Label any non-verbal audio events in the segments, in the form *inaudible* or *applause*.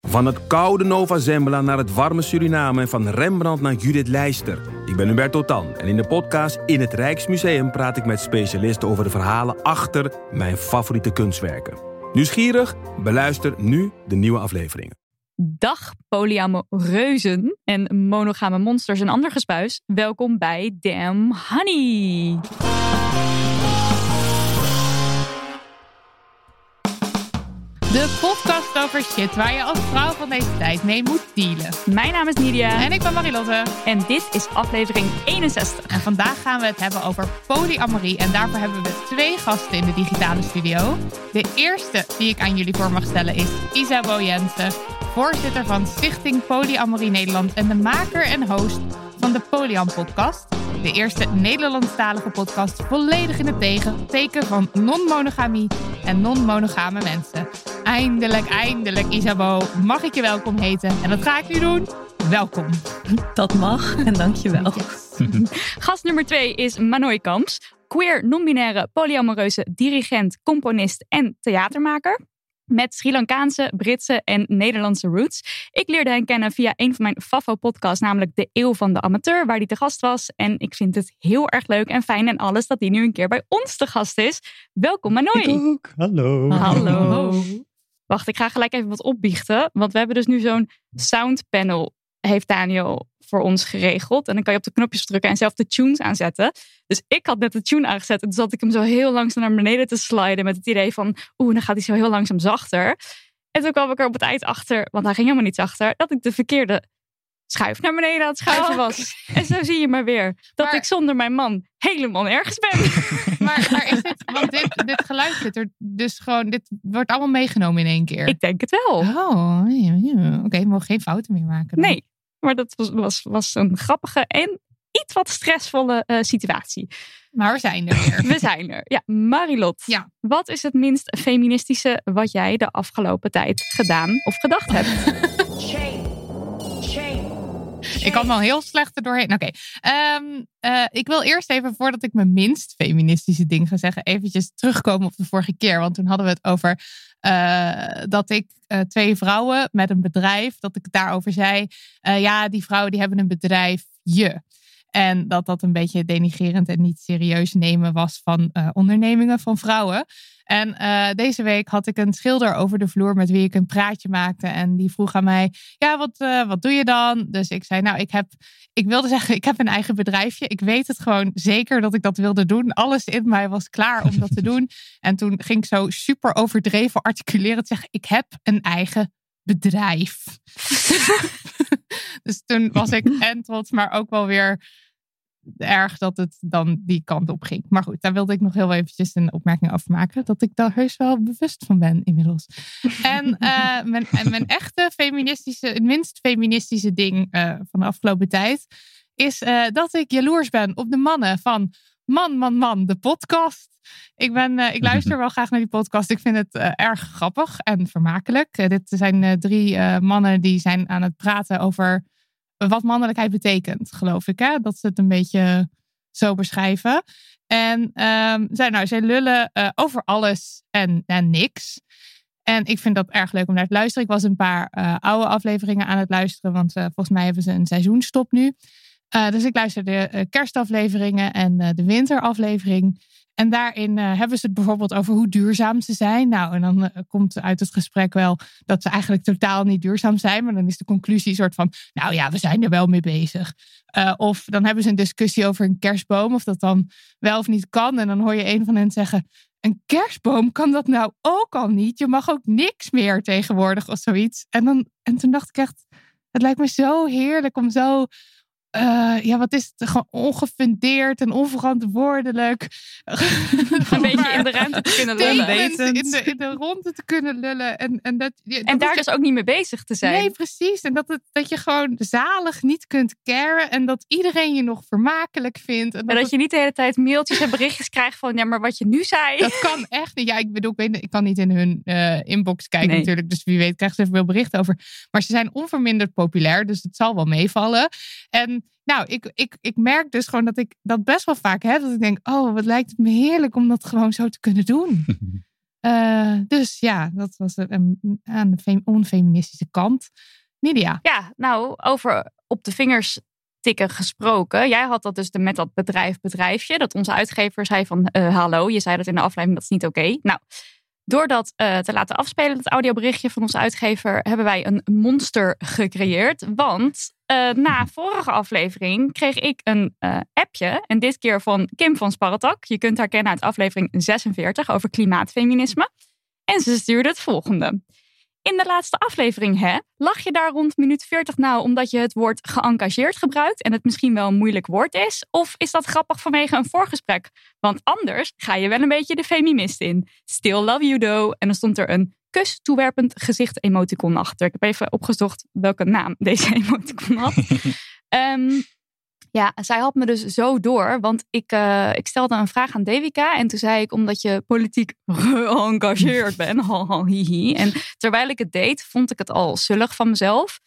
Van het koude Nova Zembla naar het warme Suriname en van Rembrandt naar Judith Leister. Ik ben Hubert Totan en in de podcast In het Rijksmuseum praat ik met specialisten over de verhalen achter mijn favoriete kunstwerken. Nieuwsgierig? Beluister nu de nieuwe afleveringen. Dag polyamoreuzen en monogame monsters en ander gespuis. Welkom bij Damn Honey. De podcast over shit waar je als vrouw van deze tijd mee moet dealen. Mijn naam is Nidia. En ik ben Marilotte. En dit is aflevering 61. En vandaag gaan we het hebben over polyamorie. En daarvoor hebben we twee gasten in de digitale studio. De eerste die ik aan jullie voor mag stellen is Isabel Jensen. Voorzitter van Stichting Polyamorie Nederland en de maker en host van de Polyam podcast. De eerste Nederlandstalige podcast volledig in het tegen, teken van non-monogamie en non-monogame mensen. Eindelijk, eindelijk, Isabel, mag ik je welkom heten? En dat ga ik nu doen. Welkom. Dat mag en dankjewel. *laughs* Gast nummer twee is Manoy Kamps, queer, non-binaire, polyamoreuze dirigent, componist en theatermaker met Sri Lankaanse, Britse en Nederlandse roots. Ik leerde hen kennen via een van mijn Fafo-podcasts, namelijk De Eeuw van de Amateur, waar hij te gast was. En ik vind het heel erg leuk en fijn en alles dat hij nu een keer bij ons te gast is. Welkom Manoy. Ik ook. Hallo. Hallo. Wacht, ik ga gelijk even wat opbiechten. Want we hebben dus nu zo'n soundpanel, heeft Daniel voor ons geregeld. En dan kan je op de knopjes drukken en zelf de tunes aanzetten. Dus ik had net de tune aangezet. En toen zat ik hem zo heel langzaam naar beneden te sliden. Met het idee van, oeh, dan gaat hij zo heel langzaam zachter. En toen kwam ik er op het eind achter, want hij ging helemaal niet zachter, dat ik de verkeerde schuif naar beneden aan het schuiven was. En zo zie je maar weer dat Maar- ik zonder mijn man helemaal nergens ben. *laughs* Maar, maar is dit, want dit, dit geluid zit er dus gewoon, dit wordt allemaal meegenomen in één keer. ik denk het wel. Oh, ja, ja. oké, we mogen geen fouten meer maken. dan. Nee, maar dat was, was, was een grappige en iets wat stressvolle eh, situatie. Maar we zijn er weer. We zijn er. Ja, Marilot. Ja. Wat is het minst feministische wat jij de afgelopen tijd gedaan of gedacht hebt? Ik kan wel heel slecht er doorheen. Oké, Ehm, eh, ik wil eerst even, voordat ik mijn minst feministische ding ga zeggen, eventjes terugkomen op de vorige keer. Want toen hadden we het over eh, dat ik eh, twee vrouwen met een bedrijf, dat ik daarover zei. eh, ja, die vrouwen die hebben een bedrijf, je. En dat dat een beetje denigerend en niet serieus nemen was van eh, ondernemingen van vrouwen. En eh, deze week had ik een schilder over de vloer met wie ik een praatje maakte. En die vroeg aan mij, ja, wat, eh, wat doe je dan? Dus ik zei, nou, ik heb, ik wilde zeggen, *laughs* ik heb een eigen bedrijfje. Ik weet het gewoon zeker dat ik dat wilde doen. Alles in mij was klaar om dat te *laughs* doen. En toen ging ik zo super overdreven articuleren zeggen, ik heb een eigen bedrijf. *laughs* dus toen was ik *laughs* en trots, maar ook wel weer erg dat het dan die kant op ging. Maar goed, daar wilde ik nog heel eventjes een opmerking over maken. Dat ik daar heus wel bewust van ben inmiddels. En *laughs* eh, mijn, en mijn echte feministische, het minst feministische ding eh, van de afgelopen tijd... is eh, dat ik jaloers ben op de mannen van Man, Man, Man, de podcast. Ik, ben, eh, ik luister wel graag naar die podcast. Ik vind het eh, erg grappig en vermakelijk. Eh, dit zijn drie mannen die zijn aan het praten over wat mannelijkheid betekent, geloof ik. Hè? Dat ze het een beetje zo beschrijven. En ehm, zij, nou, zij lullen over alles en, en niks. En ik vind dat erg leuk om naar te luisteren. Ik was een paar oude afleveringen aan het luisteren, want volgens mij hebben ze een seizoenstop nu. Dus ik luister de kerstafleveringen en de winteraflevering. En daarin eh, hebben ze het bijvoorbeeld over hoe duurzaam ze zijn. Nou, en dan eh, komt uit het gesprek wel dat ze eigenlijk totaal niet duurzaam zijn. Maar dan is de conclusie een soort van, nou ja, we zijn er wel mee bezig. Eh, of dan hebben ze een discussie over een kerstboom, of dat dan wel of niet kan. En dan hoor je een van hen zeggen, een kerstboom kan dat nou ook al niet. Je mag ook niks meer tegenwoordig of zoiets. En, dan, en toen dacht ik echt, Het lijkt me zo heerlijk om zo uh, ja, wat is het? Gewoon ongefundeerd en onverantwoordelijk. Een *laughs* beetje in de ruimte te kunnen lullen. In de, in de *laughs* ronde te kunnen lullen. En, en, dat, en daar dus ook niet mee bezig te zijn. Nee, precies. En dat, het, dat je gewoon zalig niet kunt caren. En dat iedereen je nog vermakelijk vindt. En dat, dat je niet de hele tijd mailtjes en berichtjes krijgt van... Ja, maar wat je nu zei... Dat kan echt niet. Ja, ik bedoel, ik, weet, ik kan niet in hun uh, inbox kijken natuurlijk. Dus wie weet krijgen ze veel berichten over. Maar ze zijn onverminderd populair. Dus het zal wel meevallen. En nou, ik, ik, ik merk dus gewoon dat ik dat best wel vaak heb. Dat ik denk, oh, wat lijkt het me heerlijk om dat gewoon zo te kunnen doen. uh, *laughs* dus ja, dat was een, aan de onfeministische kant. Nidia. Ja, nou, over op de vingers tikken gesproken. Jij had dat dus met dat bedrijf bedrijfje. Dat onze uitgever zei van, uh, hallo, je zei dat in de aflevering, dat is niet oké. Nou, door dat uh, te laten afspelen, het audioberichtje van onze uitgever, hebben wij een monster gecreëerd. Want uh, na vorige aflevering kreeg ik een uh, appje. En dit keer van Kim van Sparretak. Je kunt haar kennen uit aflevering 46 over klimaatfeminisme. En ze stuurde het volgende. In de laatste aflevering, hè, lag je daar rond minuut 40 nou omdat je het woord geëngageerd gebruikt en het misschien wel een moeilijk woord is? Of is dat grappig vanwege een voorgesprek? Want anders ga je wel een beetje de feminist in. Still love you though. En dan stond er een kus toewerpend gezicht emoticon achter. Ik heb even opgezocht welke naam *laughs* deze emoticon had. um, *laughs* Ja, zij had me dus zo door, want ik, uh, ik stelde een vraag aan Devika en toen zei ik omdat je politiek *laughs* geëngageerd bent. En terwijl ik het deed, vond ik het al zullig van mezelf.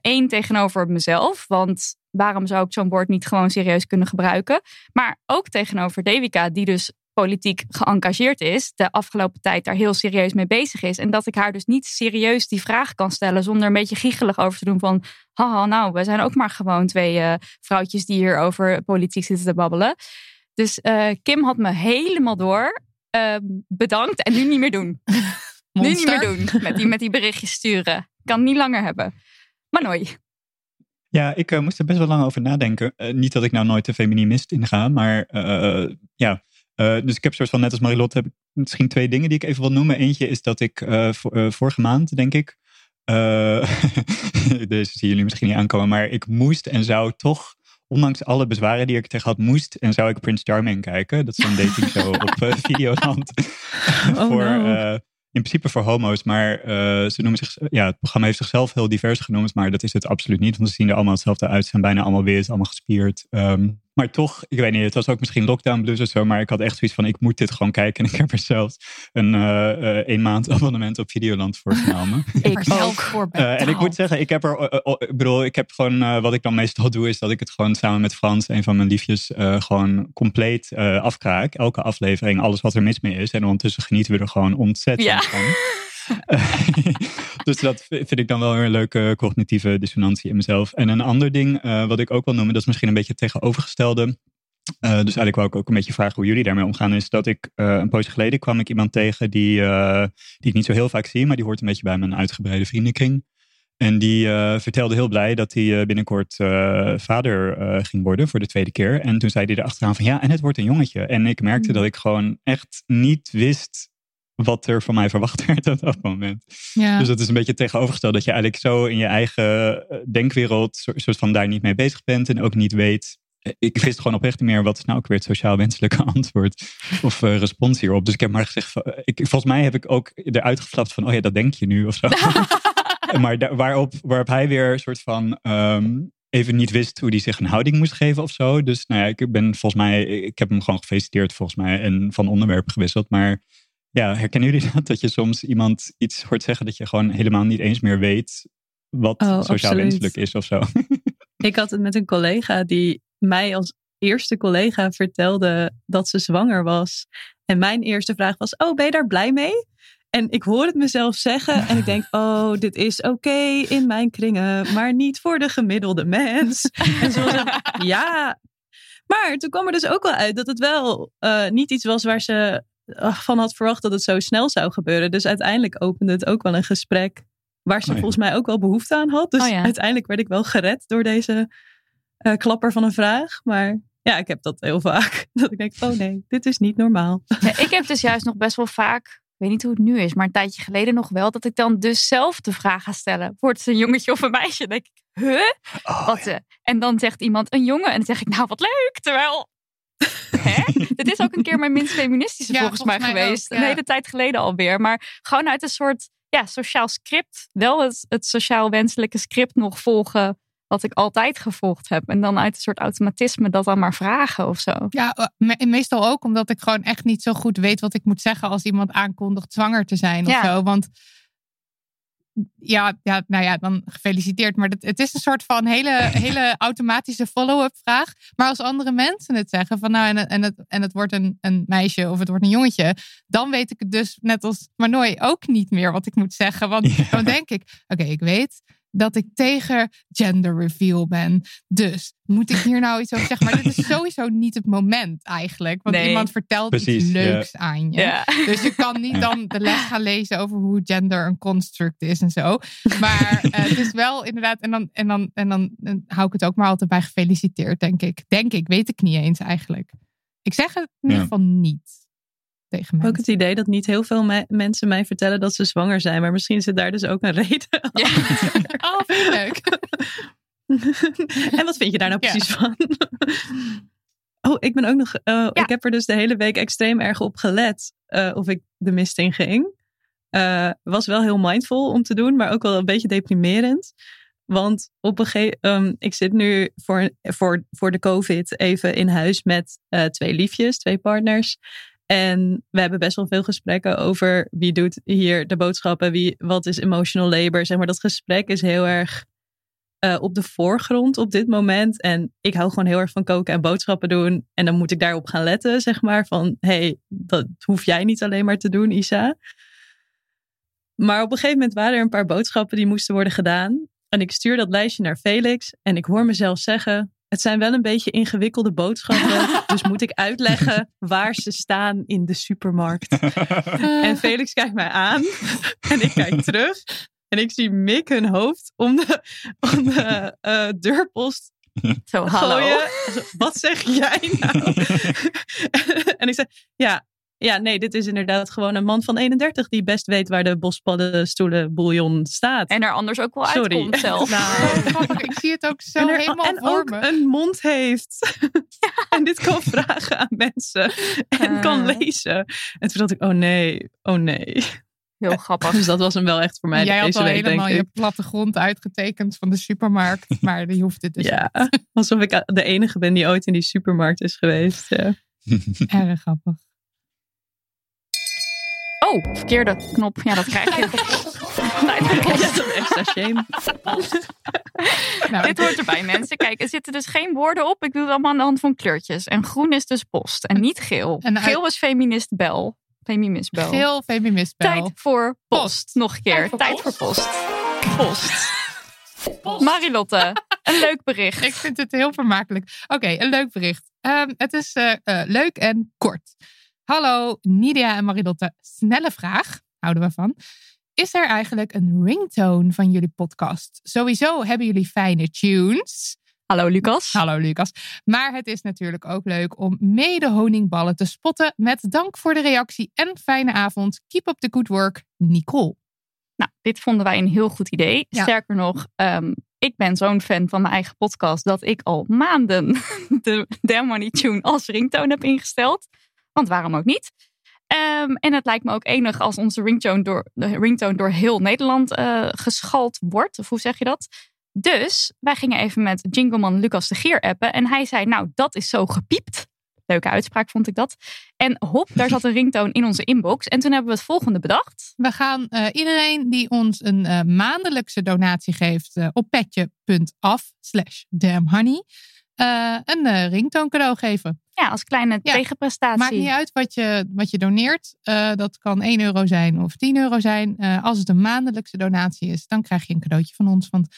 Eén uh, tegenover mezelf, want waarom zou ik zo'n woord niet gewoon serieus kunnen gebruiken? Maar ook tegenover Devika, die dus politiek geëngageerd is, de afgelopen tijd daar heel serieus mee bezig is. En dat ik haar dus niet serieus die vraag kan stellen zonder een beetje giechelig over te doen van, haha, nou, we zijn ook maar gewoon twee uh, vrouwtjes die hier over politiek zitten te babbelen. Dus uh, Kim had me helemaal door. Uh, bedankt en nu niet meer doen. *laughs* nu niet meer doen met die, met die berichtjes sturen. Ik kan het niet langer hebben. Maar nooit. Ja, ik uh, moest er best wel lang over nadenken. Uh, niet dat ik nou nooit de feminist inga, maar uh, ja, uh, dus ik heb soort van, net als Marilotte, heb ik misschien twee dingen die ik even wil noemen. Eentje is dat ik uh, uh, vorige maand, denk ik, *laughs* deze zien jullie misschien niet aankomen, maar ik moest en zou toch, ondanks alle bezwaren die ik tegen had, moest en zou ik Prince Charming kijken. Dat is een dating show *laughs* op Videoland. oh, voor, no in principe voor homo's, maar uh, ze noemen zich, ja, het programma heeft zichzelf heel divers genoemd, maar dat is het absoluut niet, want ze zien er allemaal hetzelfde uit, ze zijn bijna allemaal wit, allemaal gespierd. Um, maar toch, ik weet niet, het was ook misschien lockdown blues of zo, maar ik had echt zoiets van, ik moet dit gewoon kijken. En ik heb er zelfs een uh, uh, een maand *laughs* abonnement op Videoland voor genomen. *laughs* ik ook. Voor uh, en ik moet zeggen, ik heb er, ik bedoel, ik heb gewoon, wat ik dan meestal doe, is dat ik het gewoon samen met Frans, een van mijn liefjes, gewoon compleet afkraak. Elke aflevering, alles wat er mis mee is. En ondertussen genieten we er gewoon ontzettend ja. van. *laughs* *laughs* dus dat vind ik dan wel een leuke cognitieve dissonantie in mezelf. En een ander ding uh, wat ik ook wil noemen, dat is misschien een beetje het tegenovergestelde. Uh, dus eigenlijk wou ik ook een beetje vragen hoe jullie daarmee omgaan. Is dat ik uh, een poosje geleden kwam ik iemand tegen die, die ik niet zo heel vaak zie, maar die hoort een beetje bij mijn uitgebreide vriendenkring. En die vertelde heel blij dat hij binnenkort vader ging worden voor de tweede keer. En toen zei hij erachteraan van ja, en het wordt een jongetje. En ik merkte mm. dat ik gewoon echt niet wist wat er van mij verwacht *laughs* werd op dat moment. Ja. Dus dat is een beetje tegenovergesteld dat je eigenlijk zo in je eigen eh, denkwereld soort van daar niet mee bezig bent en ook niet weet. Eh, ik wist gewoon oprecht niet meer wat is nou ook weer het sociaal wenselijke *laughs* antwoord of uh, respons hierop. Dus ik heb maar gezegd, ik, volgens mij heb ik ook eruit geflapt van, oh ja, dat denk je nu of zo. *laughs* maar waarop, waarop hij weer een soort van um, even niet wist hoe hij zich een houding moest geven of zo. Dus nou ja, ik ben volgens mij, ik heb hem gewoon gefeliciteerd volgens mij en van onderwerp gewisseld. Maar ja, herkennen jullie dat? Dat je soms iemand iets hoort zeggen dat je gewoon helemaal niet eens meer weet wat oh, sociaal wenselijk is of zo. *laughs* Ik had het met een collega die mij als eerste collega vertelde dat ze zwanger was. En mijn eerste vraag was: Oh, ben je daar blij mee? En ik hoor het mezelf zeggen en ik denk: *laughs* Oh, dit is oké in mijn kringen, maar niet voor de gemiddelde mens. En ze was *laughs* ja. Maar toen kwam er dus ook wel uit dat het wel uh, niet iets was waar ze van had verwacht dat het zo snel zou gebeuren. Dus uiteindelijk opende het ook wel een gesprek waar ze oh volgens mij ook wel behoefte aan had. Dus oh uiteindelijk werd ik wel gered door deze uh, klapper van een vraag. Maar ja, ik heb dat heel vaak. *laughs* Dat ik denk, oh nee, dit is niet normaal. *laughs* Ja, ik heb dus juist nog best wel vaak ik weet niet hoe het nu is, maar een tijdje geleden nog wel, dat ik dan dus zelf de vraag ga stellen: wordt het een jongetje of een meisje? Dan denk ik, huh? Oh, Wat, ja. eh, En dan zegt iemand een jongen. En dan zeg ik, nou wat leuk. Terwijl, *laughs* hè? Dit is ook een keer mijn minst feministische Ja, volgens, mij volgens mij geweest. ook, ja. Een hele tijd geleden alweer. Maar gewoon uit een soort ja, sociaal script. Wel het, het sociaal wenselijke script nog volgen. Wat ik altijd gevolgd heb. En dan uit een soort automatisme dat dan maar vragen of zo. Ja, eh, me- meestal ook omdat ik gewoon echt niet zo goed weet wat ik moet zeggen als iemand aankondigt zwanger te zijn of Ja. zo. Want ja, ja, nou ja, dan gefeliciteerd. Maar het, het is een soort van hele, *laughs* hele automatische follow-up vraag. Maar als andere mensen het zeggen van nou en, het- en, het, en het wordt een, een meisje of het wordt een jongetje. Dan weet ik het dus net als Manoy ook niet meer wat ik moet zeggen. Want *laughs* Ja. dan denk ik, oké, ik weet dat ik tegen gender reveal ben. Dus moet ik hier nou iets over zeggen? Maar dit is *laughs* sowieso niet het moment eigenlijk. Want Nee. iemand vertelt Precies, iets leuks aan je. Dus je kan niet dan de les gaan lezen over hoe gender een construct is en zo. Maar eh, het is wel inderdaad, en dan, en, dan, en dan eh, hou ik het ook maar altijd bij gefeliciteerd, denk ik. Denk ik, weet ik niet eens eigenlijk. Ik zeg het in ieder geval niet tegen. Ook het idee dat niet heel veel me- mensen mij vertellen dat ze zwanger zijn. Maar misschien zit daar dus ook een *laughs* reden. Ja. *laughs* Oh, vind leuk. *laughs* en wat vind je daar nou Ja. precies van? Oh, ik ben ook nog. eh, Ik heb er dus de hele week extreem erg op gelet eh, of ik de mist in ging. Eh, was wel heel mindful om te doen, maar ook wel een beetje deprimerend. Want op een gegeven um, ik zit nu voor, voor, voor de COVID even in huis met twee liefjes, twee partners. En we hebben best wel veel gesprekken over wie doet hier de boodschappen, wie, wat is emotional labor. Zeg maar, dat gesprek is heel erg eh, op de voorgrond op dit moment. En ik hou gewoon heel erg van koken en boodschappen doen. En dan moet ik daarop gaan letten, zeg maar. Van, hey, dat hoef jij niet alleen maar te doen, Isa. Maar op een gegeven moment waren er een paar boodschappen die moesten worden gedaan. En ik stuur dat lijstje naar Felix. En ik hoor mezelf zeggen... Het zijn wel een beetje ingewikkelde boodschappen. *laughs* dus moet ik uitleggen waar ze staan in de supermarkt. *laughs* En Felix kijkt mij aan. *laughs* En ik kijk terug. En ik zie Mick hun hoofd om de, om de eh, deurpost Zo, hallo. gooien. Wat zeg jij nou? en ik zeg, ja, ja, nee, dit is inderdaad gewoon een man van 31 die best weet waar de bospaddenstoelen bouillon staat. En er anders ook wel Sorry. uitkomt zelf. *laughs* Nou, Oh. Ik zie het ook zo en er- helemaal en voor ook me. een mond heeft. *laughs* en dit kan vragen aan mensen. En kan Ah. lezen. En toen dacht ik, oh nee, oh nee. Heel *laughs* grappig. Dus dat was hem wel echt voor mij Jij had deze al week, helemaal je plattegrond uitgetekend van de supermarkt. Maar die hoeft het dus Ja, alsof ik de enige ben die ooit in die supermarkt is geweest. Ja. niet. Erg grappig. Oh, verkeerde knop. Ja, dat krijg je. *laughs* Nou, Dit hoort erbij, mensen. Kijk, er zitten dus geen woorden op. Ik doe het allemaal aan de hand van kleurtjes. En groen is dus post en niet geel. En Geel is feminist bel. Feminist bel. Geel feministbel. Tijd voor post. Post. Nog een keer. Tijd voor post. Post. Marilotte, een leuk bericht. Ik vind het heel vermakelijk. Oké, een leuk bericht. Ehm, het is eh, eh, leuk en kort. Hallo Nidia en Marilotte. Snelle vraag, houden we van. Is er eigenlijk een ringtone van jullie podcast? Sowieso hebben jullie fijne tunes. Hallo Lucas. Hallo Lucas. Maar het is natuurlijk ook leuk om mede honingballen te spotten. Met dank voor de reactie en fijne avond. Keep up the good work, Nicole. Nou, dit vonden wij een heel goed idee. Ja. Sterker nog, ehm, ik ben zo'n fan van mijn eigen podcast dat ik al maanden *laughs* de Damn Money Tune als ringtone heb ingesteld. Want waarom ook niet? Ehm, en het lijkt me ook enig als onze ringtone door, de ringtone door heel Nederland eh geschald wordt. Of hoe zeg je dat? Dus wij gingen even met Jingleman Lucas de Geer appen. En hij zei, nou dat is zo gepiept. Leuke uitspraak vond ik dat. En hop, daar zat een *laughs* ringtone in onze inbox. En toen hebben we het volgende bedacht. We gaan eh, iedereen die ons een eh, maandelijkse donatie geeft op petje.af slash damnhoney eh, een eh ringtoon cadeau geven. Ja, als kleine Ja, tegenprestatie. Maakt niet uit wat je, wat je doneert. Eh, dat kan 1 euro zijn of 10 euro zijn. Als het een maandelijkse donatie is, dan krijg je een cadeautje van ons. Want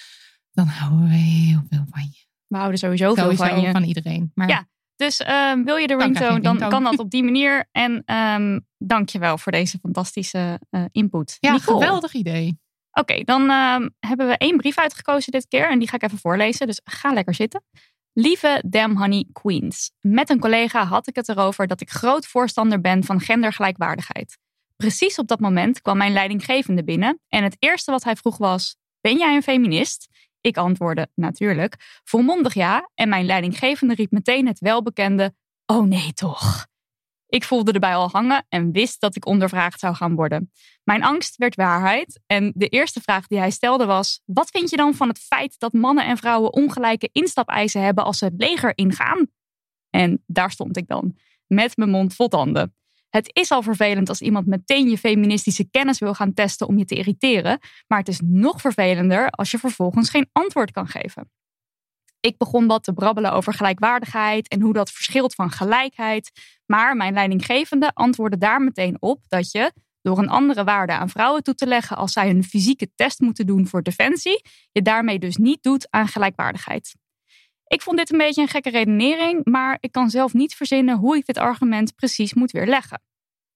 dan houden we heel veel van je. We houden sowieso veel van je. van iedereen. Maar Ja. Dus ehm, wil je de je ringtone, dan kan dat *laughs* op die manier. En ehm dank je wel voor deze fantastische input. ja, Nicole. geweldig idee. Oké, dan ehm, hebben we één brief uitgekozen dit keer. En die ga ik even voorlezen. Dus ga lekker zitten. Lieve Damn Honey Queens. Met een collega had ik het erover dat ik groot voorstander ben van gendergelijkwaardigheid. Precies op dat moment kwam mijn leidinggevende binnen en het eerste wat hij vroeg was: Ben jij een feminist? Ik antwoordde natuurlijk, volmondig ja, en mijn leidinggevende riep meteen het welbekende: Oh nee, toch. Ik voelde erbij al hangen en wist dat ik ondervraagd zou gaan worden. Mijn angst werd waarheid en de eerste vraag die hij stelde was: Wat vind je dan van het feit dat mannen en vrouwen ongelijke instapeisen hebben als ze het leger ingaan? En daar stond ik dan, met mijn mond vol tanden. Het is al vervelend als iemand meteen je feministische kennis wil gaan testen om je te irriteren, maar het is nog vervelender als je vervolgens geen antwoord kan geven. Ik begon wat te brabbelen over gelijkwaardigheid en hoe dat verschilt van gelijkheid, maar mijn leidinggevende antwoordde daar meteen op dat je, door een andere waarde aan vrouwen toe te leggen als zij een fysieke test moeten doen voor defensie, je daarmee dus niet doet aan gelijkwaardigheid. Ik vond dit een beetje een gekke redenering, maar ik kan zelf niet verzinnen hoe ik dit argument precies moet weerleggen.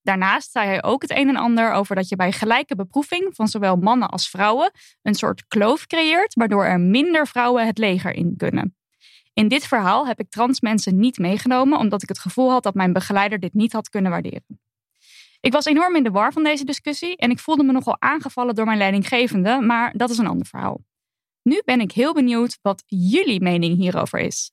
Daarnaast zei hij ook het een en ander over dat je bij gelijke beproeving van zowel mannen als vrouwen een soort kloof creëert, waardoor er minder vrouwen het leger in kunnen. In dit verhaal heb ik trans mensen niet meegenomen, omdat ik het gevoel had dat mijn begeleider dit niet had kunnen waarderen. Ik was enorm in de war van deze discussie en ik voelde me nogal aangevallen door mijn leidinggevende, maar dat is een ander verhaal. Nu ben ik heel benieuwd wat jullie mening hierover is.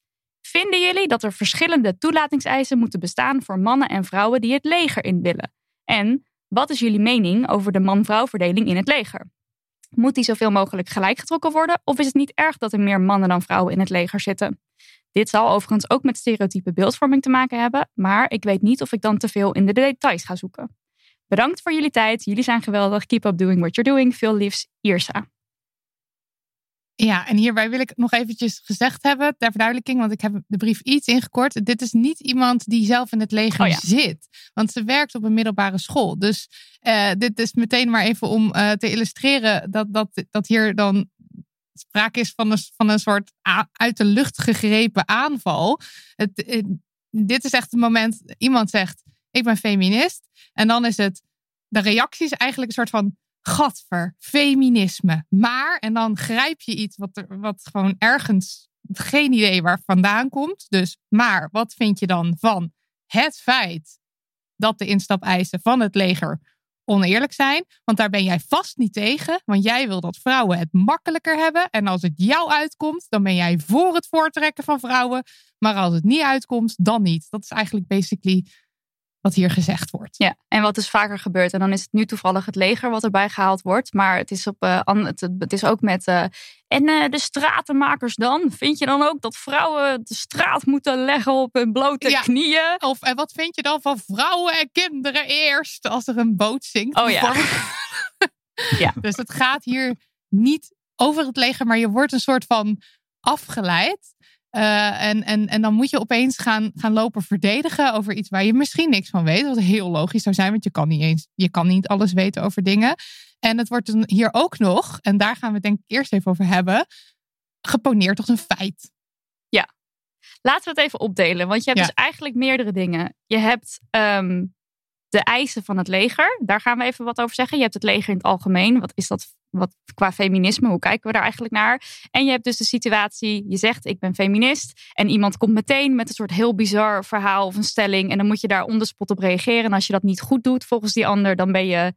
Vinden jullie dat er verschillende toelatingseisen moeten bestaan voor mannen en vrouwen die het leger in willen? En wat is jullie mening over de man-vrouw verdeling in het leger? Moet die zoveel mogelijk gelijk getrokken worden of is het niet erg dat er meer mannen dan vrouwen in het leger zitten? Dit zal overigens ook met stereotype beeldvorming te maken hebben, maar ik weet niet of ik dan te veel in de details ga zoeken. Bedankt voor jullie tijd. Jullie zijn geweldig. Keep up doing what you're doing. Veel liefs, Irsa. Ja, en hierbij wil ik nog eventjes gezegd hebben, ter verduidelijking, want ik heb de brief iets ingekort. Dit is niet iemand die zelf in het leger Oh ja. zit, want ze werkt op een middelbare school. Dus eh, dit is meteen maar even om eh, te illustreren dat, dat, dat hier dan sprake is van een, van een soort uit de lucht gegrepen aanval. Het, dit is echt het moment, iemand zegt, ik ben feminist. En dan is het, de reactie is eigenlijk een soort van, gadver, feminisme. Maar, en dan grijp je iets wat, er, wat gewoon ergens, geen idee waar vandaan komt. Dus, maar, wat vind je dan van het feit dat de instapeisen van het leger oneerlijk zijn? Want daar ben jij vast niet tegen. Want jij wil dat vrouwen het makkelijker hebben. En als het jou uitkomt, dan ben jij voor het voortrekken van vrouwen. Maar als het niet uitkomt, dan niet. Dat is eigenlijk basically wat hier gezegd wordt. Ja, en wat is vaker gebeurd? En dan is het nu toevallig het leger wat erbij gehaald wordt. Maar het is, op, eh, an- het, het is ook met. eh, en eh, de stratenmakers dan? Vind je dan ook dat vrouwen de straat moeten leggen op hun blote Ja. knieën? Of en wat vind je dan van vrouwen en kinderen eerst als er een boot zinkt? Oh ja. *laughs* Ja. Dus het gaat hier niet over het leger, maar je wordt een soort van afgeleid. Eh, en, en, en dan moet je opeens gaan, gaan lopen verdedigen over iets waar je misschien niks van weet. Wat heel logisch zou zijn, want je kan niet eens, je kan niet alles weten over dingen. En het wordt dan hier ook nog, en daar gaan we het denk ik eerst even over hebben, geponeerd als een feit. Laten we het even opdelen. Want je hebt Ja. dus eigenlijk meerdere dingen. Je hebt ehm, de eisen van het leger. Daar gaan we even wat over zeggen. Je hebt het leger in het algemeen. Wat is dat wat, qua feminisme? Hoe kijken we daar eigenlijk naar? En je hebt dus de situatie. Je zegt ik ben feminist. En iemand komt meteen met een soort heel bizar verhaal of een stelling. En dan moet je daar on the spot op reageren. En als je dat niet goed doet volgens die ander. Dan ben je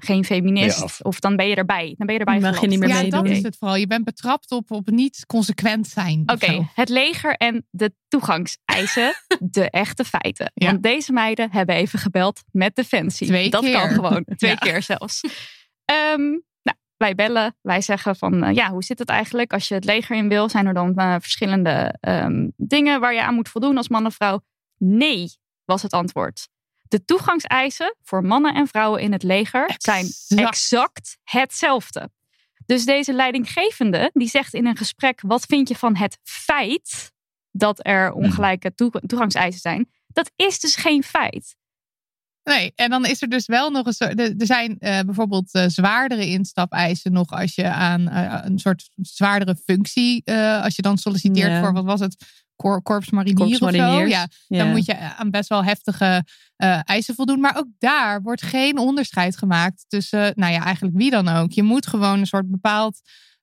geen feminist. Ben je af. of dan ben je erbij. Dan ben je erbij Mag je niet meer ja, meedoen. dat is het vooral. Je bent betrapt op, op niet consequent zijn. Oké, het leger en de toegangseisen, *laughs* de echte feiten. Ja. Want deze meiden hebben even gebeld met Defensie. Twee dat keer. kan gewoon, *laughs* twee Ja. keer zelfs. Ehm, nou, wij bellen, wij zeggen van, eh, ja, hoe zit het eigenlijk als je het leger in wil? Zijn er dan eh, verschillende ehm, dingen waar je aan moet voldoen als man of vrouw? Nee, was het antwoord. De toegangseisen voor mannen en vrouwen in het leger zijn Exact. hetzelfde. Dus deze leidinggevende die zegt in een gesprek: wat vind je van het feit dat er ongelijke toe- toegangseisen zijn? Dat is dus geen feit. Nee, en dan is er dus wel nog een soort. Er zijn eh, bijvoorbeeld eh, zwaardere instapeisen nog als je aan eh, een soort zwaardere functie. als je dan solliciteert Ja. voor wat was het? Cor Korps Marinier of zo. Ja, Ja. dan moet je aan best wel heftige eisen voldoen. Maar ook daar wordt geen onderscheid gemaakt tussen, nou ja, eigenlijk wie dan ook. Je moet gewoon een soort bepaald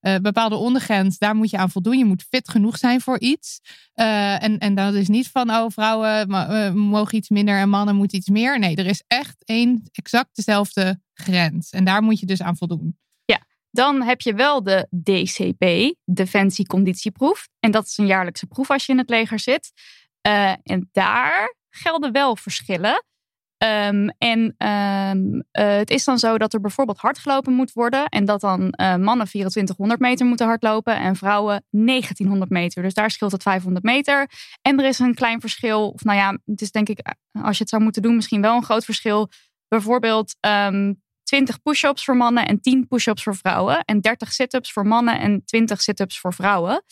uh, bepaalde ondergrens, daar moet je aan voldoen. Je moet fit genoeg zijn voor iets. Uh, en, en dat is niet van, oh, vrouwen uh, mogen iets minder en mannen moeten iets meer. Nee, er is echt één exact dezelfde grens. En daar moet je dus aan voldoen. Ja, dan heb je wel de DCP, Defensieconditieproef. En dat is een jaarlijkse proef als je in het leger zit. en daar gelden wel verschillen. Um, en um, uh, het is dan zo dat er bijvoorbeeld hard gelopen moet worden. En dat dan uh, mannen 2400 meter moeten hardlopen en vrouwen 1900 meter. Dus daar scheelt het 500 meter. En er is een klein verschil. Of nou ja, het is denk ik, als je het zou moeten doen, misschien wel een groot verschil. Bijvoorbeeld um, 20 push-ups voor mannen en 10 push-ups voor vrouwen. En 30 sit-ups voor mannen en 20 sit-ups voor vrouwen.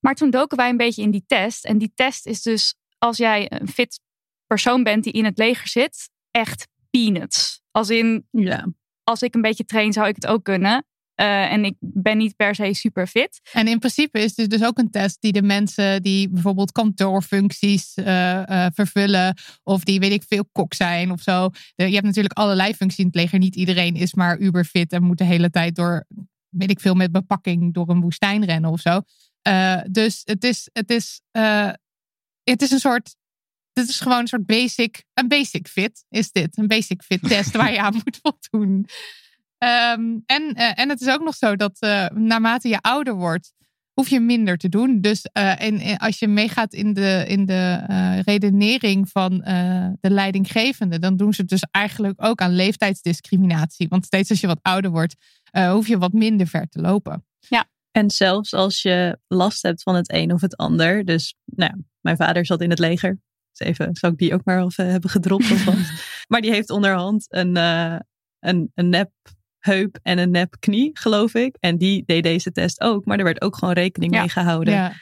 Maar toen doken wij een beetje in die test. En die test is dus als jij een fit persoon bent die in het leger zit, echt peanuts. Als in, ja. als ik een beetje train, zou ik het ook kunnen. Uh, en ik ben niet per se super fit. En in principe is dit dus ook een test die de mensen die bijvoorbeeld kantoorfuncties uh, uh, vervullen. Of die weet ik veel kok zijn of zo. je hebt natuurlijk allerlei functies in het leger. Niet iedereen is maar uber fit en moet de hele tijd door, weet ik veel, met bepakking door een woestijn rennen of zo. dus het is, het is, het is een soort dit is gewoon een soort basic, een basic fit is dit. Een basic fit test waar je aan *laughs* moet voldoen. Um, en, uh, en het is ook nog zo dat uh, naarmate je ouder wordt, hoef je minder te doen. Dus uh, en, als je meegaat in de, in de redenering van de leidinggevende, dan doen ze dus eigenlijk ook aan leeftijdsdiscriminatie. Want steeds als je wat ouder wordt, hoef je wat minder ver te lopen. Ja. En zelfs als je last hebt van het een of het ander. Dus nou, mijn vader zat in het leger. Dus even, zou ik die ook maar even hebben gedropt of wat. *laughs* maar die heeft onderhand een, uh, een, een nep heup en een nep knie, geloof ik. En die deed deze test ook. Maar er werd ook gewoon rekening ja. mee gehouden. Ja.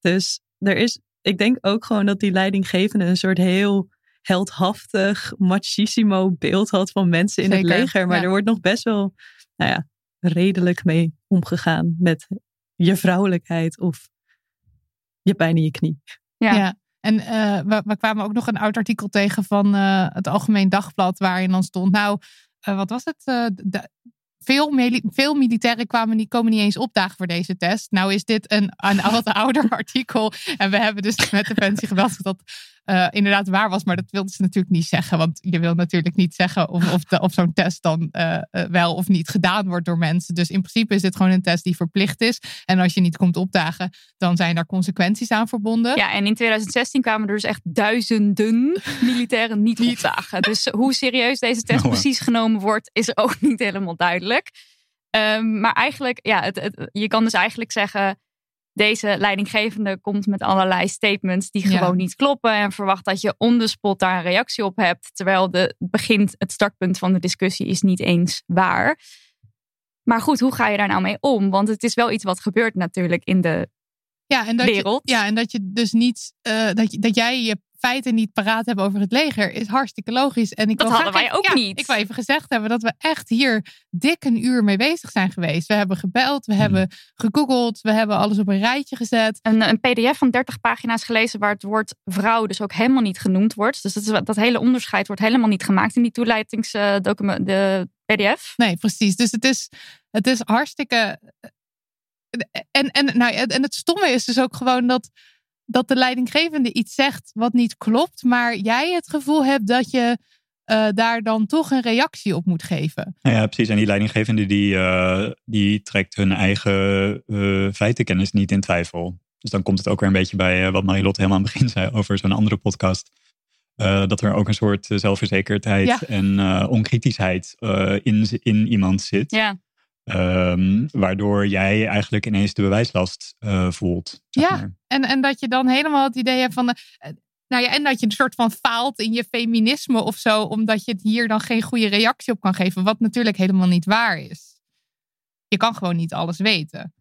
Dus er is, ik denk ook gewoon dat die leidinggevende een soort heel heldhaftig, machisimo beeld had van mensen in Zeker, het leger. Maar ja. er wordt nog best wel, nou ja, redelijk mee omgegaan met je vrouwelijkheid of je pijn in je knie. Ja. Ja. En uh, we, we, kwamen ook nog een oud artikel tegen van uh, het Algemeen Dagblad, waarin dan stond, nou, uh, wat was het? De, veel, veel, militairen kwamen niet, komen niet eens opdagen voor deze test. Nou is dit een, een *laughs* wat ouder artikel. En we hebben dus met de *laughs* pensie gebeld dat uh, inderdaad waar was. Maar dat wilden ze natuurlijk niet zeggen. Want je wil natuurlijk niet zeggen of, of, de, of zo'n test dan uh, uh, wel of niet gedaan wordt door mensen. Dus in principe is dit gewoon een test die verplicht is. En als je niet komt opdagen, dan zijn daar consequenties aan verbonden. Ja, en in 2016 kwamen er dus echt duizenden *laughs* militairen niet opdagen. Dus hoe serieus deze test Oh, wow. precies genomen wordt, is ook *laughs* niet helemaal duidelijk. Um, maar eigenlijk, ja, het, het, je kan dus eigenlijk zeggen deze leidinggevende komt met allerlei statements die Ja. gewoon niet kloppen en verwacht dat je on the spot daar een reactie op hebt, terwijl de het begint het startpunt van de discussie is niet eens waar. Maar goed, hoe ga je daar nou mee om? Want het is wel iets wat gebeurt natuurlijk in de Ja, en dat wereld. Je, ja, en dat je dus niet, uh, dat, je, dat jij je feiten niet paraat hebt over het leger, is hartstikke logisch. En ik Dat wil hadden wij even- ook ja, niet. Ik wil even gezegd hebben dat we echt hier dik een uur mee bezig zijn geweest. We hebben gebeld, we hebben gegoogeld, we hebben alles op een rijtje gezet. een, een pdf van 30 pagina's gelezen waar het woord vrouw dus ook helemaal niet genoemd wordt. Dus dat, is, dat hele onderscheid wordt helemaal niet gemaakt in die toeleidingsdocument, de pdf. Nee, precies. Dus het is, het is hartstikke. En, en, nou, en het stomme is dus ook gewoon dat, dat de leidinggevende iets zegt wat niet klopt, maar jij het gevoel hebt dat je eh, daar dan toch een reactie op moet geven. Nou ja, precies. En die leidinggevende die, uh, die trekt hun eigen uh, feitenkennis niet in twijfel. Dus dan komt het ook weer een beetje bij uh, wat Marilotte helemaal aan het begin zei over zo'n andere podcast. Uh, dat er ook een soort zelfverzekerdheid Ja. en uh, onkritischheid uh, in, in iemand zit. Ja, Um, waardoor jij eigenlijk ineens de bewijslast uh, voelt. zeg Ja. maar. En, en dat je dan helemaal het idee hebt van. eh, nou ja, en dat je een soort van faalt in je feminisme of zo, omdat je het hier dan geen goede reactie op kan geven, wat natuurlijk helemaal niet waar is. Je kan gewoon niet alles weten.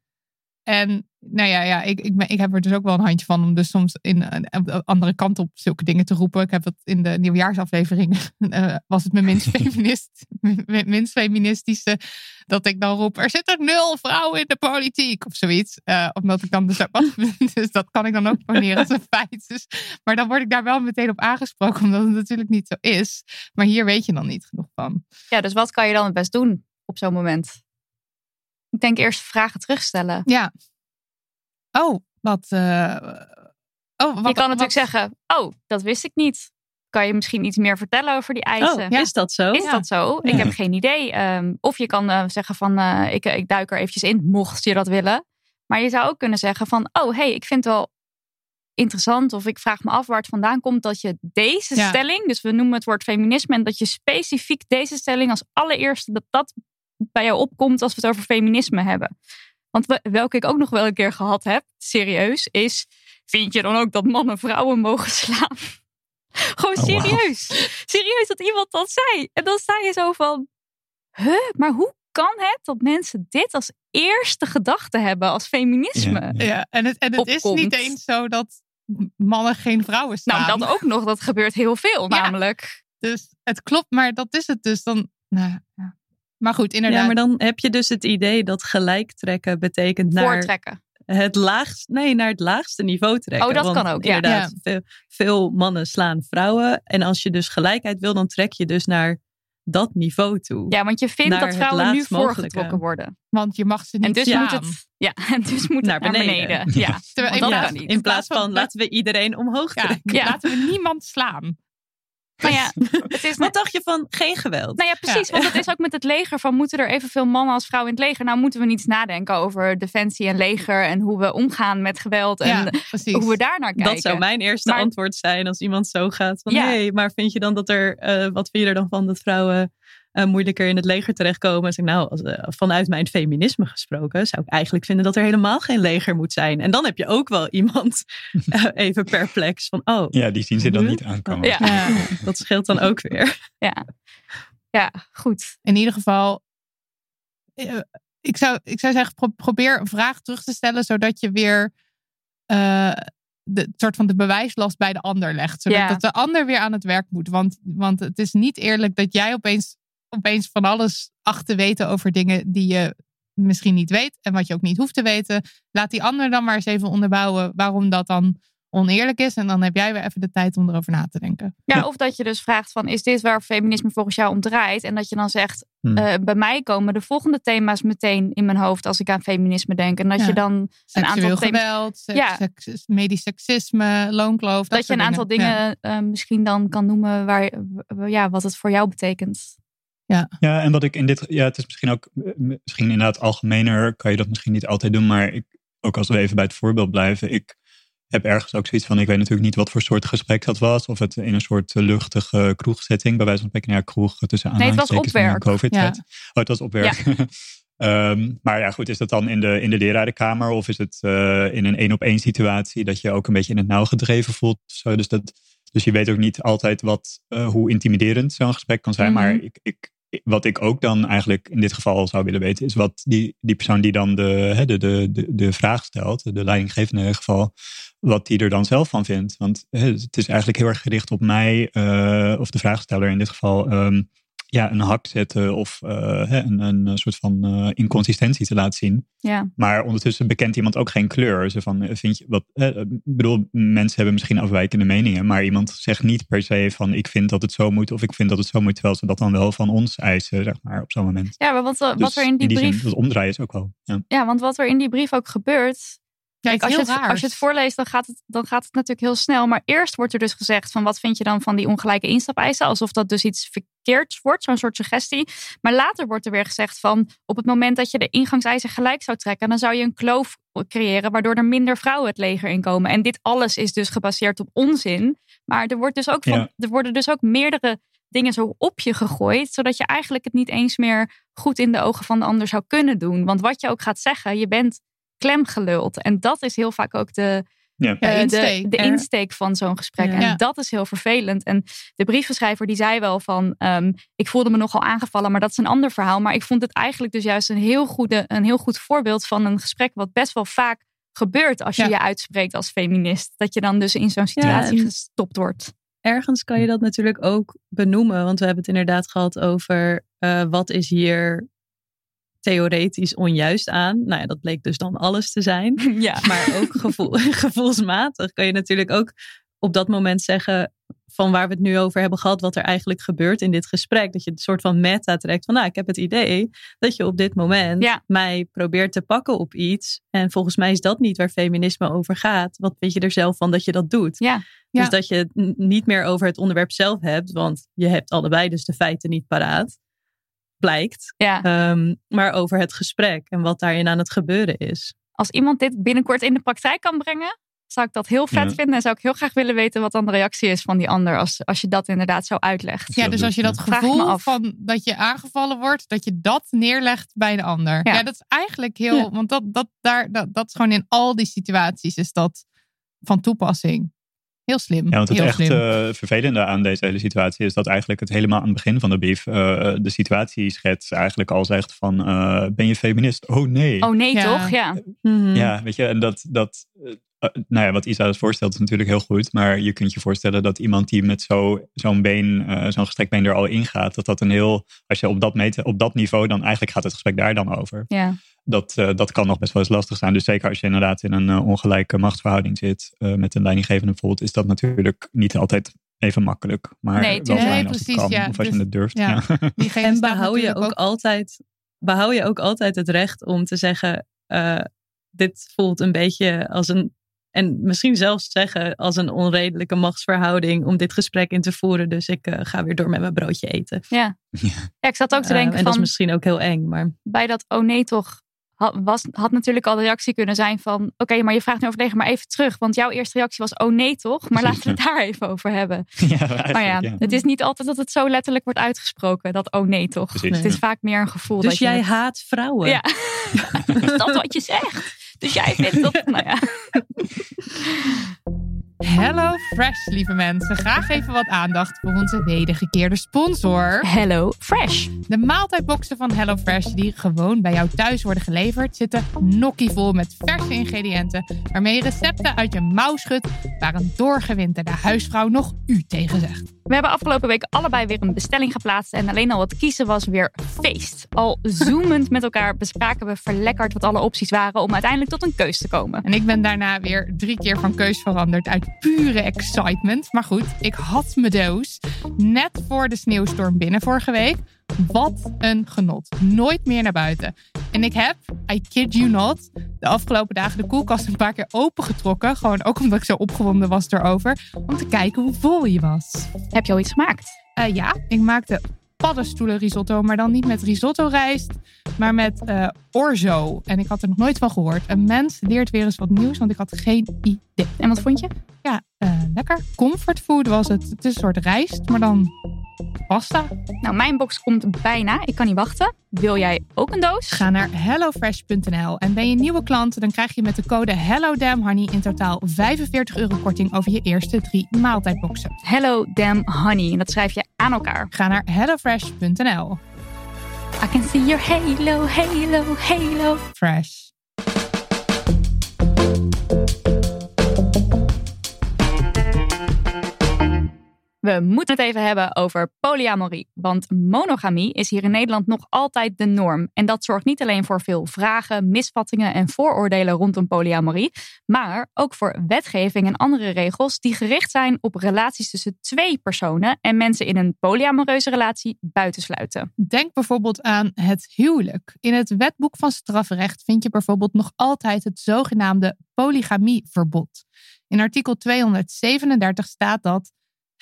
En nou ja, ja ik, ik, ik heb er dus ook wel een handje van om dus soms in een, een andere kant op zulke dingen te roepen. Ik heb dat in de nieuwjaarsaflevering, *laughs* eh, was het mijn minst, *laughs* feminist, mijn minst feministische, dat ik dan roep, er zitten nul vrouwen in de politiek of zoiets. Eh, omdat ik dan dus ook, *laughs* dus dat kan ik dan ook poneren als een feit. Dus, maar dan word ik daar wel meteen op aangesproken, omdat het natuurlijk niet zo is. Maar hier weet je dan niet genoeg van. ja, dus wat kan je dan het best doen op zo'n moment? Ik denk eerst vragen terugstellen. Ja. Oh, wat. eh, oh, wat je kan natuurlijk wat- zeggen, oh, dat wist ik niet. Kan je misschien iets meer vertellen over die eisen? Oh, Ja. is dat zo? Is Ja. dat zo? Ik heb geen idee. Ehm, of je kan eh, zeggen van, eh, ik, ik duik er eventjes in, mocht je dat willen. Maar je zou ook kunnen zeggen van, oh, hey, ik vind het wel interessant. Of ik vraag me af waar het vandaan komt dat je deze Ja. stelling, dus we noemen het woord feminisme, en dat je specifiek deze stelling als allereerste, dat dat bij jou opkomt als we het over feminisme hebben. Want we- welke ik ook nog wel een keer gehad heb, serieus, is, vind je dan ook dat mannen vrouwen mogen slaan? *laughs* Gewoon Oh, serieus. Serieus dat iemand dat zei. En dan sta je zo van, huh, maar hoe kan het dat mensen dit als eerste gedachte hebben als feminisme? Ja, ja. Ja, en het, en het is niet eens zo dat mannen geen vrouwen staan. Nou, dat ook nog, dat gebeurt heel veel Ja. namelijk. Dus het klopt, maar dat is het dus dan. Nou, ja. Maar goed, inderdaad. Ja, maar dan heb je dus het idee dat gelijk trekken betekent naar Voortrekken. het laagste, nee, naar het laagste niveau trekken. Oh, dat Want kan ook, ja. Inderdaad, Veel, veel mannen slaan vrouwen. En als je dus gelijkheid wil, dan trek je dus naar dat niveau toe. Ja, want je vindt dat vrouwen nu voorgetrokken worden. Want je mag ze niet En dus slaan. moet het, ja, *laughs* en dus moet Naar het naar beneden. beneden. Ja. *laughs* Terwijl in dat plaats- kan niet. In plaats van laten we iedereen omhoog Ja, trekken. Ja. laten we niemand slaan. Maar ja, het is *laughs* Wat dacht je van geen geweld? Nou ja, precies. Want het is ook met het leger van moeten er evenveel mannen als vrouwen in het leger. Nou moeten we niet eens nadenken over defensie en leger en hoe we omgaan met geweld en ja, hoe we daar naar kijken. Dat zou mijn eerste Maar- antwoord zijn als iemand zo gaat van Ja. nee, maar vind je dan dat er, eh, wat vind je er dan van dat vrouwen eh, moeilijker in het leger terechtkomen? En zeg ik, nou, als, eh, vanuit mijn feminisme gesproken zou ik eigenlijk vinden dat er helemaal geen leger moet zijn. En dan heb je ook wel iemand *laughs* eh, even perplex van oh, Ja, die zien ze dan niet aankomen. Ja. Ja. dat scheelt dan ook weer. Ja. ja, goed. In ieder geval, ik zou, ik zou zeggen, pro- probeer een vraag terug te stellen, zodat je weer eh, de het soort van de bewijslast bij de ander legt. Zodat Ja. dat de ander weer aan het werk moet. Want, want het is niet eerlijk dat jij opeens, opeens van alles acht te weten over dingen die je misschien niet weet en wat je ook niet hoeft te weten. Laat die ander dan maar eens even onderbouwen waarom dat dan oneerlijk is. En dan heb jij weer even de tijd om erover na te denken. Ja, of dat je dus vraagt van is dit waar feminisme volgens jou om draait? En dat je dan zegt, Hmm. eh, bij mij komen de volgende thema's meteen in mijn hoofd als ik aan feminisme denk. En dat Ja. je dan een Seksueel aantal thema's geweld, seks, Ja. seks- medisch seksisme, loonkloof. dat, je een aantal dingen Ja. eh, misschien dan kan noemen waar, w- ja, wat het voor jou betekent. Ja, en wat ik in dit, ja, het is misschien ook, eh, misschien inderdaad algemener, kan je dat misschien niet altijd doen, maar ik, ook als we even bij het voorbeeld blijven, ik heb ergens ook zoiets van, ik weet natuurlijk niet wat voor soort gesprek dat was, of het in een soort eh, luchtige kroegsetting, bij wijze van spreken, ja, kroeg tussen Nee, het was aanhalingstekens op van werk. de COVID-tijd. Ja. Oh, het was op werk. *laughs* Ehm, maar ja, goed, is dat dan in de, in de lerarenkamer of is het eh, in een één-op-één situatie dat je ook een beetje in het nauw gedreven voelt? Zo, dus, dat, dus je weet ook niet altijd wat, hoe intimiderend zo'n gesprek kan zijn. Mhm. Maar ik, ik, wat ik ook dan eigenlijk in dit geval zou willen weten, is wat die, die persoon die dan de, de, de, de, vraag stelt, de leidinggevende in ieder geval, wat die er dan zelf van vindt. Want het is eigenlijk heel erg gericht op mij, eh, of de vraagsteller in dit geval, ehm, ja, een hak zetten of eh, een, een soort van eh, inconsistentie te laten zien. Ja. Maar ondertussen bekent iemand ook geen kleur. Zo van, eh, vind je, wat, eh, ik bedoel, mensen hebben misschien afwijkende meningen, maar iemand zegt niet per se van ik vind dat het zo moet of ik vind dat het zo moet, terwijl ze dat dan wel van ons eisen, zeg maar, op zo'n moment. Ja, maar wat, eh, wat Dus er in die, zin, brief. dat omdraaien is ook wel. Ja. Ja, want wat er in die brief ook gebeurt. Ja, als, je heel het, als je het voorleest, dan gaat het, dan gaat het natuurlijk heel snel. Maar eerst wordt er dus gezegd van wat vind je dan van die ongelijke instapeisen? Alsof dat dus iets verkeerds wordt, zo'n soort suggestie. Maar later wordt er weer gezegd van op het moment dat je de ingangseisen gelijk zou trekken, dan zou je een kloof creëren waardoor er minder vrouwen het leger inkomen. En dit alles is dus gebaseerd op onzin. Maar er, wordt dus ook van, Ja. er worden dus ook meerdere dingen zo op je gegooid, zodat je eigenlijk het niet eens meer goed in de ogen van de ander zou kunnen doen. Want wat je ook gaat zeggen, je bent klemgeluld. En dat is heel vaak ook de, Ja. Eh, de, insteek. de Er- insteek van zo'n gesprek. Ja. En Ja. dat is heel vervelend. En de brievenschrijver die zei wel van... ehm, ik voelde me nogal aangevallen, maar dat is een ander verhaal. Maar ik vond het eigenlijk dus juist een heel, goede, een heel goed voorbeeld van een gesprek... wat best wel vaak gebeurt als je Ja. je uitspreekt als feminist. Dat je dan dus in zo'n situatie gestopt wordt. Ergens kan je dat natuurlijk ook benoemen, want we hebben het inderdaad gehad over eh, wat is hier theoretisch onjuist aan. Nou ja, dat bleek dus dan alles te zijn. *laughs* ja. Maar ook gevoel, *laughs* gevoelsmatig kan je natuurlijk ook op dat moment zeggen: van waar we het nu over hebben gehad, wat er eigenlijk gebeurt in dit gesprek. Dat je een soort van meta trekt van, nou, ik heb het idee dat je op dit moment Ja. mij probeert te pakken op iets. En volgens mij is dat niet waar feminisme over gaat. Wat weet je er zelf van dat je dat doet? Ja. Dus Ja. dat je het niet meer over het onderwerp zelf hebt, want je hebt allebei dus de feiten niet paraat. Blijkt. Ja. Ehm, maar over het gesprek en wat daarin aan het gebeuren is. Als iemand dit binnenkort in de praktijk kan brengen, zou ik dat heel vet Ja. vinden. En zou ik heel graag willen weten wat dan de reactie is van die ander. Als, als je dat inderdaad zo uitlegt. Ja, dus als je dat gevoel van dat je aangevallen wordt, dat je dat neerlegt bij de ander. Ja. Ja, dat is eigenlijk heel, Ja. want dat, dat, daar, dat, dat is gewoon in al die situaties is dat van toepassing. Heel slim. Ja, want het heel echt eh, vervelende aan deze hele situatie is dat eigenlijk het helemaal aan het begin van de brief eh, de situatieschets eigenlijk al zegt van eh, ben je feminist? Oh nee. Oh nee, Ja. toch? Ja. Mhm. Ja, weet je, en dat, dat eh, nou ja, wat Isa dus voorstelt is natuurlijk heel goed, maar je kunt je voorstellen dat iemand die met zo, zo'n been, eh, zo'n gestrekt been er al ingaat, dat dat een heel, als je op dat, meten, op dat niveau, dan eigenlijk gaat het gesprek daar dan over. ja. Dat, eh, dat kan nog best wel eens lastig zijn. Dus zeker als je inderdaad in een ongelijke machtsverhouding zit, eh, met een leidinggevende bijvoorbeeld, is dat natuurlijk niet altijd even makkelijk. Maar Nee, wel tuurlijk. fijn Nee, als het precies, kan, ja. of als Dus- je het durft. ja. Ja. *laughs* En behoud je natuurlijk ook, altijd, behoud je ook altijd het recht om te zeggen: eh, dit voelt een beetje als een. En misschien zelfs zeggen als een onredelijke machtsverhouding om dit gesprek in te voeren. Dus ik eh, ga weer door met mijn broodje eten. Ja. ja, ik zat ook te Eh, denken en dat is van misschien ook heel eng. Maar bij dat oh nee toch had, was, had natuurlijk al de reactie kunnen zijn van oké, maar je vraagt nu overlegen, maar even terug. Want jouw eerste reactie was oh nee toch? Maar laten we het *laughs* daar even over hebben. ja, Maar ja, ja. het is niet altijd dat het zo letterlijk wordt uitgesproken, dat oh nee toch? Precies, Het is vaak meer een gevoel. dus dat je jij het- haat vrouwen. Ja, *laughs* is dat wat je zegt? Du skeiv helt sånn. *laughs* Hello Fresh, lieve mensen. Graag even wat aandacht voor onze wedergekeerde sponsor. Hello Fresh. De maaltijdboxen van HelloFresh die gewoon bij jou thuis worden geleverd, zitten nokkievol met verse ingrediënten waarmee je recepten uit je mouw schudt waar een doorgewinterde huisvrouw nog u tegen zegt. We hebben afgelopen week allebei weer een bestelling geplaatst. En alleen al het kiezen was weer feest. Al zoomend met elkaar bespraken we verlekkerd wat alle opties waren om uiteindelijk tot een keus te komen. En ik ben daarna weer drie keer van keus veranderd uit pure excitement. Maar goed, ik had mijn doos net voor de sneeuwstorm binnen vorige week. Wat een genot. Nooit meer naar buiten. En ik heb, I kid you not, de afgelopen dagen de koelkast een paar keer opengetrokken. Gewoon ook omdat ik zo opgewonden was erover. Om te kijken hoe vol je was. Heb je al iets gemaakt? Eh, ja, ik maakte paddenstoelen risotto, maar dan niet met risotto rijst, maar met eh, orzo. En ik had er nog nooit van gehoord. Een mens leert weer eens wat nieuws, want ik had geen idee. En wat vond je? Ja, eh, lekker. Comfortfood was het. Het is een soort rijst, maar dan pasta. Nou, mijn box komt bijna. Ik kan niet wachten. Wil jij ook een doos? Ga naar hellofresh.nl en ben je nieuwe klant, dan krijg je met de code HelloDamnHoney in totaal 45 euro korting over je eerste drie maaltijdboxen. Hello Damn Honey. En dat schrijf je aan elkaar. Ga naar hellofresh.nl. I can see your halo, halo, halo. Fresh. We moeten het even hebben over polyamorie. Want monogamie is hier in Nederland nog altijd de norm. En dat zorgt niet alleen voor veel vragen, misvattingen en vooroordelen rondom polyamorie. Maar ook voor wetgeving en andere regels die gericht zijn op relaties tussen twee personen. En mensen in een polyamoreuze relatie buitensluiten. Denk bijvoorbeeld aan het huwelijk. In het wetboek van strafrecht vind je bijvoorbeeld nog altijd het zogenaamde polygamieverbod. In artikel 237 staat dat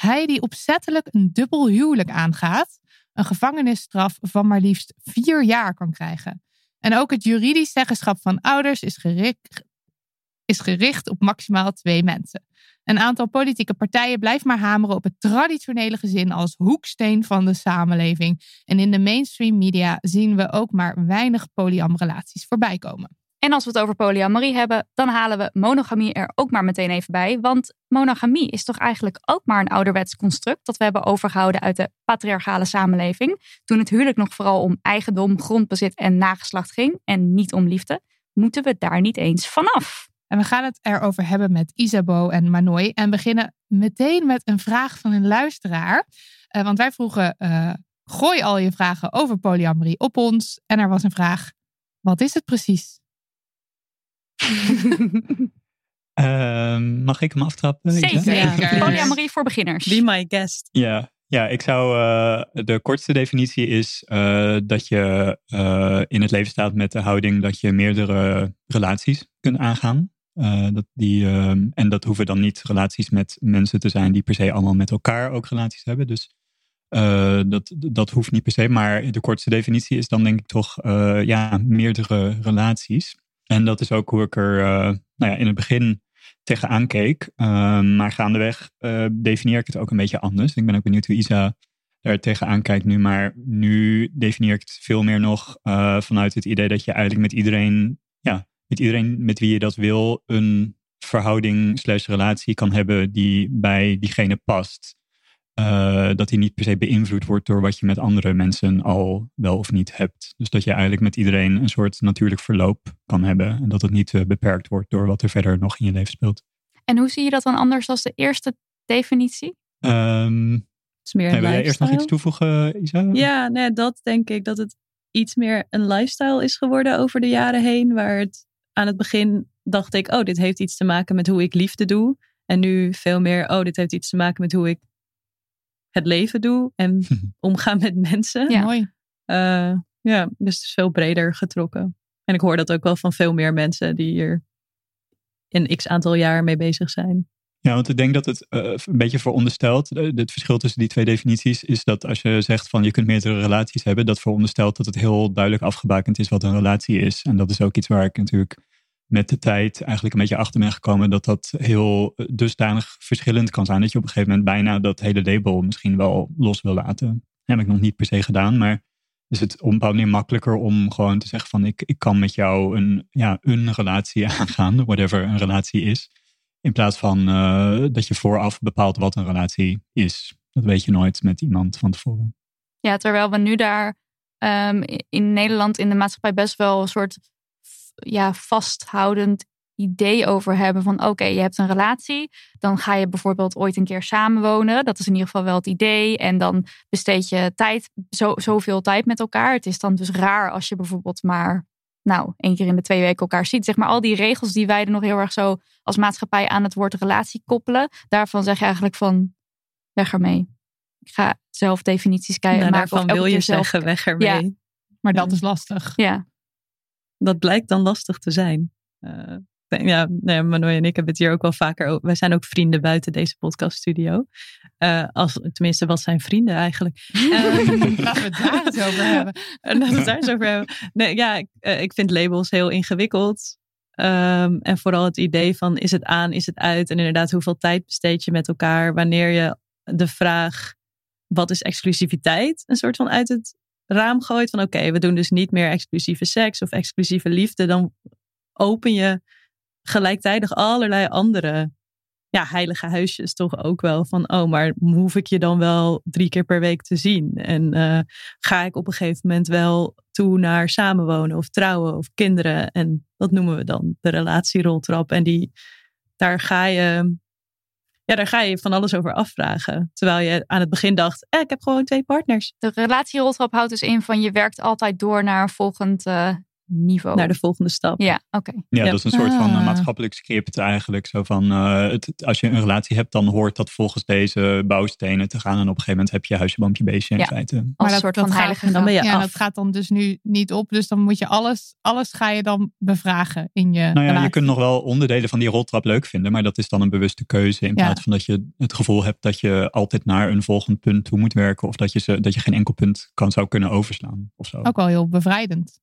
hij die opzettelijk een dubbel huwelijk aangaat, een gevangenisstraf van maar liefst vier jaar kan krijgen. En ook het juridisch zeggenschap van ouders is gericht, is gericht op maximaal twee mensen. Een aantal politieke partijen blijft maar hameren op het traditionele gezin als hoeksteen van de samenleving. En in de mainstream media zien we ook maar weinig polyamrelaties voorbij komen. En als we het over polyamorie hebben, dan halen we monogamie er ook maar meteen even bij. Want monogamie is toch eigenlijk ook maar een ouderwets construct dat we hebben overgehouden uit de patriarchale samenleving. Toen het huwelijk nog vooral om eigendom, grondbezit en nageslacht ging en niet om liefde, moeten we daar niet eens vanaf. En we gaan het erover hebben met Isabeau en Manoy. En beginnen meteen met een vraag van een luisteraar. Eh, want wij vroegen, eh, gooi al je vragen over polyamorie op ons. En er was een vraag, wat is het precies? *laughs* Ehm, mag ik hem aftrappen? Zeker. Zeker. Polyamorie voor beginners. Be my guest. Ja, ja ik zou. eh, de kortste definitie is eh, dat je eh, in het leven staat met de houding dat je meerdere relaties kunt aangaan. Eh, dat die, ehm, en dat hoeven dan niet relaties met mensen te zijn die per se allemaal met elkaar ook relaties hebben. Dus eh, dat, dat hoeft niet per se. Maar de kortste definitie is dan denk ik toch eh, ja, meerdere relaties. En dat is ook hoe ik er eh, nou ja, in het begin tegenaan keek. Ehm, maar gaandeweg eh, definieer ik het ook een beetje anders. Ik ben ook benieuwd hoe Isa er tegenaan kijkt nu. Maar nu definieer ik het veel meer nog eh, vanuit het idee dat je eigenlijk met iedereen, ja, met iedereen met wie je dat wil, een verhouding slash relatie kan hebben die bij diegene past. Eh, dat die niet per se beïnvloed wordt door wat je met andere mensen al wel of niet hebt. Dus dat je eigenlijk met iedereen een soort natuurlijk verloop kan hebben. En dat het niet eh, beperkt wordt door wat er verder nog in je leven speelt. En hoe zie je dat dan anders dan de eerste definitie? Ehm Het is meer wil jij eerst nog iets toevoegen, Isa? Ja, nee, dat denk ik dat het iets meer een lifestyle is geworden over de jaren heen. Waar het aan het begin dacht ik, oh, dit heeft iets te maken met hoe ik liefde doe. En nu veel meer, oh, dit heeft iets te maken met hoe ik het leven doe en *laughs* omgaan met mensen. Ja. Mooi. Eh, ja, dus het is veel breder getrokken. En ik hoor dat ook wel van veel meer mensen die hier een x aantal jaar mee bezig zijn. Ja, want ik denk dat het eh, een beetje veronderstelt. eh, Het verschil tussen die twee definities is dat als je zegt van je kunt meerdere relaties hebben, dat veronderstelt dat het heel duidelijk afgebakend is wat een relatie is. En dat is ook iets waar ik natuurlijk met de tijd eigenlijk een beetje achter ben gekomen dat dat heel dusdanig verschillend kan zijn. Dat je op een gegeven moment bijna dat hele label misschien wel los wil laten. Dat heb ik nog niet per se gedaan, maar is het op een bepaalde manier makkelijker om gewoon te zeggen van ik, ik kan met jou een, ja, een relatie *laughs* aangaan, whatever een relatie is. In plaats van eh, dat je vooraf bepaalt wat een relatie is. Dat weet je nooit met iemand van tevoren. Ja, terwijl we nu daar ehm, in Nederland in de maatschappij best wel een soort ja, vasthoudend idee over hebben van oké, je hebt een relatie, dan ga je bijvoorbeeld ooit een keer samenwonen. Dat is in ieder geval wel het idee. En dan besteed je tijd, zo, zoveel tijd met elkaar. Het is dan dus raar als je bijvoorbeeld maar nou, één keer in de twee weken elkaar ziet. Zeg maar al die regels die wij er nog heel erg zo als maatschappij aan het woord relatie koppelen. Daarvan zeg je eigenlijk van weg ermee. Ik ga zelf definities kijken. Nou, maken of daarvan wil je zelf- zeggen, weg ermee. Ja. Maar dat is lastig. Ja, Dat blijkt dan lastig te zijn. Eh, ja, nee, Manoy en ik hebben het hier ook wel vaker over. Wij zijn ook vrienden buiten deze podcaststudio. Eh als, tenminste, wat zijn vrienden eigenlijk? *laughs* Ehm, Laten we het daar eens over hebben. En *laughs* laten we het daar eens over hebben. Nee, ja, ik, eh, ik vind labels heel ingewikkeld. Ehm, en vooral het idee van is het aan, is het uit? En inderdaad, hoeveel tijd besteed je met elkaar? Wanneer je de vraag wat is exclusiviteit een soort van uit het raam gooit. Van oké, we doen dus niet meer exclusieve seks of exclusieve liefde. Dan open je gelijktijdig allerlei andere ja, heilige huisjes toch ook wel. Van oh, maar hoef ik je dan wel drie keer per week te zien? En eh, ga ik op een gegeven moment wel toe naar samenwonen of trouwen of kinderen. En dat noemen we dan de relatieroltrap. En die, daar ga je, ja, daar ga je van alles over afvragen. Terwijl je aan het begin dacht, eh, ik heb gewoon twee partners. de relatieroltrap houdt dus in van je werkt altijd door naar een volgend eh, niveau. Naar de volgende stap. Ja, oké. Ja, Ja. dat is een soort van eh, Ah. maatschappelijk script eigenlijk. Zo van, eh, het, als je een relatie hebt, dan hoort dat volgens deze bouwstenen te gaan. En op een gegeven moment heb je huisje, boompje, beestje in Ja. feite. Als Maar dat- soort van gaat- heilige dan ben je. Ja, af. dat gaat dan dus nu niet op. Dus dan moet je alles, alles ga je dan bevragen in je Nou ja, je kunt nog wel onderdelen van die roltrap leuk vinden, maar dat is dan een bewuste keuze. In Ja. plaats van dat je het gevoel hebt dat je altijd naar een volgend punt toe moet werken. Of dat je, ze, dat je geen enkel punt kan, zou kunnen overslaan. Of zo. Ook wel heel bevrijdend.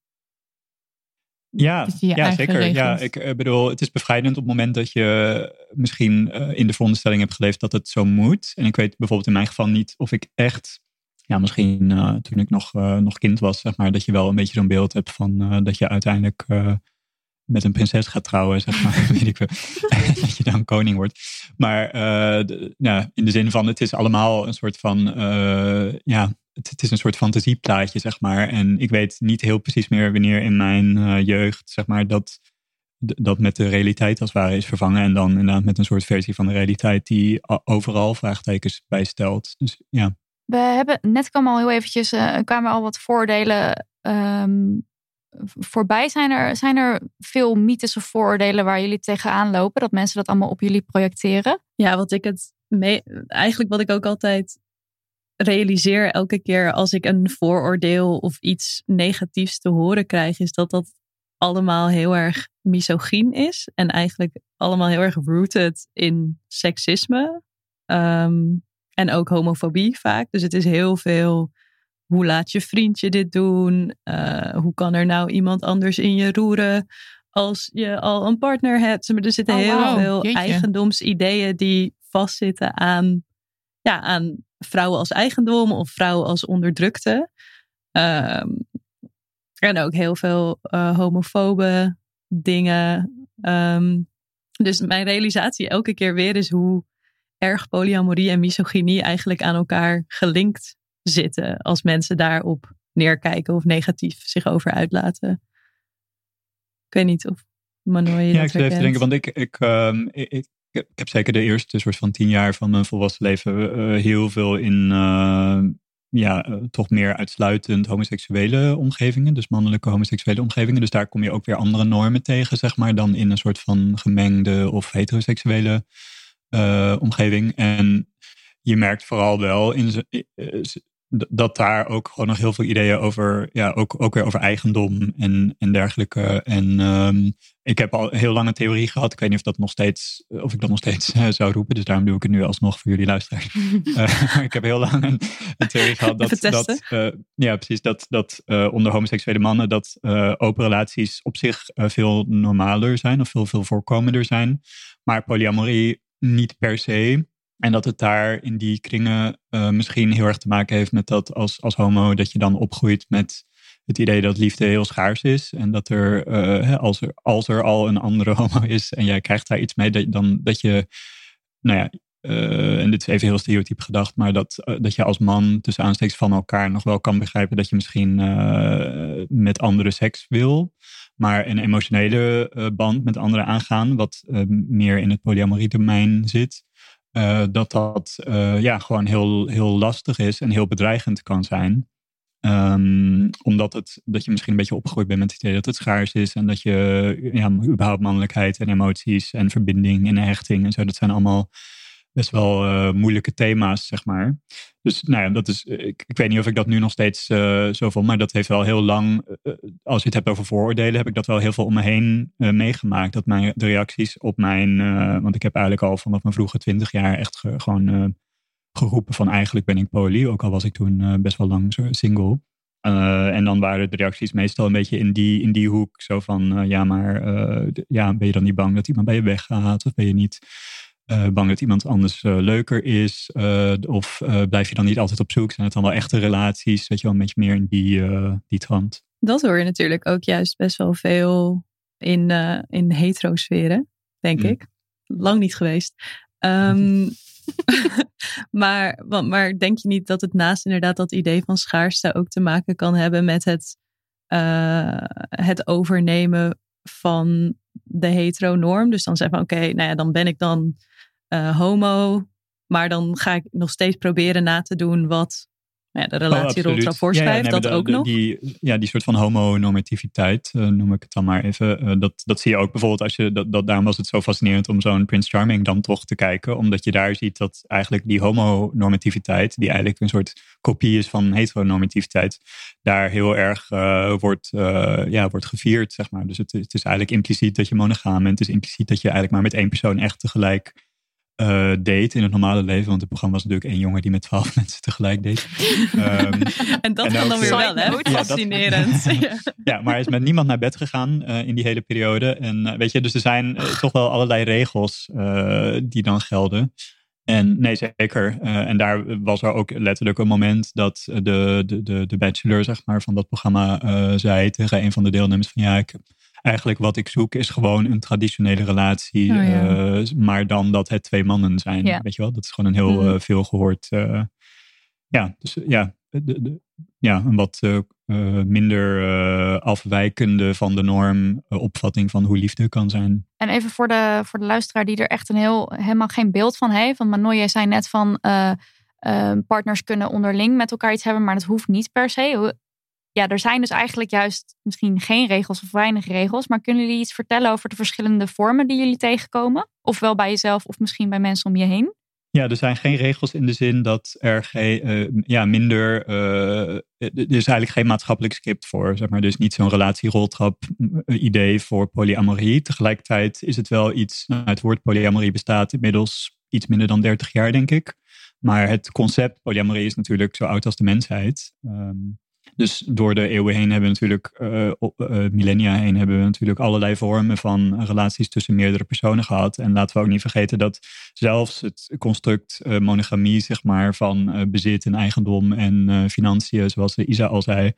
Ja, ja zeker. Ja, ik eh, bedoel, het is bevrijdend op het moment dat je misschien eh, in de veronderstelling hebt geleefd dat het zo moet. En ik weet bijvoorbeeld in mijn geval niet of ik echt, ja, misschien eh, toen ik nog, eh, nog kind was, zeg maar, dat je wel een beetje zo'n beeld hebt van eh, dat je uiteindelijk eh, met een prinses gaat trouwen, zeg maar, *laughs* weet ik veel. *laughs* dat je dan koning wordt. Maar eh, de- ja, in de zin van, het is allemaal een soort van, eh, ja, het, het is een soort fantasieplaatje, zeg maar. En ik weet niet heel precies meer wanneer in mijn eh, jeugd, zeg maar, dat, dat met de realiteit als het ware is vervangen. En dan inderdaad met een soort versie van de realiteit die overal vraagtekens bij stelt. Dus ja, We hebben net kwam al heel eventjes, eh, kwamen al wat voordelen ehm, voorbij? Zijn er, zijn er veel mythes of vooroordelen waar jullie tegenaan lopen? Dat mensen dat allemaal op jullie projecteren? Ja, wat ik het mee, eigenlijk wat ik ook altijd realiseer elke keer als ik een vooroordeel of iets negatiefs te horen krijg, is dat dat allemaal heel erg misogyn is. En eigenlijk allemaal heel erg rooted in seksisme. Ehm, en ook homofobie vaak. Dus het is heel veel. Hoe laat je vriendje dit doen? Uh, hoe kan er nou iemand anders in je roeren als je al een partner hebt? Maar er zitten Oh, heel veel Jeetje. eigendomsideeën die vastzitten aan, ja, aan vrouwen als eigendom of vrouwen als onderdrukte. Ehm, en ook heel veel eh, homofobe dingen. Ehm, dus mijn realisatie elke keer weer is hoe erg polyamorie en misogynie eigenlijk aan elkaar gelinkt zitten. Als mensen daarop neerkijken of negatief zich over uitlaten. Ik weet niet of Manoy Ja, ik even denken, want ik, ik, ehm, ik, ik, heb zeker de eerste soort van tien jaar van mijn volwassen leven eh, heel veel in eh, ja, eh, toch meer uitsluitend homoseksuele omgevingen, dus mannelijke homoseksuele omgevingen. Dus daar kom je ook weer andere normen tegen, zeg maar, dan in een soort van gemengde of heteroseksuele omgeving. En je merkt vooral wel in dat daar ook gewoon nog heel veel ideeën over, ja, ook, ook weer over eigendom en, en dergelijke. En ehm, ik heb al heel lang een theorie gehad. Ik weet niet of, dat nog steeds, of ik dat nog steeds eh, zou roepen. Dus daarom doe ik het nu alsnog voor jullie luisteraars. *laughs* Eh, ik heb heel lang een, een theorie gehad dat, dat eh, ja, precies, dat, dat onder homoseksuele mannen dat open relaties op zich veel normaler zijn of veel, veel voorkomender zijn. Maar polyamorie niet per se. En dat het daar in die kringen eh, misschien heel erg te maken heeft met dat als, als homo dat je dan opgroeit met het idee dat liefde heel schaars is. En dat er, eh, als, er als er al een andere *laughs* homo is en jij krijgt daar iets mee, dat, dan dat je, nou ja, eh, en dit is even heel stereotyp gedacht, maar dat, dat je als man tussen aanstekens van elkaar nog wel kan begrijpen dat je misschien met andere seks wil. Maar een emotionele band met anderen aangaan, wat meer in het polyamorie domein zit, eh, dat dat eh, ja, gewoon heel, heel lastig is en heel bedreigend kan zijn. Ehm, omdat het, dat je misschien een beetje opgegroeid bent met het idee dat het schaars is. En dat je ja, überhaupt mannelijkheid en emoties en verbinding en hechting en zo. Dat zijn allemaal best wel eh, moeilijke thema's, zeg maar. Dus nou ja, dat is, ik, ik weet niet of ik dat nu nog steeds eh zo voel. Maar dat heeft wel heel lang, eh, als je het hebt over vooroordelen, heb ik dat wel heel veel om me heen eh, meegemaakt. Dat mijn, de reacties op mijn, eh, want ik heb eigenlijk al vanaf mijn vroege twintig jaar echt ge- gewoon eh, geroepen van eigenlijk ben ik poly. Ook al was ik toen eh, best wel lang single. Eh, en dan waren de reacties meestal een beetje in die, in die hoek. Zo van, eh, ja, maar eh, ja, ben je dan niet bang dat iemand bij je weggaat? Of ben je niet eh, bang dat iemand anders eh, leuker is? Eh, of blijf je dan niet altijd op zoek? Zijn het dan wel echte relaties? Weet je wel, een beetje meer in die, die trant. Dat hoor je natuurlijk ook juist best wel veel in, in heterosferen, denk Mm. ik. Lang niet geweest. Ehm, *laughs* maar, want, maar denk je niet dat het naast inderdaad dat idee van schaarste ook te maken kan hebben met het, het overnemen van de heteronorm? Dus dan zeggen van oké, nou ja, dan ben ik dan eh, homo, maar dan ga ik nog steeds proberen na te doen wat ja, de Oh. Ja, ja, nee, maar dat de- ook de- nog. Die, ja, die soort van homonormativiteit, eh, noem ik het dan maar even. eh, dat, dat zie je ook bijvoorbeeld als je, dat, dat, daarom was het zo fascinerend om zo'n Prince Charming dan toch te kijken. Omdat je daar ziet dat eigenlijk die homonormativiteit, die eigenlijk een soort kopie is van heteronormativiteit, daar heel erg eh, wordt, ja, wordt gevierd, zeg maar. Dus het, het is eigenlijk impliciet dat je monogaam bent. Het is impliciet dat je eigenlijk maar met één persoon echt tegelijk eh date in het normale leven. Want het programma was natuurlijk één jongen die met twaalf *laughs* mensen tegelijk date. Ehm, *laughs* En dat En kan dan weer wel, hè? Ja, Fascinerend. *laughs* Ja. ja, maar hij is met niemand naar bed gegaan eh, in die hele periode. En eh, weet je, dus er zijn toch wel allerlei regels die dan gelden. En nee, zeker. En daar was er ook letterlijk een moment dat de, de, de, de bachelor zeg maar, van dat programma zei tegen een van de deelnemers van ja, ik, eigenlijk wat ik zoek is gewoon een traditionele relatie. Oh, ja. eh, maar dan dat het twee mannen zijn. Ja. Weet je wel, dat is gewoon een heel Mhm. eh, veel gehoord. eh, ja, dus ja, de, de, ja, een wat minder afwijkende van de norm opvatting van hoe liefde kan zijn. En even voor de, voor de luisteraar die er echt een heel, helemaal geen beeld van heeft. Want Manoy, jij zei net van partners kunnen onderling met elkaar iets hebben, maar dat hoeft niet per se. Ja, er zijn dus eigenlijk juist misschien geen regels of weinig regels. Maar kunnen jullie iets vertellen over de verschillende vormen die jullie tegenkomen? Ofwel bij jezelf of misschien bij mensen om je heen? Ja, er zijn geen regels in de zin dat er geen, eh, ja, minder, uh, er is eigenlijk geen maatschappelijk script voor, zeg maar. Dus niet zo'n relatieroltrap idee voor polyamorie. Tegelijkertijd is het wel iets, nou, het woord polyamorie bestaat inmiddels iets minder dan 30 jaar, denk ik. Maar het concept polyamorie is natuurlijk zo oud als de mensheid. Um, dus door de eeuwen heen hebben we natuurlijk, uh, millennia heen, hebben we natuurlijk allerlei vormen van relaties tussen meerdere personen gehad. En laten we ook niet vergeten dat zelfs het construct monogamie, zeg maar, van bezit en eigendom en financiën, zoals Isa al zei,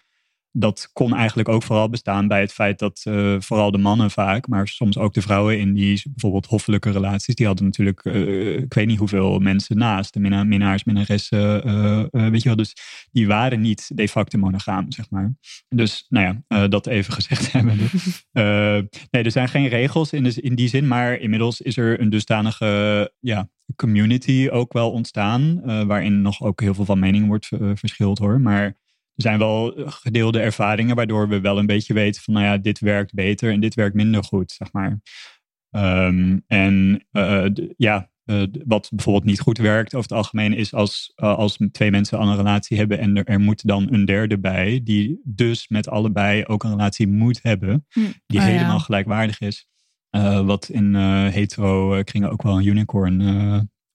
dat kon eigenlijk ook vooral bestaan bij het feit dat uh, vooral de mannen vaak, maar soms ook de vrouwen in die bijvoorbeeld hoffelijke relaties, die hadden natuurlijk, uh, ik weet niet hoeveel mensen naast, de minna minnaars, minnaressen, uh, weet je wel, dus die waren niet de facto monogaam, zeg maar. Dus, nou ja, dat even *laughs* gezegd hebben. *laughs* nee, er zijn geen regels in, de, in die zin, maar inmiddels is er een dusdanige, ja, community ook wel ontstaan, waarin nog ook heel veel van mening wordt verschild hoor, maar zijn wel gedeelde ervaringen waardoor we wel een beetje weten van, nou ja, dit werkt beter en dit werkt minder goed, zeg maar. Um, en uh, ja, uh, wat bijvoorbeeld niet goed werkt over het algemeen is als, uh, als twee mensen al een relatie hebben en er, er, moet dan een derde bij, die dus met allebei ook een relatie moet hebben, hm. die oh, helemaal ja. gelijkwaardig is. wat in hetero kringen ook wel een unicorn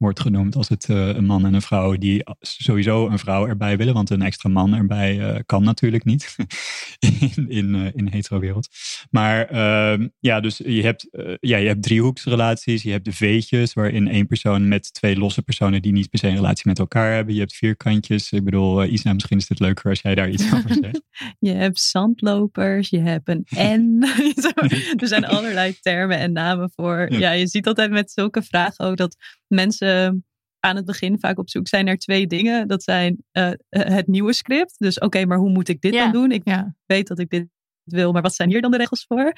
wordt genoemd als het uh, een man en een vrouw die sowieso een vrouw erbij willen, want een extra man erbij uh, kan natuurlijk niet *laughs* in, in, uh, in hetero-wereld. Maar ehm, ja, dus je hebt, ja, je hebt driehoeksrelaties, je hebt de veetjes waarin één persoon met twee losse personen die niet per se een relatie met elkaar hebben. Je hebt vierkantjes. Ik bedoel, Isna, misschien is het leuker als jij daar iets over *laughs* zegt. je hebt zandlopers, je hebt een *laughs* N. er zijn allerlei termen en namen voor. Ja, je ziet altijd met zulke vragen ook dat mensen aan het begin vaak op zoek zijn naar twee dingen. Dat zijn uh, het nieuwe script. Dus oké, maar hoe moet ik dit dan doen? Ik ja. weet dat ik dit wil, maar wat zijn hier dan de regels voor?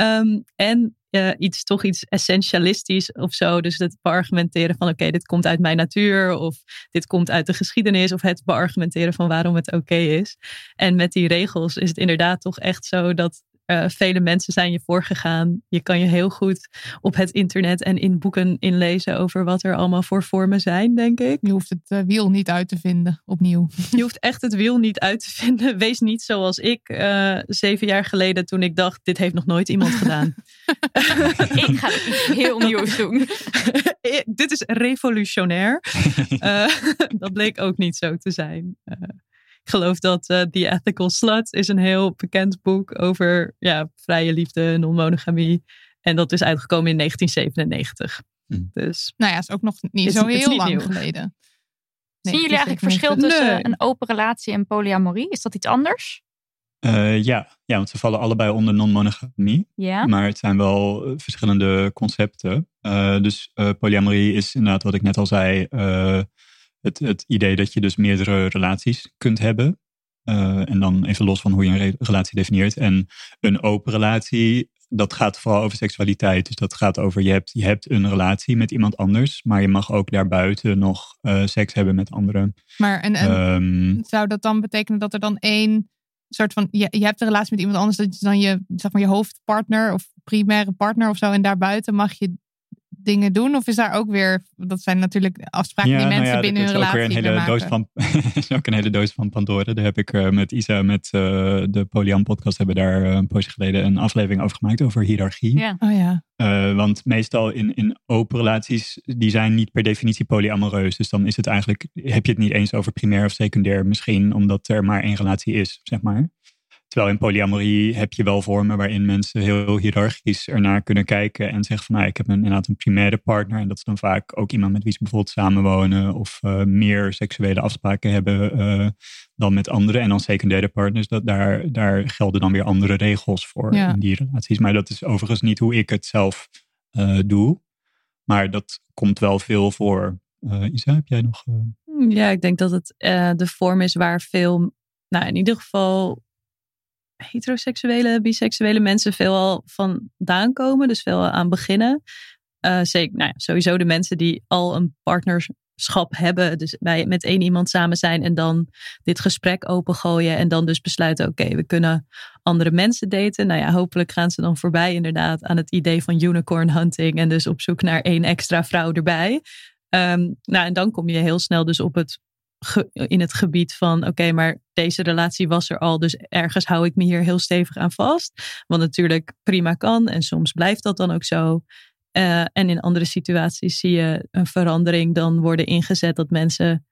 Um, en uh, iets, toch iets essentialistisch of zo. Dus het beargumenteren van oké, dit komt uit mijn natuur. Of dit komt uit de geschiedenis. Of het beargumenteren van waarom het oké is. En met die regels is het inderdaad toch echt zo dat uh, vele mensen zijn je voorgegaan. Je kan je heel goed op het internet en in boeken inlezen over wat er allemaal voor vormen zijn, denk ik. Je hoeft het uh, wiel niet uit te vinden, opnieuw. Je hoeft echt het wiel niet uit te vinden. *laughs* Wees niet zoals ik uh, zeven jaar geleden toen ik dacht, dit heeft nog nooit iemand gedaan. *laughs* ik ga het heel nieuws doen. *laughs* dit is revolutionair. dat bleek ook niet zo te zijn. Ik geloof dat uh, The Ethical Slut is een heel bekend boek over ja, vrije liefde, non-monogamie. En dat is uitgekomen in 1997. Hm. Dus, nou ja, is ook nog niet zo heel lang geleden. Zien jullie eigenlijk verschil tussen een open relatie en polyamorie? Is dat iets anders? Uh, ja. ja, want ze vallen allebei onder non-monogamie. Maar het zijn wel eh, verschillende concepten. Uh, dus polyamorie is inderdaad wat ik net al zei het, het idee dat je dus meerdere relaties kunt hebben. Uh, en dan even los van hoe je een relatie definieert. En een open relatie, dat gaat vooral over seksualiteit. Dus dat gaat over je hebt, je hebt een relatie met iemand anders, maar je mag ook daarbuiten nog uh, seks hebben met anderen. Maar en, en um, zou dat dan betekenen dat er dan één soort van, je, je hebt een relatie met iemand anders, dat is dan je, zeg maar, je hoofdpartner of primaire partner of zo, en daarbuiten mag je dingen doen? Of is daar ook weer, dat zijn natuurlijk afspraken die mensen nou ja, binnen hun relatie ook weer een hele doos van, *laughs* is ook een hele doos van Pandora. Daar heb ik uh, met Isa, met uh, de Polyam podcast, hebben daar uh, een poosje geleden een aflevering over gemaakt over hiërarchie. Ja. Oh ja. want meestal in, in open relaties, die zijn niet per definitie polyamoreus. Dus dan is het eigenlijk, heb je het niet eens over primair of secundair misschien, omdat er maar één relatie is, zeg maar. Terwijl in polyamorie heb je wel vormen waarin mensen heel hiërarchisch ernaar kunnen kijken en zeggen van nou, ik heb een, inderdaad een primaire partner en dat is dan vaak ook iemand met wie ze bijvoorbeeld samenwonen of uh, meer seksuele afspraken hebben uh, dan met anderen. En dan secundaire partners, dat, daar, daar gelden dan weer andere regels voor ja. in die relaties. Maar dat is overigens niet hoe ik het zelf uh, doe. Maar dat komt wel veel voor. Isa, heb jij nog... Ja, ik denk dat het de vorm is waar veel, nou in ieder geval heteroseksuele, biseksuele mensen veelal vandaan komen. Dus veel aan beginnen. Uh, zeker, nou ja, sowieso de mensen die al een partner partnerschap hebben. Dus wij met één iemand samen zijn en dan dit gesprek opengooien. En dan dus besluiten, oké, we kunnen andere mensen daten. Nou ja, hopelijk gaan ze dan voorbij inderdaad aan het idee van unicorn hunting. En dus op zoek naar één extra vrouw erbij. Ehm, nou, en dan kom je heel snel dus op het in het gebied van oké, maar deze relatie was er al, dus ergens hou ik me hier heel stevig aan vast. Wat natuurlijk prima kan en soms blijft dat dan ook zo. Uh, en in andere situaties zie je een verandering dan worden ingezet dat mensen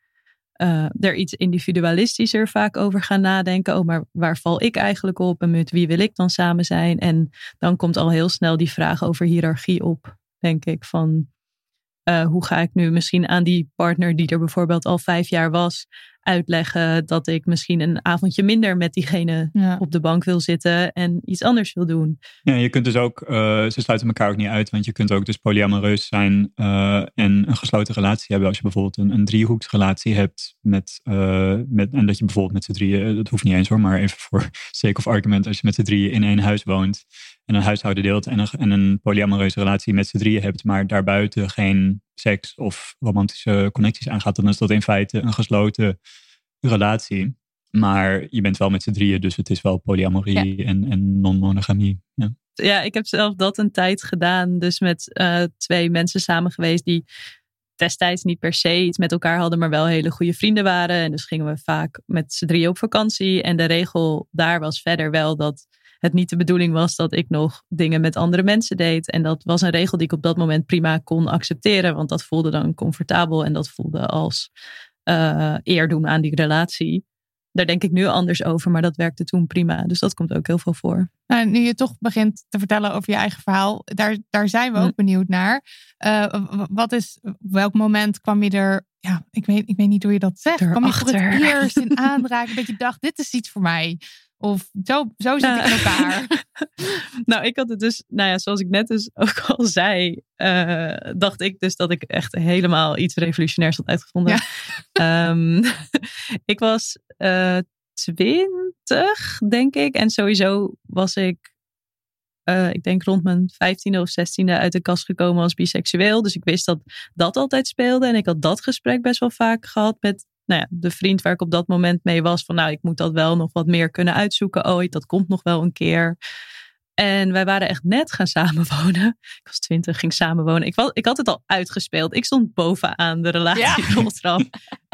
uh, er iets individualistischer vaak over gaan nadenken. Oh, maar waar val ik eigenlijk op en met wie wil ik dan samen zijn? En dan komt al heel snel die vraag over hiërarchie op, denk ik. Van uh, hoe ga ik nu misschien aan die partner die er bijvoorbeeld al vijf jaar was, uitleggen dat ik misschien een avondje minder met diegene op de bank wil zitten en iets anders wil doen. Ja, je kunt dus ook, uh, ze sluiten elkaar ook niet uit, want je kunt ook dus polyamoreus zijn uh, en een gesloten relatie hebben. Als je bijvoorbeeld een, een driehoeksrelatie hebt met, uh, met, en dat je bijvoorbeeld met z'n drieën, dat hoeft niet eens hoor, maar even voor *laughs* sake of argument, als je met z'n drieën in één huis woont en een huishouden deelt en een, en een polyamoreuze relatie met z'n drieën hebt, maar daarbuiten geen seks of romantische connecties aangaat, dan is dat in feite een gesloten relatie. Maar je bent wel met z'n drieën, dus het is wel polyamorie en, en non-monogamie. Ja. ja, ik heb zelf dat een tijd gedaan. Dus met uh, twee mensen samen geweest die destijds niet per se iets met elkaar hadden, maar wel hele goede vrienden waren. En dus gingen we vaak met z'n drieën op vakantie. En de regel daar was verder wel dat het niet de bedoeling was dat ik nog dingen met andere mensen deed. En dat was een regel die ik op dat moment prima kon accepteren, want dat voelde dan comfortabel en dat voelde als uh, eer doen aan die relatie. Daar denk ik nu anders over, maar dat werkte toen prima. Dus dat komt ook heel veel voor. Nou, nu je toch begint te vertellen over je eigen verhaal, daar, daar zijn we ook benieuwd naar. Uh, wat is, welk moment kwam je er, ja, ik weet, ik weet niet hoe je dat zegt. Kwam je voor het eerst in aanraking dat je dacht, dit is iets voor mij? Of zo, zo zit ik in elkaar. *laughs* nou, ik had het dus, nou ja, zoals ik net dus ook *laughs* al zei, uh, dacht ik dus dat ik echt helemaal iets revolutionairs had uitgevonden. Ja. Um, *laughs* ik was uh, twintig, denk ik. En sowieso was ik, uh, ik denk rond mijn vijftiende of zestiende uit de kast gekomen als biseksueel. Dus ik wist dat dat altijd speelde. En ik had dat gesprek best wel vaak gehad met nou ja, de vriend waar ik op dat moment mee was. Van nou, ik moet dat wel nog wat meer kunnen uitzoeken ooit. Dat komt nog wel een keer. En wij waren echt net gaan samenwonen. Ik was twintig, ging samenwonen. Ik, was, ik had het al uitgespeeld. Ik stond bovenaan de relatie ja.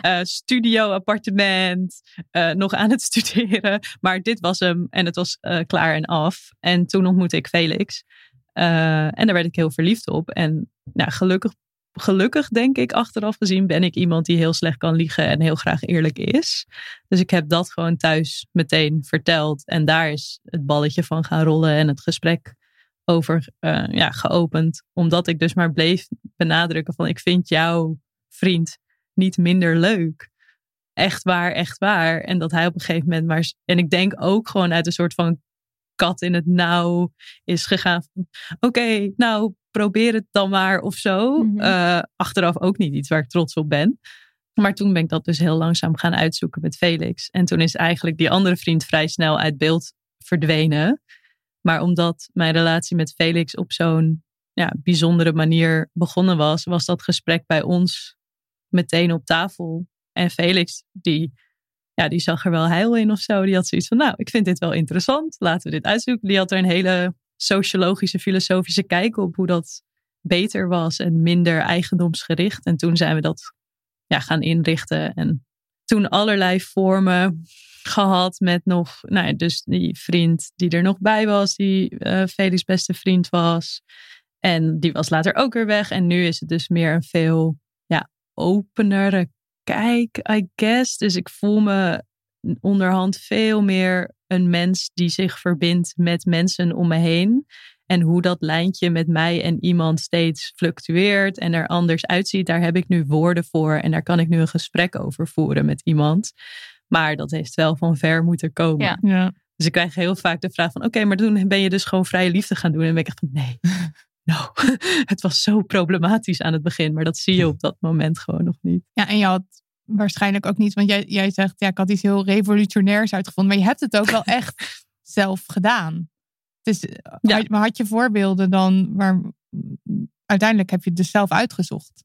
Uh, *laughs* studio, appartement, uh, nog aan het *laughs* studeren. Maar dit was hem en het was uh, klaar en af. En toen ontmoette ik Felix. en daar werd ik heel verliefd op. En nou, gelukkig gelukkig, denk ik, achteraf gezien, ben ik iemand die heel slecht kan liegen en heel graag eerlijk is. Dus ik heb dat gewoon thuis meteen verteld. En daar is het balletje van gaan rollen en het gesprek over uh, ja, geopend. Omdat ik dus maar bleef benadrukken van ik vind jouw vriend niet minder leuk. Echt waar, echt waar. En dat hij op een gegeven moment maar. En ik denk ook gewoon uit een soort van kat in het nauw is gegaan. Oké, nou probeer het dan maar of zo. Mhm. Eh, achteraf ook niet iets waar ik trots op ben. Maar toen ben ik dat dus heel langzaam gaan uitzoeken met Felix. En toen is eigenlijk die andere vriend vrij snel uit beeld verdwenen. Maar omdat mijn relatie met Felix op zo'n ja, bijzondere manier begonnen was, was dat gesprek bij ons meteen op tafel. En Felix, die, ja, die zag er wel heil in of zo. Die had zoiets van, nou, ik vind dit wel interessant. Laten we dit uitzoeken. Die had er een hele sociologische, filosofische kijk op hoe dat beter was en minder eigendomsgericht. En toen zijn we dat ja, gaan inrichten. En toen allerlei vormen gehad met nog, nou ja, dus die vriend die er nog bij was, die uh, Felix' beste vriend was. En die was later ook weer weg. En nu is het dus meer een veel ja, openere kijk, I guess. Dus ik voel me onderhand veel meer een mens die zich verbindt met mensen om me heen. En hoe dat lijntje met mij en iemand steeds fluctueert en er anders uitziet, daar heb ik nu woorden voor en daar kan ik nu een gesprek over voeren met iemand. Maar dat heeft wel van ver moeten komen. Ja. Dus ik krijg heel vaak de vraag van, oké, maar toen ben je dus gewoon vrije liefde gaan doen. En dan ben ik echt van, nee, *laughs* nou, *laughs* het was zo problematisch aan het begin, maar dat zie je *laughs* op dat moment gewoon nog niet. Ja, en je had waarschijnlijk ook niet, want jij, jij zegt, ja, ik had iets heel revolutionairs uitgevonden, maar je hebt het ook wel echt *laughs* zelf gedaan. Dus ja. maar had je voorbeelden dan waar uiteindelijk heb je het dus zelf uitgezocht?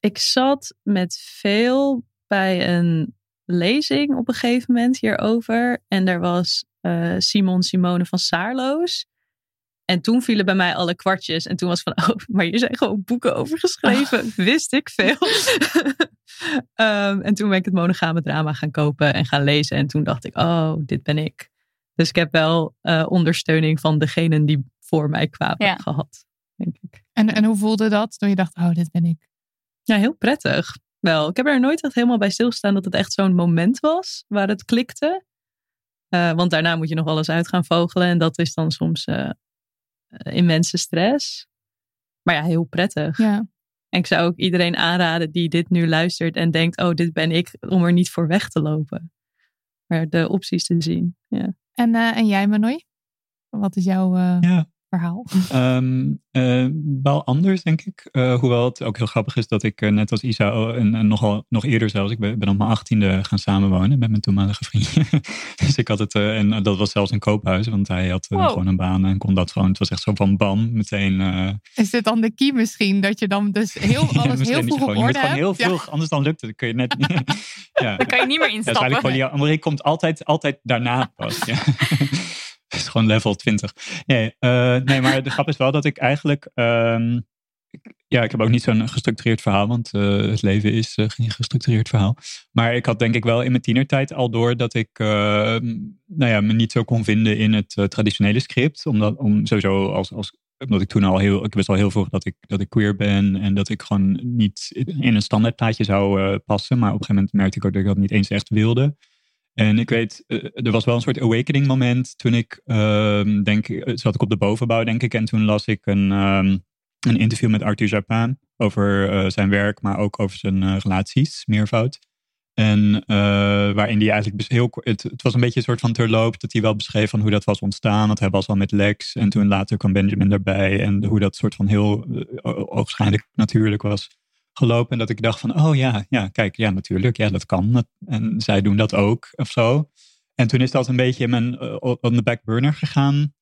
Ik zat met veel bij een lezing op een gegeven moment hierover. En daar was uh, Simon Simone van Saarloos. En toen vielen bij mij alle kwartjes. En toen was van, *laughs* oh, maar hier zijn gewoon boeken over geschreven. *laughs* Wist ik veel. Um, en toen ben ik het monogame drama gaan kopen en gaan lezen. En toen dacht ik, oh, dit ben ik. Dus ik heb wel uh, ondersteuning van degenen die voor mij kwamen Ja. gehad. Denk ik. En, en hoe voelde dat toen je dacht, oh, dit ben ik? Ja, heel prettig. Wel, ik heb er nooit echt helemaal bij stilgestaan dat het echt zo'n moment was waar het klikte. Uh, want daarna moet je nog alles uit gaan vogelen. En dat is dan soms uh, immense stress. Maar ja, heel prettig. Ja. En ik zou ook iedereen aanraden die dit nu luistert en denkt: oh, dit ben ik, om er niet voor weg te lopen. Maar de opties te zien. Ja. En, uh, en jij, Manoy? Wat is jouw uh, ja. Verhaal? Um, uh, wel anders, denk ik. Uh, hoewel het ook heel grappig is dat ik uh, net als Isa en, en nogal, nog eerder zelfs, ik ben, ben op mijn achttiende gaan samenwonen met mijn toenmalige vriendje. *laughs* dus ik had het, en dat was zelfs een koophuis, want hij had Wow. gewoon een baan en kon dat gewoon. Het was echt zo van bam, meteen. Is dit dan de key misschien? Dat je dan dus *laughs* heel, alles ja, heel je op gewoon, je moet orde gewoon heel hebt? veel, anders dan lukt het. Dan kun je net niet. *laughs* ja. Dan kan je niet meer Ja, instappen. uiteindelijk polyamorie komt altijd, altijd daarna pas. Ja. Het is gewoon level 20. Nee, uh, nee, maar de grap is wel dat ik eigenlijk. Ik, ja, ik heb ook niet zo'n gestructureerd verhaal, want uh, het leven is uh, geen gestructureerd verhaal. Maar ik had denk ik wel in mijn tienertijd al door dat ik nou ja, me niet zo kon vinden in het traditionele script. Omdat, om sowieso als, als omdat ik toen al heel, ik wist al heel vroeg dat ik, dat ik queer ben en dat ik gewoon niet in een standaardplaatje zou passen. Maar op een gegeven moment merkte ik ook dat ik dat niet eens echt wilde. En ik weet, uh, er was wel een soort awakening moment toen ik, uh, denk, zat ik op de bovenbouw denk ik. En toen las ik een, um, een interview met Arthur Japin over uh, zijn werk, maar ook over zijn relaties, meervoud. En waarin hij eigenlijk heel het, was een beetje een soort van terloop dat hij wel beschreef van hoe dat was ontstaan. Want hij was al met Lex en toen later kwam Benjamin erbij. En hoe dat soort van heel oogschijnlijk natuurlijk was gelopen. En dat ik dacht van, oh ja, ja, kijk, ja natuurlijk, ja dat kan. En zij doen dat ook of zo. En toen is dat een beetje in mijn uh, on the back burner gegaan.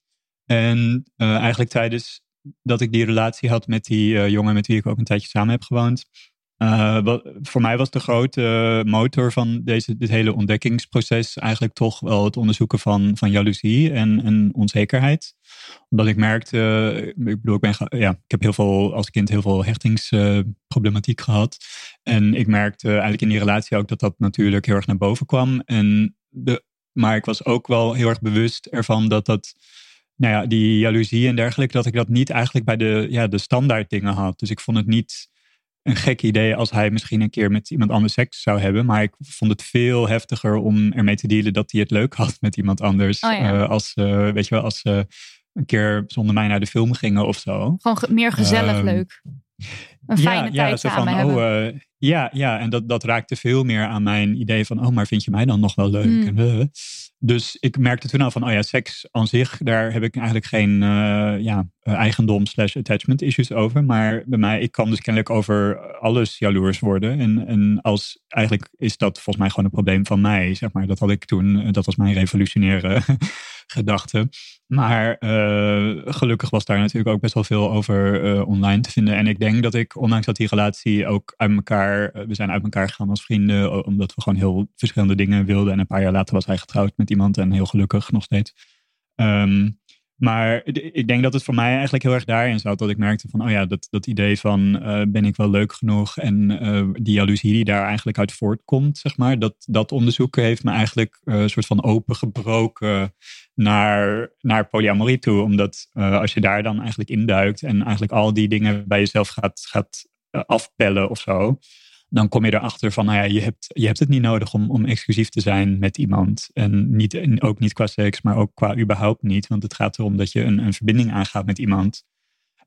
En uh, eigenlijk tijdens dat ik die relatie had met die uh, jongen met wie ik ook een tijdje samen heb gewoond. Wat, voor mij was de grote motor van deze, dit hele ontdekkingsproces eigenlijk toch wel het onderzoeken van, van jaloezie en, en onzekerheid. Omdat ik merkte, ik bedoel, ik, ben, ja, ik heb heel veel als kind heel veel hechtingsproblematiek gehad. En ik merkte eigenlijk in die relatie ook dat dat natuurlijk heel erg naar boven kwam. En de, maar ik was ook wel heel erg bewust ervan dat dat nou ja, die jaloezie en dergelijke, dat ik dat niet eigenlijk bij de, ja, de standaard dingen had. Dus ik vond het niet een gek idee als hij misschien een keer met iemand anders seks zou hebben. Maar ik vond het veel heftiger om ermee te dealen dat hij het leuk had met iemand anders. Oh ja. uh, als, uh, weet je wel, als ze een keer zonder mij naar de film gingen of zo. Gewoon ge meer gezellig Um, leuk. Een fijne ja, ja, tijd zo samen van, hebben. oh, uh, ja, ja, en dat, dat raakte veel meer aan mijn idee van, oh, maar vind je mij dan nog wel leuk? Mm. En, uh, dus ik merkte toen al van, oh ja, seks aan zich, daar heb ik eigenlijk geen uh, ja, eigendom slash attachment issues over. Maar bij mij, ik kan dus kennelijk over alles jaloers worden. En, en als, eigenlijk is dat volgens mij gewoon een probleem van mij, zeg maar. Dat had ik toen, dat was mijn revolutionaire *laughs* gedachte. Maar uh, gelukkig was daar natuurlijk ook best wel veel over uh, online te vinden. En ik denk dat ik, ondanks dat die relatie ook uit elkaar, uh, we zijn uit elkaar gegaan als vrienden, omdat we gewoon heel verschillende dingen wilden. En een paar jaar later was hij getrouwd met iemand en heel gelukkig nog steeds. Um, maar ik denk dat het voor mij eigenlijk heel erg daarin zat. Dat ik merkte van, oh ja, dat, dat idee van uh, ben ik wel leuk genoeg. En uh, die jaloezie die daar eigenlijk uit voortkomt, zeg maar. Dat, dat onderzoeken heeft me eigenlijk uh, een soort van opengebroken naar, naar polyamorie toe. Omdat als je daar dan eigenlijk induikt en eigenlijk al die dingen bij jezelf gaat, gaat afpellen of zo dan kom je erachter van, nou ja, je hebt, je hebt het niet nodig om, om exclusief te zijn met iemand. En, niet, en ook niet qua seks, maar ook qua überhaupt niet. Want het gaat erom dat je een, een verbinding aangaat met iemand.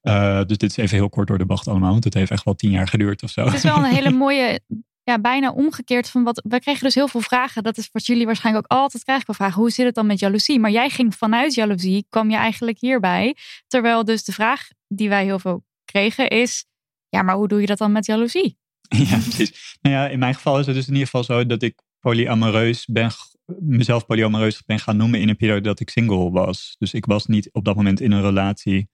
Uh, dus dit is even heel kort door de bocht allemaal, want het heeft echt wel tien jaar geduurd of zo. Het is wel een hele *laughs* mooie, ja, bijna omgekeerd van wat. We kregen dus heel veel vragen. Dat is wat jullie waarschijnlijk ook altijd krijgen. Vragen, hoe zit het dan met jaloezie? Maar jij ging vanuit jaloezie, kwam je eigenlijk hierbij. Terwijl dus de vraag die wij heel veel kregen is, ja, maar hoe doe je dat dan met jaloezie? *laughs* Ja, *laughs* precies. Nou ja, in mijn geval is het dus in ieder geval zo dat ik polyamoreus ben, mezelf polyamoreus ben gaan noemen in een periode dat ik single was. Dus ik was niet op dat moment in een relatie.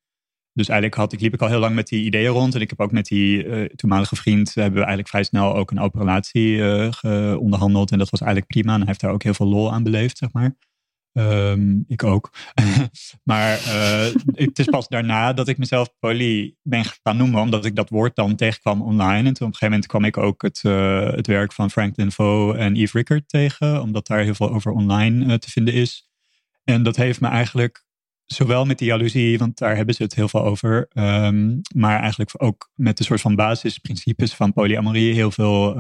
dus eigenlijk had ik, liep ik al heel lang met die ideeën rond. En ik heb ook met die uh, toenmalige vriend, hebben we eigenlijk vrij snel ook een open relatie uh, onderhandeld. En dat was eigenlijk prima. En hij heeft daar ook heel veel lol aan beleefd, zeg maar. Um, ik ook. *laughs* maar uh, het is pas daarna dat ik mezelf poly ben gaan noemen, omdat ik dat woord dan tegenkwam online. En toen op een gegeven moment kwam ik ook het, uh, het werk van Franklin Foe en Eve Rickard tegen, omdat daar heel veel over online uh, te vinden is. En dat heeft me eigenlijk zowel met die jaloezie, want daar hebben ze het heel veel over, um, maar eigenlijk ook met de soort van basisprincipes van polyamorie heel veel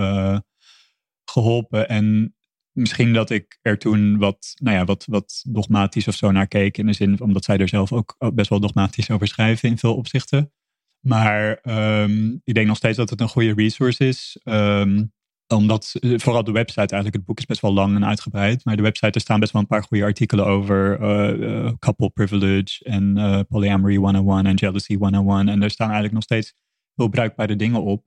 geholpen. En misschien dat ik er toen wat, nou ja, wat, wat dogmatisch of zo naar keek. In de zin, omdat zij er zelf ook best wel dogmatisch over schrijven in veel opzichten. Maar um, ik denk nog steeds dat het een goede resource is. Um, omdat eh, vooral de website eigenlijk, het boek is best wel lang en uitgebreid. Maar de website, er staan best wel een paar goede artikelen over uh, uh, couple privilege en uh, polyamory 101 en jealousy 101. En er staan eigenlijk nog steeds heel bruikbare dingen op.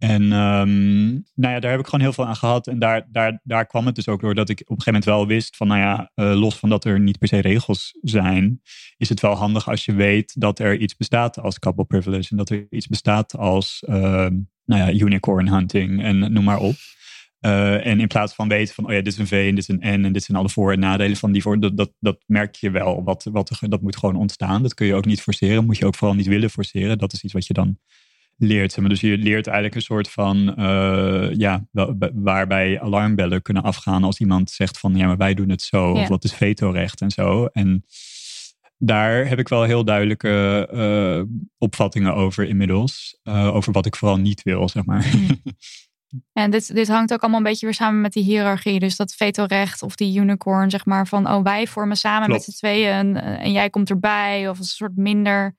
En um, nou ja, daar heb ik gewoon heel veel aan gehad. En daar, daar, daar kwam het dus ook door dat ik op een gegeven moment wel wist van, nou ja, uh, los van dat er niet per se regels zijn, is het wel handig als je weet dat er iets bestaat als couple privilege. En dat er iets bestaat als, uh, nou ja, unicorn hunting en noem maar op. Uh, en in plaats van weten van, oh ja, dit is een V en dit is een N en dit zijn alle voor- en nadelen van die voor, dat, dat, dat merk je wel. Wat, wat, dat moet gewoon ontstaan. Dat kun je ook niet forceren. Moet je ook vooral niet willen forceren. Dat is iets wat je dan leert. Zeg maar. Dus je leert eigenlijk een soort van, uh, ja, waarbij alarmbellen kunnen afgaan als iemand zegt van, ja, maar wij doen het zo. Ja. Of wat is vetorecht en zo. En daar heb ik wel heel duidelijke uh, opvattingen over inmiddels. Uh, over wat ik vooral niet wil, zeg maar. *laughs* En dit, dit hangt ook allemaal een beetje weer samen met die hiërarchie. Dus dat vetorecht of die unicorn, zeg maar, van oh, wij vormen samen Klopt. met z'n tweeën en, en, jij komt erbij. Of een soort minder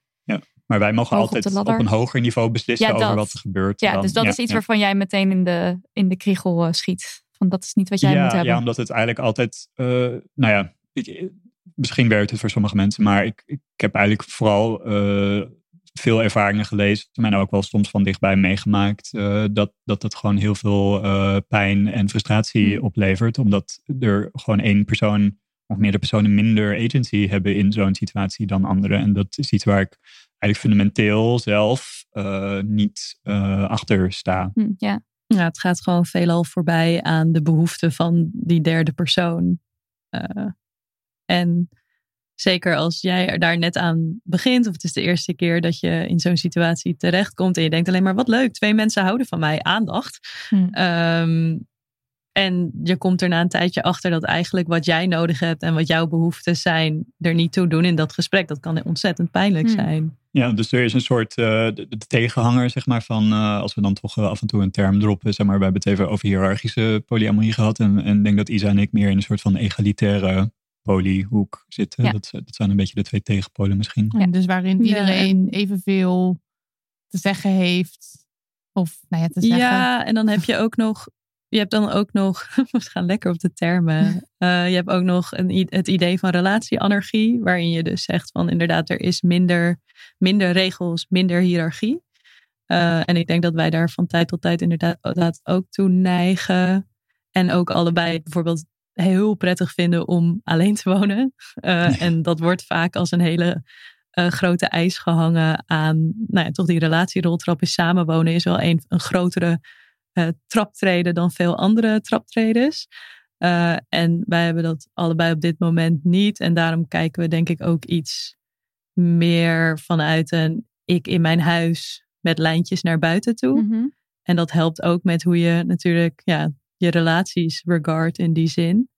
maar wij mogen Hoog altijd op, op, een hoger niveau beslissen ja, over wat er gebeurt. Ja, dan. dus dat ja, is iets ja. waarvan jij meteen in de, in de kriegel uh, schiet. Van dat is niet wat jij moet hebben. Ja, omdat het eigenlijk altijd, uh, nou ja, ik, misschien werkt het voor sommige mensen, maar ik, ik heb eigenlijk vooral uh, veel ervaringen gelezen, en ook wel soms van dichtbij meegemaakt, dat, dat het gewoon heel veel pijn en frustratie hmm. oplevert, omdat er gewoon één persoon of meerdere personen minder agency hebben in zo'n situatie dan anderen. En dat is iets waar ik eigenlijk fundamenteel zelf uh, niet uh, achter sta. Hm, ja. ja, het gaat gewoon veelal voorbij aan de behoeften van die derde persoon. Uh, en zeker als jij er daar net aan begint, of het is de eerste keer dat je in zo'n situatie terechtkomt en je denkt alleen maar wat leuk, twee mensen houden van mij, aandacht. Hm. Um, en je komt er na een tijdje achter dat eigenlijk wat jij nodig hebt en wat jouw behoeften zijn, er niet toe doen in dat gesprek. Dat kan ontzettend pijnlijk Hm. zijn. Ja, dus er is een soort uh, de, de, tegenhanger, zeg maar, van uh, als we dan toch uh, af en toe een term droppen, zeg maar, we hebben het even over hiërarchische polyamorie gehad. En ik en denk dat Isa en ik meer in een soort van egalitaire polyhoek zitten. Ja. Dat, dat zijn een beetje de twee tegenpolen misschien. Ja, dus waarin iedereen evenveel te zeggen heeft. Of nou ja, te zeggen. Ja, en dan heb je ook nog je hebt dan ook nog, *laughs* we gaan lekker op de termen. Uh, je hebt ook nog een, het idee van relatieanarchie, waarin je dus zegt van inderdaad, er is minder, minder regels, minder hiërarchie. Uh, en ik denk dat wij daar van tijd tot tijd inderdaad ook toe neigen. En ook allebei bijvoorbeeld heel prettig vinden om alleen te wonen. Uh, en dat wordt vaak als een hele grote eis gehangen aan, nou ja, toch die relatieroltrap is samenwonen is wel een, een grotere uh, traptreden dan veel andere traptredens. Uh, en wij hebben dat allebei op dit moment niet. En daarom kijken we denk ik ook iets meer vanuit een ik in mijn huis met lijntjes naar buiten toe. Mm-hmm. En dat helpt ook met hoe je natuurlijk ja, je relaties regard in die zin.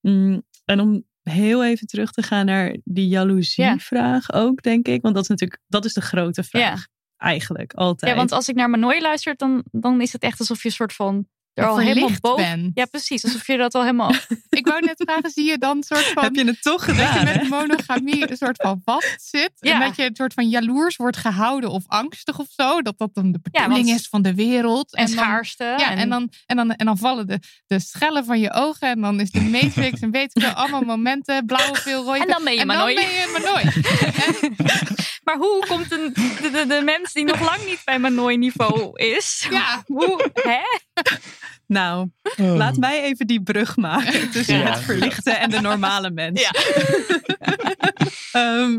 Mm, en om heel even terug te gaan naar die jaloezievraag ja. ook, denk ik. Want dat is natuurlijk dat is de grote vraag. Eigenlijk, altijd. Ja, want als ik naar Manoy luister, dan, dan is het echt alsof je een soort van er al helemaal boven. Ja, precies. Alsof je dat al helemaal. *laughs* ik wou net vragen, zie je dan soort van. Heb je het toch gedaan? Dat je met monogamie een soort van vast zit. Ja. En dat je een soort van jaloers wordt gehouden of angstig of zo. Dat dat dan de bedoeling ja, is van de wereld. En, dan, schaarste. Ja, en, en, dan, en, dan, en dan vallen de, de schellen van je ogen. En dan is de matrix en weet ik veel, allemaal momenten. Blauwe veel, rode. En dan ben je. En dan Manoy. *laughs* en, maar hoe komt een, de, de, de mens die nog lang niet bij Manoy niveau is? Ja. Hoe, hè? Nou, Laat mij even die brug maken *laughs* tussen Ja. het verlichte en de normale mens. Ja. *laughs* Ehm,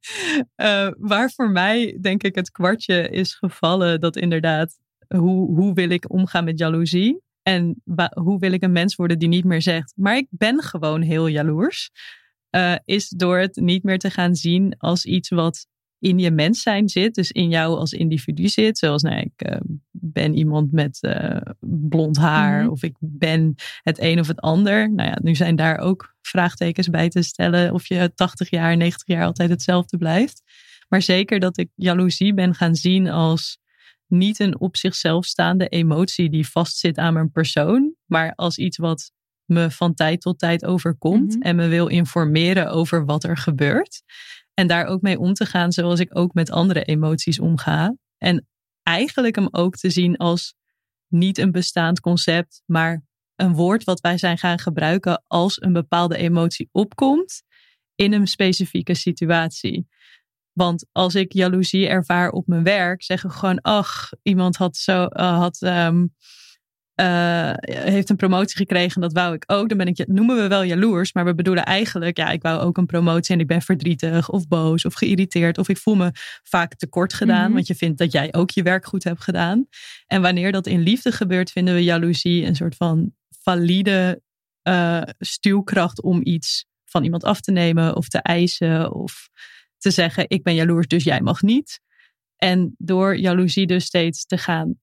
*laughs* eh, waar voor mij denk ik het kwartje is gevallen dat inderdaad, hoe, hoe wil ik omgaan met jaloezie? En hoe wil ik een mens worden die niet meer zegt, maar ik ben gewoon heel jaloers. eh, is door het niet meer te gaan zien als iets wat in je mens zijn zit, dus in jou als individu zit. Zoals, nou, ik eh, ben iemand met eh, blond haar Mhm. of ik ben het een of het ander. Nou ja, nu zijn daar ook vraagtekens bij te stellen of je 80 jaar, 90 jaar altijd hetzelfde blijft. Maar zeker dat ik jaloezie ben gaan zien als niet een op zichzelf staande emotie die vastzit aan mijn persoon, maar als iets wat me van tijd tot tijd overkomt Mhm. en me wil informeren over wat er gebeurt. En daar ook mee om te gaan zoals ik ook met andere emoties omga. En eigenlijk hem ook te zien als niet een bestaand concept, maar een woord wat wij zijn gaan gebruiken als een bepaalde emotie opkomt in een specifieke situatie. Want als ik jaloezie ervaar op mijn werk, zeggen we gewoon: ach, iemand had zo eh, had. ehm, eh, heeft een promotie gekregen, dat wou ik ook. Dan ben ik, noemen we wel jaloers, maar we bedoelen eigenlijk, ja, ik wou ook een promotie en ik ben verdrietig of boos of geïrriteerd of ik voel me vaak tekort gedaan, Mhm. want je vindt dat jij ook je werk goed hebt gedaan. En wanneer dat in liefde gebeurt, vinden we jaloezie een soort van valide eh, stuwkracht om iets van iemand af te nemen of te eisen of te zeggen, ik ben jaloers, dus jij mag niet. En door jaloezie dus steeds te gaan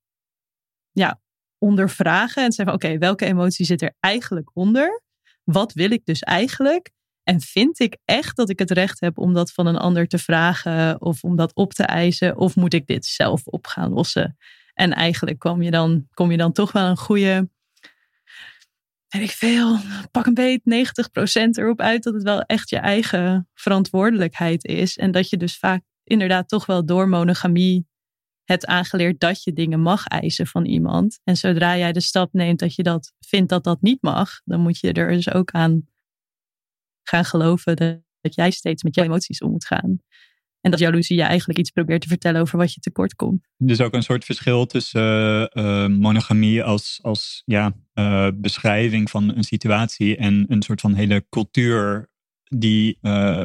ja, ondervragen en zeggen, oké, welke emotie zit er eigenlijk onder? Wat wil ik dus eigenlijk? En vind ik echt dat ik het recht heb om dat van een ander te vragen of om dat op te eisen? Of moet ik dit zelf op gaan lossen? En eigenlijk kom je dan, kom je dan toch wel een goede, weet ik veel, pak een beet 90% erop uit dat het wel echt je eigen verantwoordelijkheid is. En dat je dus vaak inderdaad toch wel door monogamie hebt aangeleerd dat je dingen mag eisen van iemand. En zodra jij de stap neemt dat je dat vindt dat dat niet mag, dan moet je er dus ook aan gaan geloven dat, jij steeds met je emoties om moet gaan. En dat jaloezie je eigenlijk iets probeert te vertellen over wat je tekort komt. Dus ook een soort verschil tussen eh, eh, monogamie als, als ja, eh, beschrijving van een situatie en een soort van hele cultuur die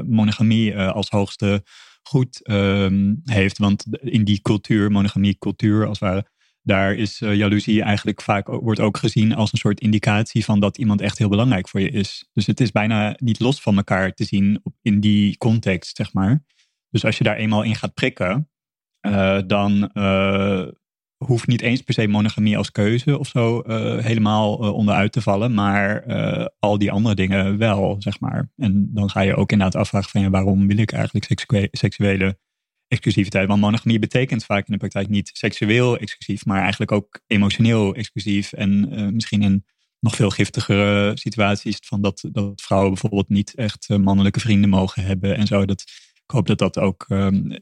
monogamie als hoogste goed ehm, heeft. Want in die cultuur, monogamie cultuur als het ware, daar is eh, jaloezie eigenlijk vaak wordt ook gezien als een soort indicatie van dat iemand echt heel belangrijk voor je is. Dus het is bijna niet los van elkaar te zien in die context, zeg maar. Dus als je daar eenmaal in gaat prikken, eh, dan eh, hoeft niet eens per se monogamie als keuze of zo eh, helemaal eh, onderuit te vallen, maar eh, al die andere dingen wel, zeg maar. En dan ga je ook inderdaad afvragen van ja, waarom wil ik eigenlijk seksuele, exclusiviteit? Want monogamie betekent vaak in de praktijk niet seksueel exclusief, maar eigenlijk ook emotioneel exclusief en misschien in nog veel giftigere situaties van dat, dat vrouwen bijvoorbeeld niet echt mannelijke vrienden mogen hebben en zo. Dat, ik hoop dat dat ook ehm,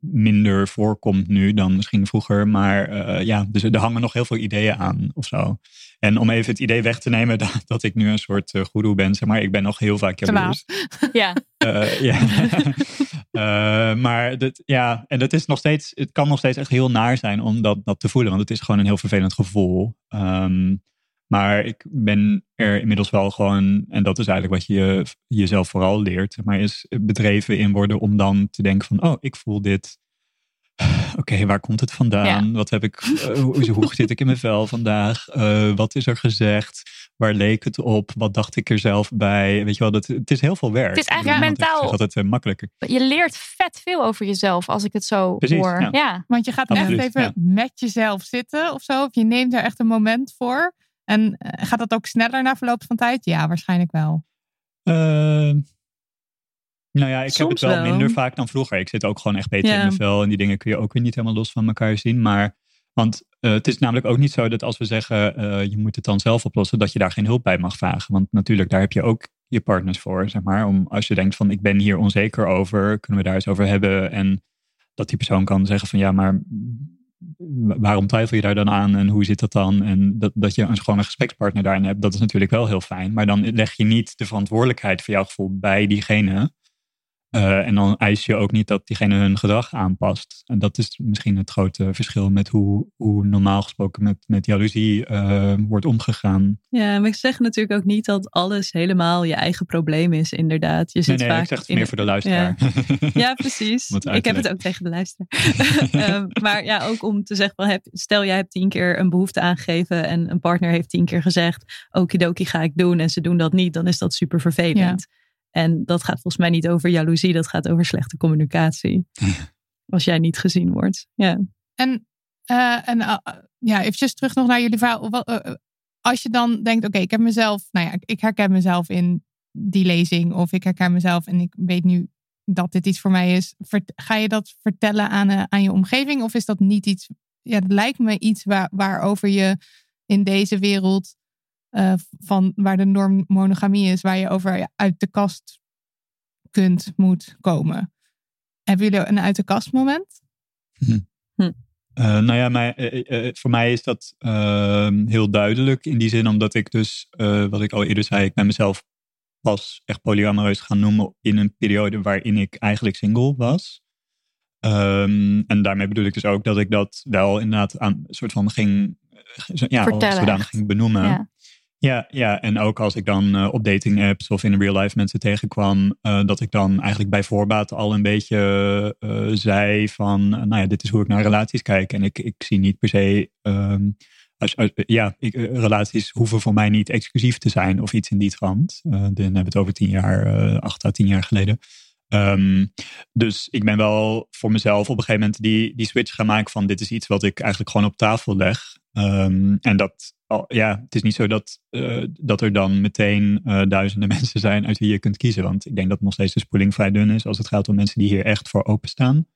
minder voorkomt nu dan misschien vroeger. Maar eh, ja, dus er hangen nog heel veel ideeën aan of zo. En om even het idee weg te nemen dat, *laughs* dat ik nu een soort uh, goeroe ben, zeg maar. Ik ben nog heel vaak jaloers. *laughs* Ja, Uh. Uh, *laughs* maar dat, ja, en dat is nog steeds, het kan nog steeds echt heel naar zijn om dat, dat te voelen. Want het is gewoon een heel vervelend gevoel. Um, maar ik ben er inmiddels wel gewoon, en dat is eigenlijk wat je jezelf vooral leert, maar is bedreven in worden om dan te denken van, oh, ik voel dit. *sighs* Oké, okay, waar komt het vandaan? Ja. Wat heb ik, uh, hoe, hoe, zit ik in mijn vel vandaag? Uh, wat is er gezegd? Waar leek het op? Wat dacht ik er zelf bij? Weet je wel, dat, het is heel veel werk. Het is eigenlijk ja, mentaal. Het is altijd uh, makkelijker. Je leert vet veel over jezelf als ik het zo Precies, hoor. Ja. ja. Want je gaat Absoluut, echt even ja. met jezelf zitten of zo. Of je neemt er echt een moment voor. En eh, gaat dat ook sneller na verloop van tijd? Ja, waarschijnlijk wel. Uh, nou ja, ik Soms heb het wel, wel, minder vaak dan vroeger. Ik zit ook gewoon echt beter Ja. in mijn vel. En die dingen kun je ook weer niet helemaal los van elkaar zien. Maar, want uh, het is namelijk ook niet zo dat als we zeggen... Uh, je moet het dan zelf oplossen, dat je daar geen hulp bij mag vragen. Want natuurlijk, daar heb je ook je partners voor, zeg maar. Om, als je denkt van, ik ben hier onzeker over, kunnen we daar eens over hebben. En dat die persoon kan zeggen van, ja, maar waarom twijfel je daar dan aan en hoe zit dat dan? En dat, dat je een, gewoon een gesprekspartner daarin hebt, dat is natuurlijk wel heel fijn. Maar dan leg je niet de verantwoordelijkheid voor jouw gevoel bij diegene. Uh, en dan eis je ook niet dat diegene hun gedrag aanpast. En dat is misschien het grote verschil met hoe, hoe normaal gesproken met, met jaloezie uh, wordt omgegaan. Ja, maar ik zeg natuurlijk ook niet dat alles helemaal je eigen probleem is, inderdaad. Je zit nee, nee, vaak ik zeg het in meer voor de luisteraar. Ja, ja precies. *laughs* Ik heb het ook tegen de luisteraar. um, *laughs* maar ja, ook om te zeggen, heb, stel jij hebt tien keer een behoefte aangegeven en een partner heeft tien keer gezegd, okidoki ga ik doen en ze doen dat niet, dan is dat super vervelend. En dat gaat volgens mij niet over jaloezie, dat gaat over slechte communicatie. Als jij niet gezien wordt. Ja. En, uh, en uh, ja, eventjes terug nog naar jullie verhaal. Uh, als je dan denkt, oké, okay, ik heb mezelf, nou ja, ik herken mezelf in die lezing. Of ik herken mezelf en ik weet nu dat dit iets voor mij is. Ga je dat vertellen aan, aan je omgeving? Of is dat niet iets, ja, het lijkt me iets waar, waarover je in deze wereld uh, van waar de norm monogamie is, waar je over uit de kast kunt, moet komen. Hebben jullie een uit de kast moment? Hm. Hm. Uh, nou ja, mij, uh, voor mij is dat ehm, heel duidelijk in die zin, omdat ik dus, eh, wat ik al eerder zei, ik ben mezelf pas echt polyamoreus gaan noemen in een periode waarin ik eigenlijk single was. Um, en daarmee bedoel ik dus ook dat ik dat wel inderdaad aan een soort van ging, ja, Vertellen, zodanig ging benoemen. Ja. Ja, ja, en ook als ik dan uh, op dating apps of in real life mensen tegenkwam, uh, dat ik dan eigenlijk bij voorbaat al een beetje uh, zei van, nou ja, dit is hoe ik naar relaties kijk. En ik, ik zie niet per se, um, als, als, ja, ik, relaties hoeven voor mij niet exclusief te zijn of iets in die trant. dan hebben we het over tien jaar, acht à tien jaar geleden. Um, dus ik ben wel voor mezelf op een gegeven moment die, die switch gaan maken van dit is iets wat ik eigenlijk gewoon op tafel leg. Um, en dat, ja, het is niet zo dat, uh, dat er dan meteen uh, duizenden *laughs* mensen zijn uit wie je kunt kiezen. Want ik denk dat nog steeds de spoeling vrij dun is als het gaat om mensen die hier echt voor openstaan.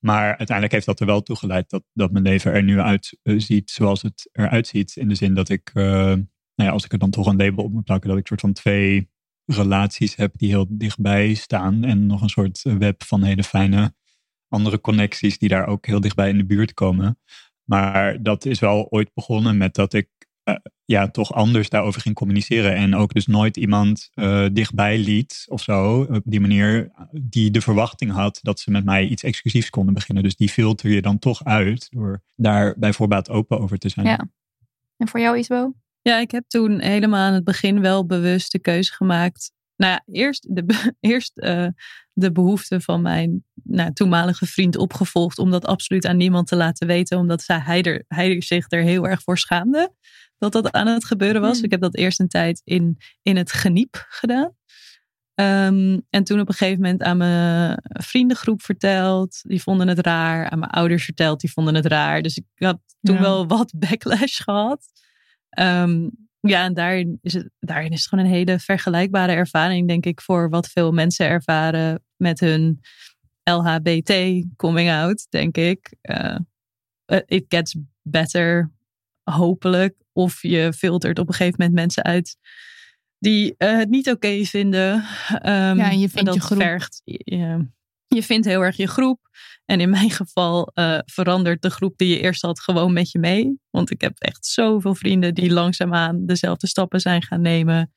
Maar uiteindelijk heeft dat er wel toe geleid dat, dat mijn leven er nu uit uh, ziet zoals het eruit ziet. In de zin dat ik, nou ja, als ik er dan toch een label op moet plakken, dat ik soort van twee relaties heb die heel dichtbij staan. En nog een soort web van hele fijne andere connecties die daar ook heel dichtbij in de buurt komen. Maar dat is wel ooit begonnen met dat ik uh, ja, toch anders daarover ging communiceren. En ook dus nooit iemand uh, dichtbij liet of zo. Op die manier die de verwachting had dat ze met mij iets exclusiefs konden beginnen. Dus die filter je dan toch uit door daar bij voorbaat open over te zijn. Ja. En voor jou Isbo? Ja, ik heb toen helemaal aan het begin wel bewust de keuze gemaakt. Nou ja, eerst de, *laughs* eerst, uh, de behoefte van mijn nou, toenmalige vriend opgevolgd. Om dat absoluut aan niemand te laten weten. Omdat zij, hij, er, hij zich er heel erg voor schaamde. Dat dat aan het gebeuren was. Mm. Ik heb dat eerst een tijd in, in het geniep gedaan. Um, en toen op een gegeven moment aan mijn vriendengroep verteld. Die vonden het raar. Aan mijn ouders verteld. Die vonden het raar. Dus ik had toen ja. wel wat backlash gehad. Um, ja, en daarin is, het, daarin is het gewoon een hele vergelijkbare ervaring, denk ik, voor wat veel mensen ervaren met hun LHBT coming out, denk ik. Uh, it gets better, hopelijk. Of je filtert op een gegeven moment mensen uit die uh, het niet oké okay vinden. Um, ja, en je vindt en je groep. Vergt, je vindt heel erg je groep. En in mijn geval uh, verandert de groep die je eerst had gewoon met je mee. Want ik heb echt zoveel vrienden die langzaamaan dezelfde stappen zijn gaan nemen.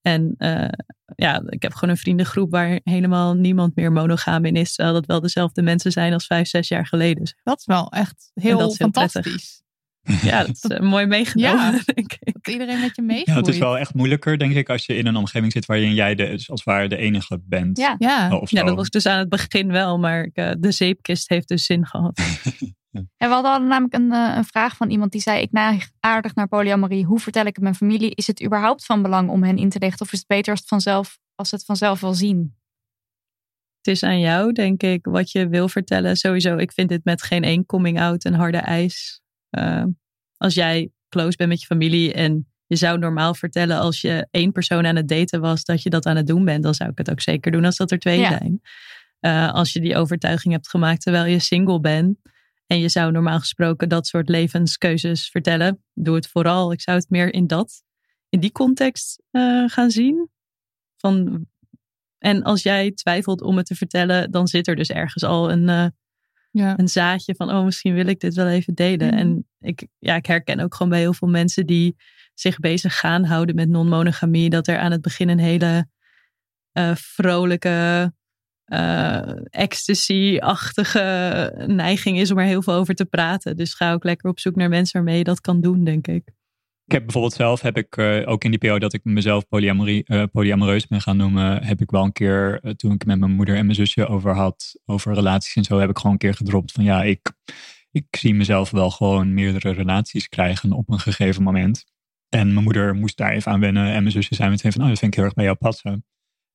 En uh, ja, ik heb gewoon een vriendengroep waar helemaal niemand meer monogaam in is. Terwijl dat wel dezelfde mensen zijn als vijf, zes jaar geleden. Dat is wel echt heel, dat heel fantastisch. Prettig. Ja, dat is uh, mooi meegenomen, ja, *laughs* denk ik. Dat iedereen met je meegroeit. Ja, het is wel echt moeilijker, denk ik, als je in een omgeving zit waarin jij de, dus als het ware de enige bent. Ja, ja. Of zo. ja dat was dus aan het begin wel, maar uh, de zeepkist heeft dus zin gehad. *laughs* En we hadden namelijk een, uh, een vraag van iemand die zei: Ik neig aardig naar polyamorie. Hoe vertel ik het mijn familie? Is het überhaupt van belang om hen in te lichten? Of is het beter als, het vanzelf, als ze het vanzelf wel zien? Het is aan jou, denk ik, wat je wil vertellen. Sowieso, ik vind dit met geen één coming out een harde eis. Uh, als jij close bent met je familie en je zou normaal vertellen als je één persoon aan het daten was dat je dat aan het doen bent, dan zou ik het ook zeker doen als dat er twee Ja. zijn. Uh, als je die overtuiging hebt gemaakt terwijl je single bent en je zou normaal gesproken dat soort levenskeuzes vertellen, doe het vooral. Ik zou het meer in dat, in die context uh, gaan zien. Van, en als jij twijfelt om het te vertellen, dan zit er dus ergens al een, uh, Ja. een zaadje van, oh, misschien wil ik dit wel even delen. Mhm. En ik, ja, ik herken ook gewoon bij heel veel mensen die zich bezig gaan houden met non-monogamie, dat er aan het begin een hele eh, vrolijke eh, ecstasy-achtige neiging is om er heel veel over te praten. Dus ga ook lekker op zoek naar mensen waarmee je dat kan doen, denk ik. Ik heb bijvoorbeeld zelf, heb ik eh, ook in die periode dat ik mezelf polyamorie, uh, polyamoreus ben gaan noemen, heb ik wel een keer, uh, toen ik met mijn moeder en mijn zusje over had, over relaties en zo, heb ik gewoon een keer gedropt van ja, ik, ik zie mezelf wel gewoon meerdere relaties krijgen op een gegeven moment. En mijn moeder moest daar even aan wennen en mijn zusje zei meteen van, oh, dat vind ik heel erg bij jou passen.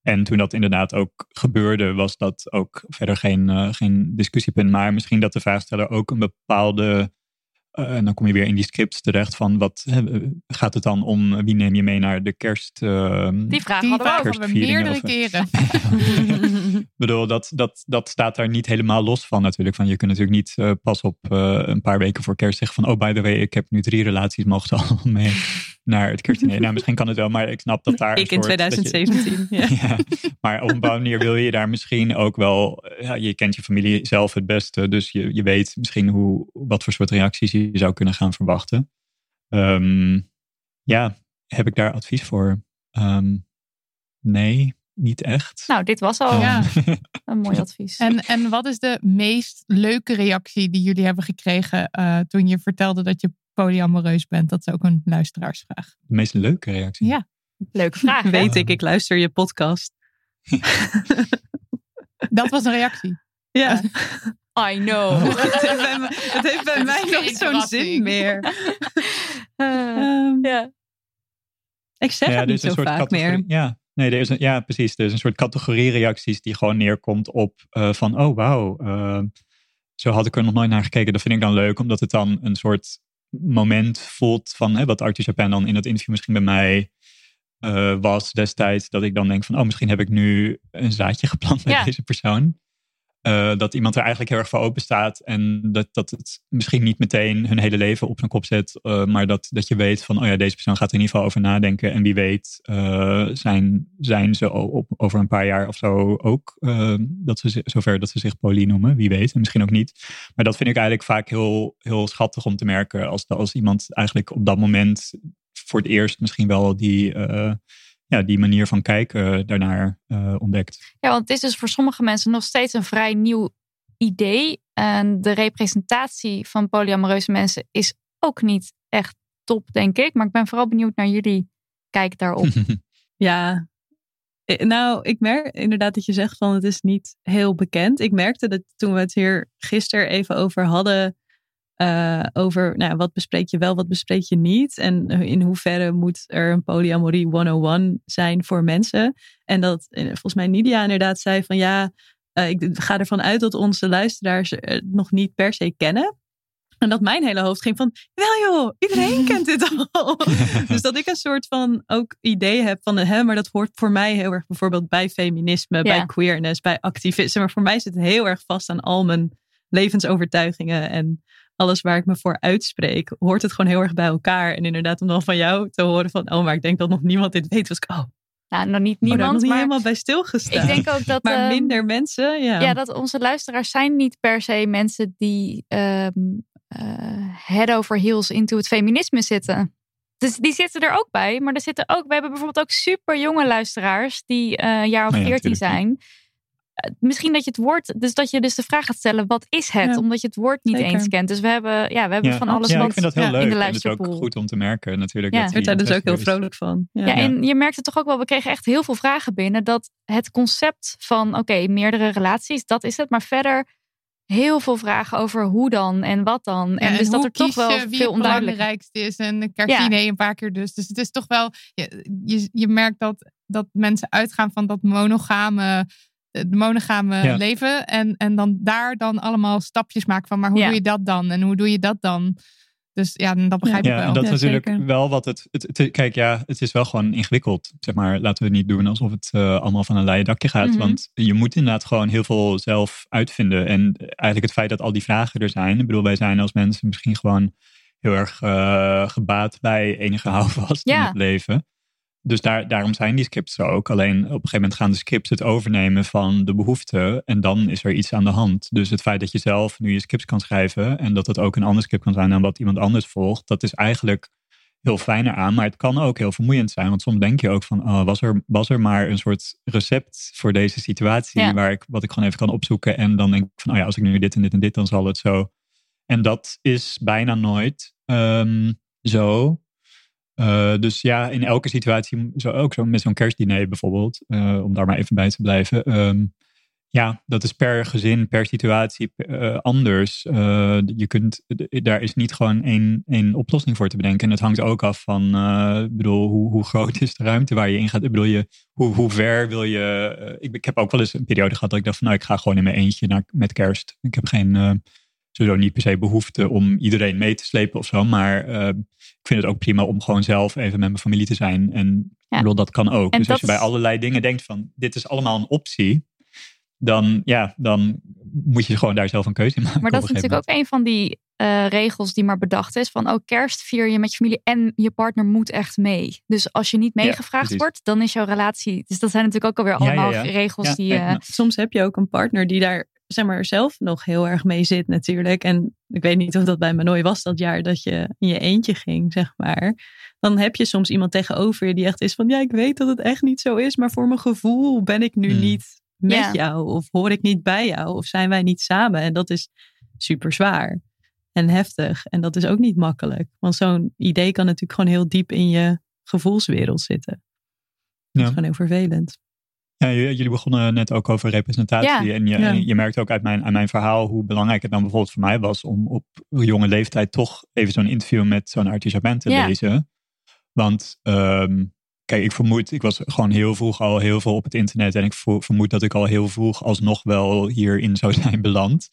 En toen dat inderdaad ook gebeurde, was dat ook verder geen, geen discussiepunt. Maar misschien dat de vraagsteller ook een bepaalde en dan kom je weer in die scripts terecht van wat gaat het dan om wie neem je mee naar de kerst? Uh, die vraag die hadden we, we meerdere of, keren. *laughs* *laughs* Ik bedoel, dat, dat, dat staat daar niet helemaal los van natuurlijk. Van, je kunt natuurlijk niet uh, pas op uh, een paar weken voor kerst zeggen van oh by the way, ik heb nu drie relaties, mogen *laughs* ze allemaal mee naar het kerstdiner. nou, misschien kan het wel, maar ik snap dat daar. Ik in 2017. Je, ja. *laughs* ja. Maar op een bepaalde manier wil je daar misschien ook wel. Ja, je kent je familie zelf het beste, dus je, je weet misschien hoe, wat voor soort reacties je zou kunnen gaan verwachten. Um, ja, heb ik daar advies voor? Um, nee, niet echt. Nou, dit was al Ja. *laughs* een mooi advies. En, en wat is de meest leuke reactie die jullie hebben gekregen uh, toen je vertelde dat je polyamoreus bent? Dat is ook een luisteraarsvraag. De meest leuke reactie? Ja. Leuke *laughs* vraag. hè? Weet ik, ik luister je podcast. *laughs* Dat was een reactie. Ja. *laughs* I know. Het heeft bij, me- het heeft bij Het mij geen zo'n zin meer. Eh, Ehm, ja. ik zeg Ja, het er niet zo soort vaak meer. Ja, nee, er is een, ja, precies. Er is een soort categorie reacties die gewoon neerkomt op eh, van, oh wauw, eh, zo had ik er nog nooit naar gekeken. Dat vind ik dan leuk, omdat het dan een soort moment voelt van hè, wat Arthur Japan dan in dat interview misschien bij mij eh, was destijds. Dat ik dan denk van, oh misschien heb ik nu een zaadje *laughs* geplant bij Ja. deze persoon. Eh, dat iemand er eigenlijk heel erg voor open staat. En dat, dat het misschien niet meteen hun hele leven op zijn kop zet. eh, maar dat, dat je weet van, oh ja, deze persoon gaat er in ieder geval over nadenken. En wie weet eh, zijn, zijn ze op, over een paar jaar of zo ook. dat ze, zover dat ze zich poly noemen. Wie weet. En misschien ook niet. Maar dat vind ik eigenlijk vaak heel, heel schattig om te merken. Als, als iemand eigenlijk op dat moment voor het eerst misschien wel die... eh, ja, die manier van kijken daarnaar eh, ontdekt. Ja, want het is dus voor sommige mensen nog steeds een vrij nieuw idee. En de representatie van polyamoreuze mensen is ook niet echt top, denk ik. Maar ik ben vooral benieuwd naar jullie kijk daarop. *laughs* Ja, Eh, nou, ik merk inderdaad dat je zegt van het is niet heel bekend. Ik merkte dat toen we het hier gisteren even over hadden. Eh, over nou, wat bespreek je wel, wat bespreek je niet. En in hoeverre moet er een polyamorie 101 zijn voor mensen. En dat eh, volgens mij Nidia inderdaad zei van ja, eh, ik ga ervan uit dat onze luisteraars het nog niet per se kennen. En dat mijn hele hoofd ging van, wel joh, iedereen *laughs* kent dit al. *laughs* dus dat ik een soort van ook idee heb van, hè, maar dat hoort voor mij heel erg bijvoorbeeld bij feminisme, bij queerness, bij activisme. Maar voor mij zit het heel erg vast aan al mijn levensovertuigingen en alles waar ik me voor uitspreek, hoort het gewoon heel erg bij elkaar. En inderdaad om dan van jou te horen van, oh, maar ik denk dat nog niemand dit weet. Was ik, oh, Nou, nog niet oh, niemand, nog niet maar helemaal bij stilgestaan. ik denk ook dat... maar ehm, minder mensen, ja. Ja, dat onze luisteraars zijn niet per se mensen die ehm eh, head over heels into het feminisme zitten. Dus die zitten er ook bij. Maar er zitten ook, we hebben bijvoorbeeld ook super jonge luisteraars die eh, een jaar of Oh ja, 14 tuurlijk. zijn. Eh, Misschien dat je het woord, dus dat je dus de vraag gaat stellen, wat is het? Ja, Omdat je het woord niet zeker. eens kent. Dus we hebben, ja, we hebben Ja, van alles ja, wat ik vind dat heel ja, leuk. in de en het is ook luisterpool. goed om te merken natuurlijk. Ja. dat Ik daar dus ook heel vrolijk van. Ja, en je merkte toch ook wel, we kregen echt heel veel vragen binnen. Dat het concept van, oké, meerdere relaties, dat is het. Maar verder heel veel vragen over hoe dan en wat dan. Ja, en dus dat hoe er toch kies wel je wie veel het belangrijkste is. En een kerstdiner een paar keer dus. Dus het is toch wel... Je, je, je merkt dat, dat mensen uitgaan van dat monogame... Het monogame Ja. leven. En, en dan daar dan allemaal stapjes maken van... Maar hoe Ja. doe je dat dan? En hoe doe je dat dan? Dus ja, dat begrijp ik Ja, wel. en dat is Ja, natuurlijk zeker. wel wat het, het, het- Kijk, ja, het is wel gewoon ingewikkeld. Zeg maar, laten we het niet doen alsof het eh, allemaal van een leien dakje gaat. Mhm. Want je moet inderdaad gewoon heel veel zelf uitvinden. En eigenlijk het feit dat al die vragen er zijn. Ik bedoel, wij zijn als mensen misschien gewoon heel erg eh, gebaat bij enige *laughs* houvast in Ja. het leven. Dus daar, daarom zijn die scripts er ook. Alleen op een gegeven moment gaan de scripts het overnemen van de behoefte. En dan is er iets aan de hand. Dus het feit dat je zelf nu je scripts kan schrijven. En dat het ook een ander script kan zijn dan wat iemand anders volgt. Dat is eigenlijk heel fijn aan. Maar het kan ook heel vermoeiend zijn. Want soms denk je ook van, oh, was, er, was er maar een soort recept voor deze situatie. Ja. Waar ik, wat ik gewoon even kan opzoeken. En dan denk ik van, oh ja, als ik nu dit en dit en dit, dan zal het zo. En dat is bijna nooit ehm, zo. Eh, dus ja, in elke situatie, zo ook zo met zo'n kerstdiner bijvoorbeeld, eh, om daar maar even bij te blijven. ehm, ja, dat is per gezin, per situatie eh, anders. Je kunt, daar is niet gewoon één, één oplossing voor te bedenken. En het hangt ook af van, bedoel, hoe, hoe groot is de ruimte waar je in gaat? Ik bedoel, je, hoe, hoe ver wil je... ik, ik heb ook wel eens een periode gehad dat ik dacht van, nou, ik ga gewoon in mijn eentje naar, met kerst. Ik heb geen, sowieso niet per se behoefte om iedereen mee te slepen of zo. Maar eh, ik vind het ook prima om gewoon zelf even met mijn familie te zijn. En Ja. bedoel, dat kan ook. En dus als je bij allerlei dingen denkt van, dit is allemaal een optie dan, ja, dan moet je gewoon daar zelf een keuze in maken. Maar dat is natuurlijk ook een van die eh, regels die maar bedacht is. Van oh, kerst vier je met je familie en je partner moet echt mee. Dus als je niet meegevraagd wordt, dan is jouw relatie... Dus dat zijn natuurlijk ook alweer Ja, ja, allemaal ja. regels Ja, die... eh, ja. soms heb je ook een partner die daar zeg maar, zelf nog heel erg mee zit natuurlijk. En ik weet niet of dat bij me nooit was dat jaar dat je in je eentje ging, zeg maar. Dan heb je soms iemand tegenover je die echt is van... ja, ik weet dat het echt niet zo is, maar voor mijn gevoel ben ik nu Hmm. niet met Ja. jou. Of hoor ik niet bij jou. Of zijn wij niet samen. En dat is super zwaar en heftig. En dat is ook niet makkelijk. Want zo'n idee kan natuurlijk gewoon heel diep in je gevoelswereld zitten. Dat Ja. is gewoon heel vervelend. Ja, jullie begonnen net ook over representatie. Ja. En je, Ja. en je merkt ook uit mijn, uit mijn verhaal hoe belangrijk het dan bijvoorbeeld voor mij was om op jonge leeftijd toch even zo'n interview met zo'n Artie Japan te Ja. lezen. Want ehm, kijk, ik vermoed, ik was gewoon heel vroeg al heel veel op het internet. En ik vermoed dat ik al heel vroeg alsnog wel hierin zou *laughs* zijn beland.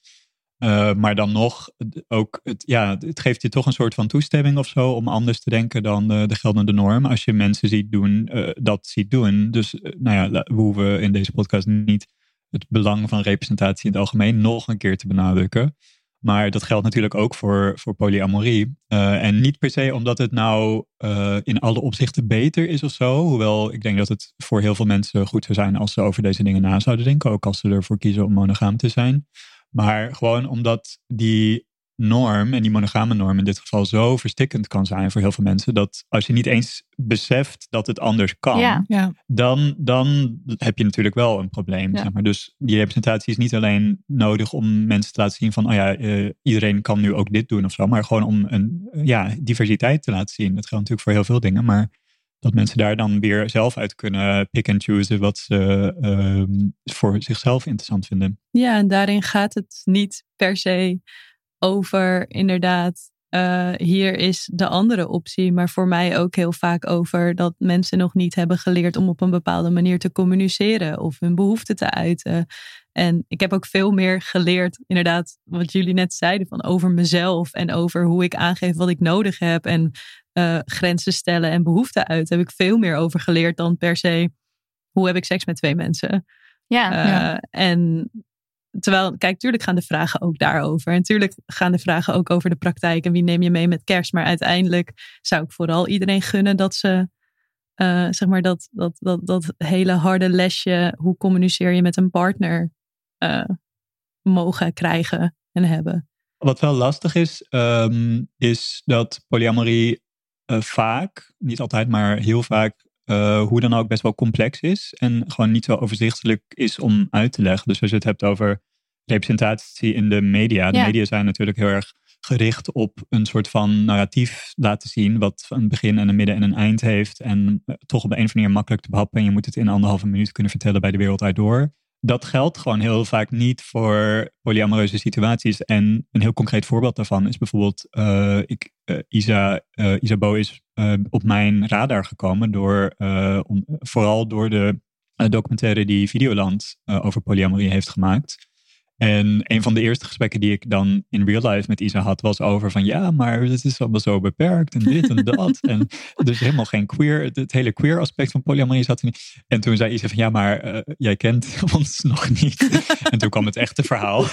Eh, maar dan nog, ook, het, ja, het geeft je toch een soort van toestemming of zo om anders te denken dan de, de geldende norm. Als je mensen ziet doen, eh, dat ziet doen. Dus eh, nou ja, we in deze podcast niet het belang van representatie in het algemeen nog een keer te benadrukken. Maar dat geldt natuurlijk ook voor, voor polyamorie. Eh, en niet per se omdat het nou eh, in alle opzichten beter is of zo. Hoewel ik denk dat het voor heel veel mensen goed zou zijn als ze over deze dingen na zouden denken. Ook als ze ervoor kiezen om monogaam te zijn. Maar gewoon omdat die norm en die monogame norm in dit geval zo verstikkend kan zijn voor heel veel mensen. Dat als je niet eens beseft dat het anders kan Ja. Ja. dan, dan heb je natuurlijk wel een probleem. Ja. Zeg maar. Dus die representatie is niet alleen nodig om mensen te laten zien van, oh ja, eh, iedereen kan nu ook dit doen of zo, maar gewoon om een ja, diversiteit te laten zien. Dat geldt natuurlijk voor heel veel dingen, maar dat mensen daar dan weer zelf uit kunnen pick and choose wat ze ehm, voor zichzelf interessant vinden. Ja, en daarin gaat het niet per se over inderdaad, eh, hier is de andere optie, maar voor mij ook heel vaak over dat mensen nog niet hebben geleerd om op een bepaalde manier te communiceren of hun behoeften te uiten. En ik heb ook veel meer geleerd, inderdaad, wat jullie net zeiden, van over mezelf en over hoe ik aangeef wat ik nodig heb en eh, grenzen stellen en behoeften uit. Heb ik veel meer over geleerd dan per se hoe heb ik seks met twee mensen. ja. Eh, Ja. En terwijl, kijk, tuurlijk gaan de vragen ook daarover. En tuurlijk gaan de vragen ook over de praktijk en wie neem je mee met kerst. Maar uiteindelijk zou ik vooral iedereen gunnen dat ze, eh, zeg maar, dat, dat, dat, dat hele harde lesje, hoe communiceer je met een partner, eh, mogen krijgen en hebben. Wat wel lastig is, ehm, is dat polyamorie eh, vaak, niet altijd, maar heel vaak, eh, hoe dan ook best wel complex is. En gewoon niet zo overzichtelijk is om uit te leggen. Dus als je het hebt over representatie in de media. De Ja. media zijn natuurlijk heel erg gericht op een soort van narratief laten zien. Wat een begin en een midden en een eind heeft. En eh, toch op de een of andere manier makkelijk te behappen. En je moet het in anderhalve minuut kunnen vertellen bij de wereld uit door dat geldt gewoon heel vaak niet voor polyamoreuze situaties. En een heel concreet voorbeeld daarvan is bijvoorbeeld, eh, ik, eh, Isa, Isabeau is op mijn radar gekomen door, vooral door de documentaire die Videoland over polyamorie heeft gemaakt. En een van de eerste gesprekken die ik dan in real life met Isa had, was over van ja, maar het is allemaal zo beperkt en dit en *laughs* dat. en dus helemaal geen queer, het, het hele queer aspect van polyamorie zat er niet. En toen zei Isa van ja, maar eh, jij kent *laughs* ons nog niet. *laughs* en toen kwam het echte verhaal.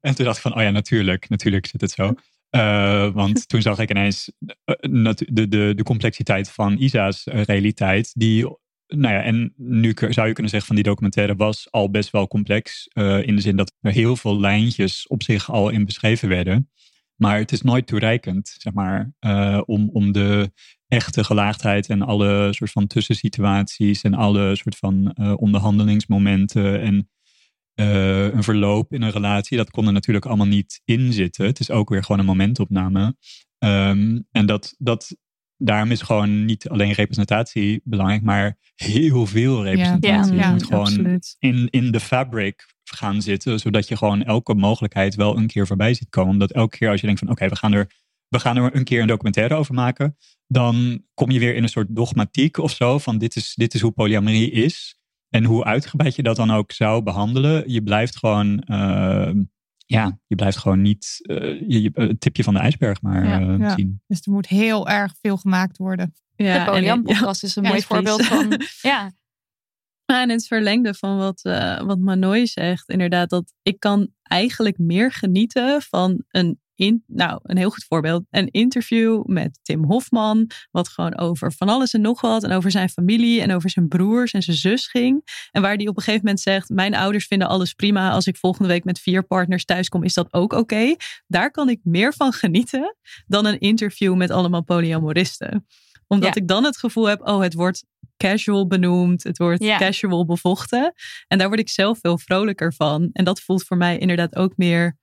en toen dacht ik van oh ja, natuurlijk, natuurlijk zit het zo. Eh, want toen zag ik ineens eh, de, de, de complexiteit van Isa's realiteit, die nou ja, en nu zou je kunnen zeggen van die documentaire was al best wel complex. eh, in de zin dat er heel veel lijntjes op zich al in beschreven werden. Maar het is nooit toereikend, zeg maar, uh, om, om de echte gelaagdheid en alle soort van tussensituaties en alle soort van uh, onderhandelingsmomenten en een verloop in een relatie, dat kon er natuurlijk allemaal niet in zitten. Het is ook weer gewoon een momentopname. Um, en dat, dat, daarom is gewoon niet alleen representatie belangrijk, maar heel veel representatie. Ja, ja, moet gewoon in, in de fabric gaan zitten, zodat je gewoon elke mogelijkheid wel een keer voorbij ziet komen. Omdat elke keer als je denkt van oké, we gaan er we gaan er een keer een documentaire over maken, dan kom je weer in een soort dogmatiek of zo van dit is, dit is hoe polyamorie is. En hoe uitgebreid je dat dan ook zou behandelen, je blijft gewoon, uh, ja, je blijft gewoon niet uh, je, het tipje van de ijsberg maar ja, uh, ja. zien. Dus er moet heel erg veel gemaakt worden. Ja, de Polyam-podcast is een mooi voorbeeld van, *laughs* ja. En in het verlengde van wat, uh, wat Manoy zegt, inderdaad, dat ik kan eigenlijk meer genieten van een in, nou, een heel goed voorbeeld. Een interview met Tim Hofman. Wat gewoon over van alles en nog wat. En over zijn familie en over zijn broers en zijn zus ging. En waar die op een gegeven moment zegt: Mijn ouders vinden alles prima. Als ik volgende week met vier partners thuiskom, is dat ook oké. Daar kan ik meer van genieten dan een interview met allemaal polyamoristen. Omdat ik dan het gevoel heb: Oh, het wordt casual benoemd. Het wordt casual bevochten. En daar word ik zelf veel vrolijker van. En dat voelt voor mij inderdaad ook meer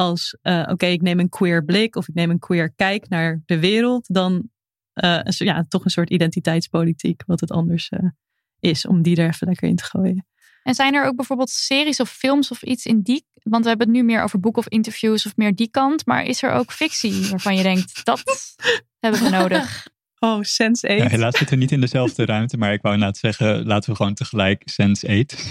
als uh, oké, ik neem een queer blik of ik neem een queer kijk naar de wereld, dan uh, ja, toch een soort identiteitspolitiek, wat het anders uh, is, om die er even lekker in te gooien. En zijn er ook bijvoorbeeld series of films of iets in die, want we hebben het nu meer over boeken of interviews of meer die kant, maar is er ook fictie waarvan je denkt, dat *laughs* hebben we nodig? Oh, Sense 8. Ja, helaas zitten we niet in dezelfde ruimte, maar ik wou inderdaad zeggen, laten we gewoon tegelijk Sense 8.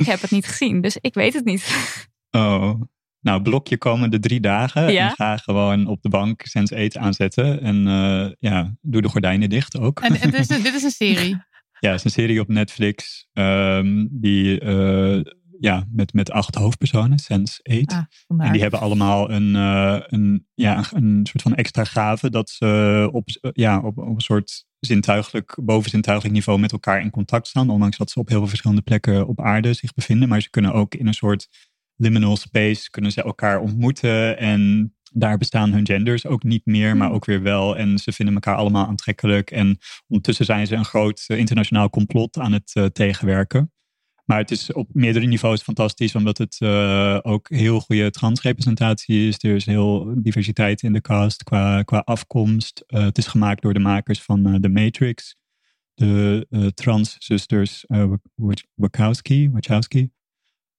ik heb het niet gezien, dus ik weet het niet. Oh, nou, blok je komende drie dagen. Ja? En ga gewoon op de bank Sense 8 aanzetten. En uh, ja, doe de gordijnen dicht ook. En, en dit, is, *laughs* dit is een serie? ja, het is een serie op Netflix. Um, die uh, ja, met, met acht hoofdpersonen, Sense 8. Ah, en die hebben allemaal een, uh, een, ja, een soort van extra gave. Dat ze op, ja, op, op een soort zintuigelijk, bovenzintuigelijk niveau met elkaar in contact staan. Ondanks dat ze op heel veel verschillende plekken op aarde zich bevinden. Maar ze kunnen ook in een soort liminal space kunnen ze elkaar ontmoeten. En daar bestaan hun genders ook niet meer, maar hmm. ook weer wel. En ze vinden elkaar allemaal aantrekkelijk. En ondertussen zijn ze een groot eh, internationaal complot aan het uh, tegenwerken. Maar het is op meerdere niveaus fantastisch, omdat het uh, ook heel goede transrepresentatie is. Er is heel diversiteit in de cast qua, qua afkomst. Uh, het is gemaakt door de makers van The Matrix. De transzusters Wachowski. Wachowski.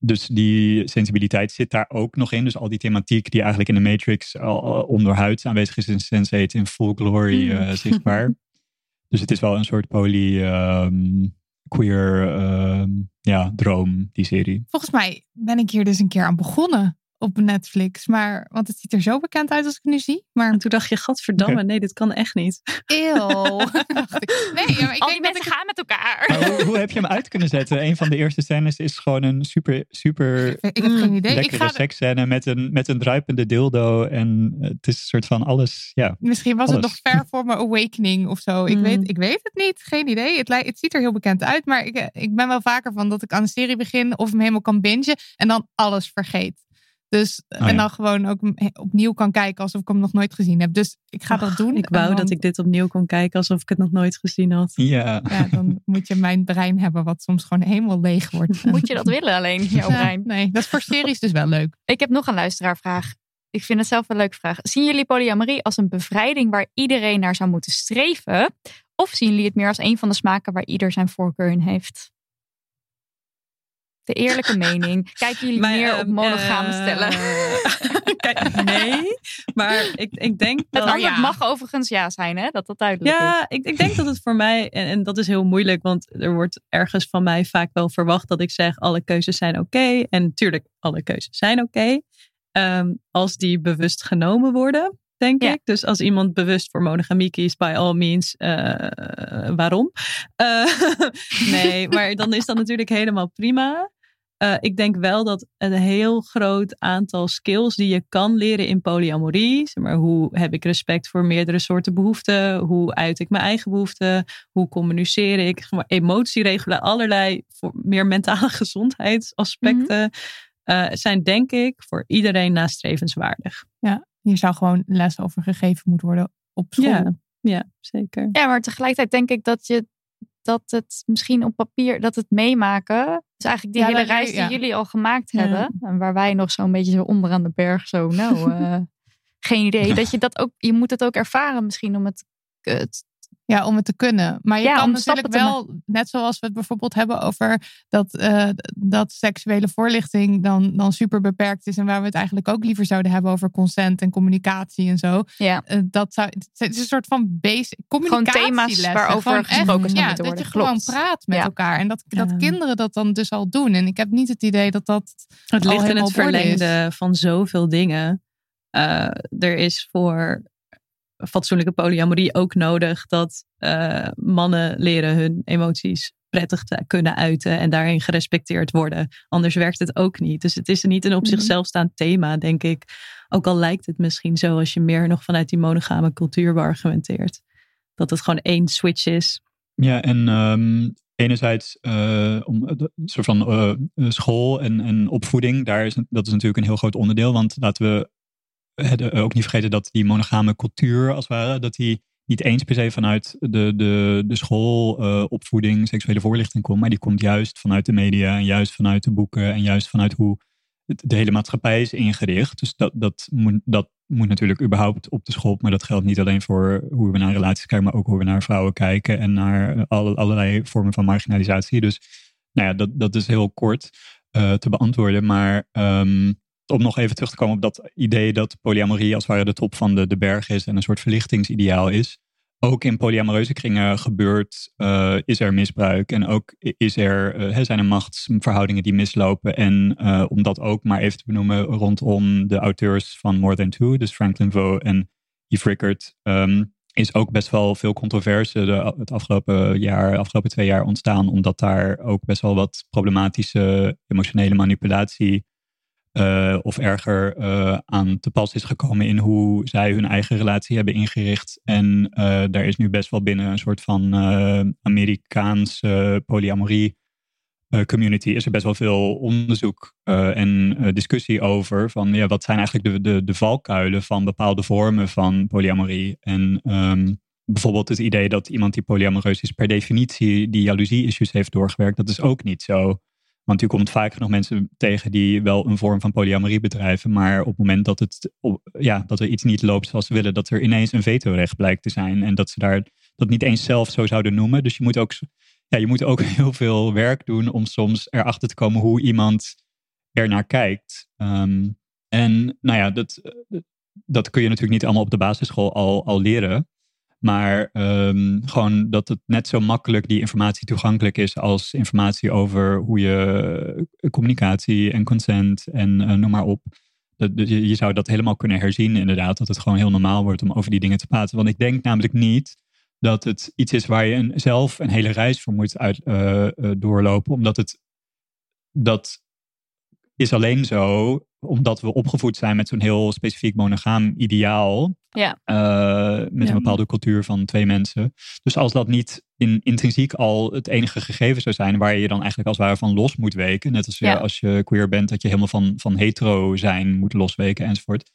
Dus die sensibiliteit zit daar ook nog in. Dus al die thematiek die eigenlijk in de Matrix al onderhuids aanwezig is in Sense8 in full glory uh, zichtbaar. *laughs* dus het is wel een soort poly um, queer um, ja, droom, die serie. Volgens mij ben ik hier dus een keer aan begonnen op Netflix. Maar, want het ziet er zo bekend uit als ik het nu zie. Maar... En toen dacht je, gadverdamme, *laughs* nee, dit kan echt niet. Eeuw. *laughs* nee, ik Al die mensen ik... gaan met elkaar. Hoe, hoe, heb je hem uit kunnen zetten? Een van de eerste scènes is gewoon een super, super ik heb geen idee. lekkere ik ga seksscène met een, met een druipende dildo. En het is een soort van alles, ja. Misschien was alles. het nog ver voor mijn awakening of zo. Ik, mm. weet, ik weet het niet, geen idee. Het, het ziet er heel bekend uit. Maar ik, ik ben wel vaker van dat ik aan een serie begin of hem helemaal kan bingen. En dan alles vergeet. Dus, Oh, en dan gewoon ook opnieuw kan kijken alsof ik hem nog nooit gezien heb. Dus ik ga dat doen. Ik wou dan, dat ik dit opnieuw kon kijken alsof ik het nog nooit gezien had. Ja. ja dan *laughs* moet je mijn brein hebben, wat soms gewoon helemaal leeg wordt. *laughs* Moet je dat willen alleen, jouw Ja, brein? nee, dat is voor series dus wel leuk. *laughs* Ik heb nog een luisteraarvraag. Ik vind het zelf een leuke vraag. Zien jullie polyamorie als een bevrijding waar iedereen naar zou moeten streven? Of zien jullie het meer als een van de smaken waar ieder zijn voorkeur in heeft? De eerlijke mening. Kijken jullie Maar, meer ehm, op monogame eh, stellen? *laughs* Kijk, nee, maar ik, ik denk Het dat... antwoord mag overigens ja zijn, hè? Dat dat duidelijk is. Ja, ik, ik denk dat het voor mij, en, en dat is heel moeilijk, want er wordt ergens van mij vaak wel verwacht dat ik zeg: alle keuzes zijn oké. En natuurlijk, alle keuzes zijn oké. Ehm, als die bewust genomen worden, denk Ja. ik. Dus als iemand bewust voor monogamie kiest, by all means, eh, waarom? Eh, *laughs* nee, maar dan is dat natuurlijk helemaal prima. Eh, ik denk wel dat een heel groot aantal skills die je kan leren in polyamorie. Zeg maar, hoe heb ik respect voor meerdere soorten behoeften? Hoe uit ik mijn eigen behoeften? Hoe communiceer ik? Zeg maar, emotieregelen, allerlei voor meer mentale *laughs* gezondheidsaspecten. eh, zijn denk ik voor iedereen nastrevenswaardig. Hier zou gewoon les over gegeven moeten worden op school. Ja, ja, zeker. Ja, maar tegelijkertijd denk ik dat je dat het misschien op papier, dat het meemaken, dus eigenlijk die Ja, hele reis die ja. jullie al gemaakt Ja. hebben, en waar wij nog zo'n beetje zo onderaan de berg zo, nou, *laughs* eh, geen idee, dat je dat ook, je moet het ook ervaren misschien om het, het Ja, om het te kunnen. Maar je Ja, kan natuurlijk te wel, net zoals we het bijvoorbeeld hebben over dat, eh, dat seksuele voorlichting dan, dan super beperkt is. En waar we het eigenlijk ook liever zouden hebben over consent en communicatie en zo. ja, Eh, dat zou, het is een soort van basic communicatielessen. waarover Gewoon gesproken echt, zou ja, moeten dat worden, je gewoon praat met Ja. elkaar. En dat, dat Ja. kinderen dat dan dus al doen. En ik heb niet het idee dat dat Het al ligt in het is. verlengde van zoveel dingen. Eh, er is voor fatsoenlijke polyamorie ook nodig dat eh, mannen leren hun emoties prettig te kunnen uiten en daarin gerespecteerd worden. Anders werkt het ook niet. Dus het is niet een op Mhm. zichzelf staand thema, denk ik. Ook al lijkt het misschien zo als je meer nog vanuit die monogame cultuur beargumenteert. Dat het gewoon één switch is. Ja, en ehm, enerzijds eh, om, de- een soort van eh, school en, en opvoeding, daar is, dat is natuurlijk een heel groot onderdeel. Want laten we het, ook niet vergeten dat die monogame cultuur, als het ware, dat die niet eens per se vanuit de, de, de school, eh, opvoeding, seksuele voorlichting komt, maar die komt juist vanuit de media en juist vanuit de boeken en juist vanuit hoe de hele maatschappij is ingericht. Dus dat, dat, moet, dat moet natuurlijk überhaupt op de school. Maar dat geldt niet alleen voor hoe we naar relaties kijken, maar ook hoe we naar vrouwen kijken en naar eh, alle, allerlei vormen van marginalisatie. Dus nou ja, dat, dat is heel kort eh, te beantwoorden. Maar ehm, om nog even terug te komen op dat idee dat polyamorie als het ware de top van de, de berg is en een soort verlichtingsideaal is. Ook in polyamoreuze kringen gebeurt, eh, is er misbruik en ook is er, eh, zijn er machtsverhoudingen die mislopen. En eh, om dat ook maar even te benoemen rondom de auteurs van More Than Two, dus Franklin Vo en Eve Rickert, ehm, is ook best wel veel controverse de, het afgelopen jaar, afgelopen twee jaar ontstaan, omdat daar ook best wel wat problematische emotionele manipulatie eh, of erger eh, aan te pas is gekomen in hoe zij hun eigen relatie hebben ingericht. En eh, daar is nu best wel binnen een soort van Amerikaanse polyamorie community is er best wel veel onderzoek en discussie over van ja, wat zijn eigenlijk de, de, de valkuilen van bepaalde vormen van polyamorie. En ehm, bijvoorbeeld het idee dat iemand die polyamoreus is per definitie die jaloezie-issues heeft doorgewerkt, dat is ook niet zo. Want u komt vaak genoeg mensen tegen die wel een vorm van polyamorie bedrijven, maar op het moment dat, het, ja, dat er iets niet loopt zoals ze willen, dat er ineens een vetorecht blijkt te zijn en dat ze daar dat niet eens zelf zo zouden noemen. Dus je moet ook, ja, je moet ook *laughs* heel veel werk doen om soms erachter te komen hoe iemand er naar kijkt. Ehm, en nou ja, dat, dat kun je natuurlijk niet allemaal op de basisschool al, al leren. Maar ehm, gewoon dat het net zo makkelijk die informatie toegankelijk is als informatie over hoe je eh, communicatie en consent en eh, noem maar op. Dat, dat je, zou dat helemaal kunnen herzien, inderdaad. Dat het gewoon heel normaal wordt om over die dingen te praten. Want ik denk namelijk niet dat het iets is waar je een, zelf een hele reis voor moet uit, eh, doorlopen. Omdat het dat is alleen zo omdat we opgevoed zijn met zo'n heel specifiek monogaam ideaal. Ja. Eh, met Ja. een bepaalde cultuur van twee mensen. Dus als dat niet in, intrinsiek al het enige gegeven zou zijn waar je dan eigenlijk als het ware van los moet weken. Net als je, Ja. als je queer bent, dat je helemaal van, van hetero zijn moet losweken enzovoort.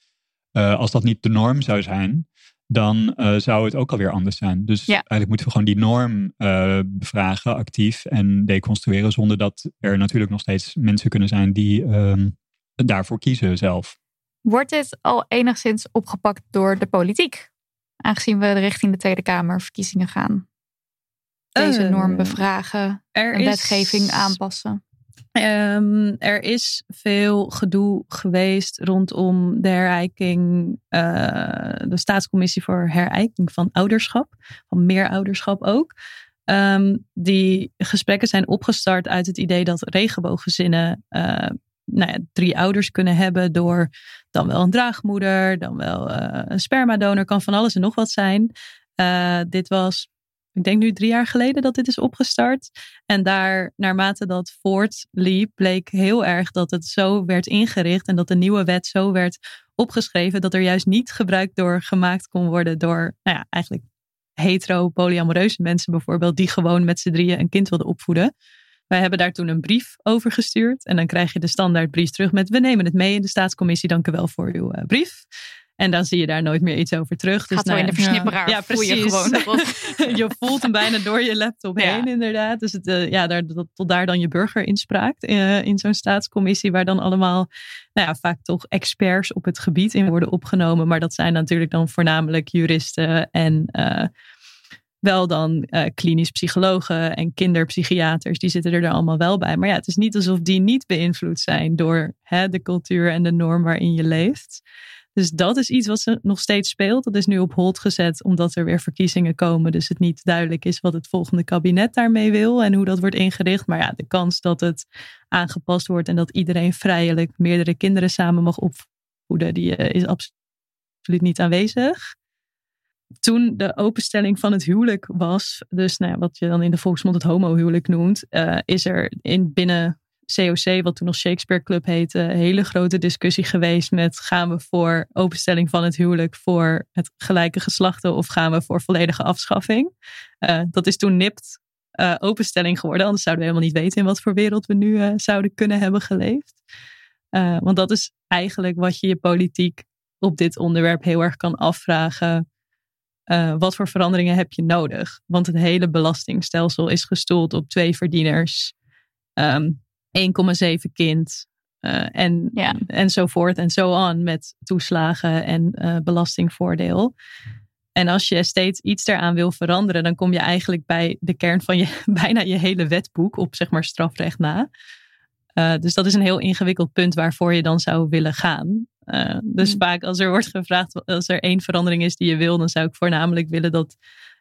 Eh, als dat niet de norm zou zijn, dan eh, zou het ook alweer anders zijn. Dus Ja. eigenlijk moeten we gewoon die norm eh, bevragen, actief en deconstrueren, zonder dat er natuurlijk nog steeds mensen kunnen zijn die ehm, daarvoor kiezen zelf. Wordt dit al enigszins opgepakt door de politiek? Aangezien we richting de Tweede Kamer verkiezingen gaan. Deze Eh, norm bevragen, Er is, wetgeving aanpassen. Ehm, er is veel gedoe geweest rondom de herijking, eh, de staatscommissie voor herijking van ouderschap, van meer ouderschap ook. Ehm, die gesprekken zijn opgestart uit het idee dat regenbooggezinnen eh, nou ja, drie ouders kunnen hebben door dan wel een draagmoeder, dan wel eh, een spermadonor, kan van alles en nog wat zijn. Eh, dit was, ik denk nu drie jaar geleden dat dit is opgestart. En daar, naarmate dat voortliep, bleek heel erg dat het zo werd ingericht en dat de nieuwe wet zo werd opgeschreven dat er juist niet gebruik door gemaakt kon worden door, nou ja, eigenlijk hetero, polyamoreuze mensen bijvoorbeeld, die gewoon met z'n drieën een kind wilden opvoeden. Wij hebben daar toen een brief over gestuurd. En dan krijg je de standaardbrief terug met we nemen het mee in de staatscommissie. Dank u wel voor uw uh, brief. En dan zie je daar nooit meer iets over terug. Dus Gaat nou, in de versnipperaar. Ja, precies. Je, gewoon *laughs* je voelt hem bijna door je laptop heen, inderdaad. Dus het, uh, ja, daar, tot daar dan je burgerinspraak uh, in zo'n staatscommissie, waar dan allemaal, nou ja, vaak toch experts op het gebied in worden opgenomen. Maar dat zijn natuurlijk dan voornamelijk juristen en uh, wel dan klinisch psychologen en kinderpsychiaters. Die zitten er allemaal wel bij. Maar ja, het is niet alsof die niet beïnvloed zijn door hè, de cultuur en de norm waarin je leeft. Dus dat is iets wat nog steeds speelt. Dat is nu op hold gezet omdat er weer verkiezingen komen. Dus het niet duidelijk is wat het volgende kabinet daarmee wil en hoe dat wordt ingericht. Maar ja, de kans dat het aangepast wordt en dat iedereen vrijelijk meerdere kinderen samen mag opvoeden, die eh, is absoluut niet aanwezig. Toen de openstelling van het huwelijk was, dus nou wat je dan in de volksmond het homohuwelijk noemt, uh, is er in binnen COC, wat toen nog Shakespeare Club heette, een hele grote discussie geweest met gaan we voor openstelling van het huwelijk voor het gelijke geslachten of gaan we voor volledige afschaffing. Uh, dat is toen nipt uh, openstelling geworden, anders zouden we helemaal niet weten in wat voor wereld we nu zouden kunnen hebben geleefd. want dat is eigenlijk wat je je politiek op dit onderwerp heel erg kan afvragen. Wat voor veranderingen heb je nodig? Want het hele belastingstelsel is gestoeld op twee verdieners. Um, 1,7 kind. Uh, en, ja. enzovoort en zo aan met toeslagen en uh, belastingvoordeel. En als je steeds iets daaraan wil veranderen, dan kom je eigenlijk bij de kern van je *laughs* bijna je hele wetboek op zeg maar strafrecht na. Dus dat is een heel ingewikkeld punt waarvoor je dan zou willen gaan. Dus mm. vaak als er wordt gevraagd, als er één verandering is die je wil, dan zou ik voornamelijk willen dat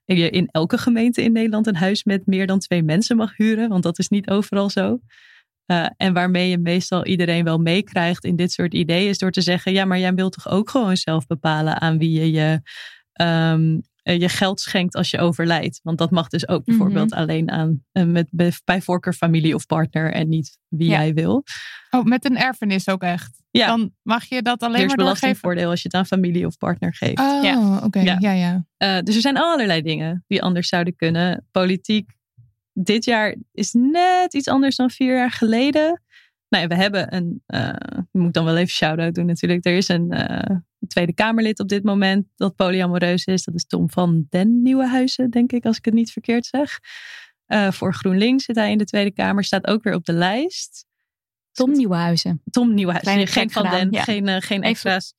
je in elke gemeente in Nederland een huis met meer dan twee mensen mag huren. Want dat is niet overal zo. Uh, en waarmee je meestal iedereen wel meekrijgt in dit soort ideeën, is door te zeggen: ja, maar jij wilt toch ook gewoon zelf bepalen aan wie je je, um, je geld schenkt als je overlijdt. Want dat mag dus ook bijvoorbeeld mhm. alleen aan uh, met bij voorkeur familie of partner en niet wie jij wil. Oh, met een erfenis ook echt. Ja. Dan mag je dat alleen maar doorgeven. voordeel als je het aan familie of partner geeft. Oh, ja. oké. Ja. ja, ja. Uh, dus er zijn allerlei dingen die anders zouden kunnen. Politiek dit jaar is net iets anders dan vier jaar geleden. Nou ja, we hebben een, uh, moet dan wel even shout-out doen natuurlijk. Er is een uh, Tweede Kamerlid op dit moment dat polyamoreus is. Dat is Tom van den Nieuwenhuizen, denk ik, als ik het niet verkeerd zeg. Uh, voor GroenLinks zit hij in de Tweede Kamer, staat ook weer op de lijst. Tom Nieuwenhuizen. Tom Nieuwenhuizen, geen van den, geen, geen extra's.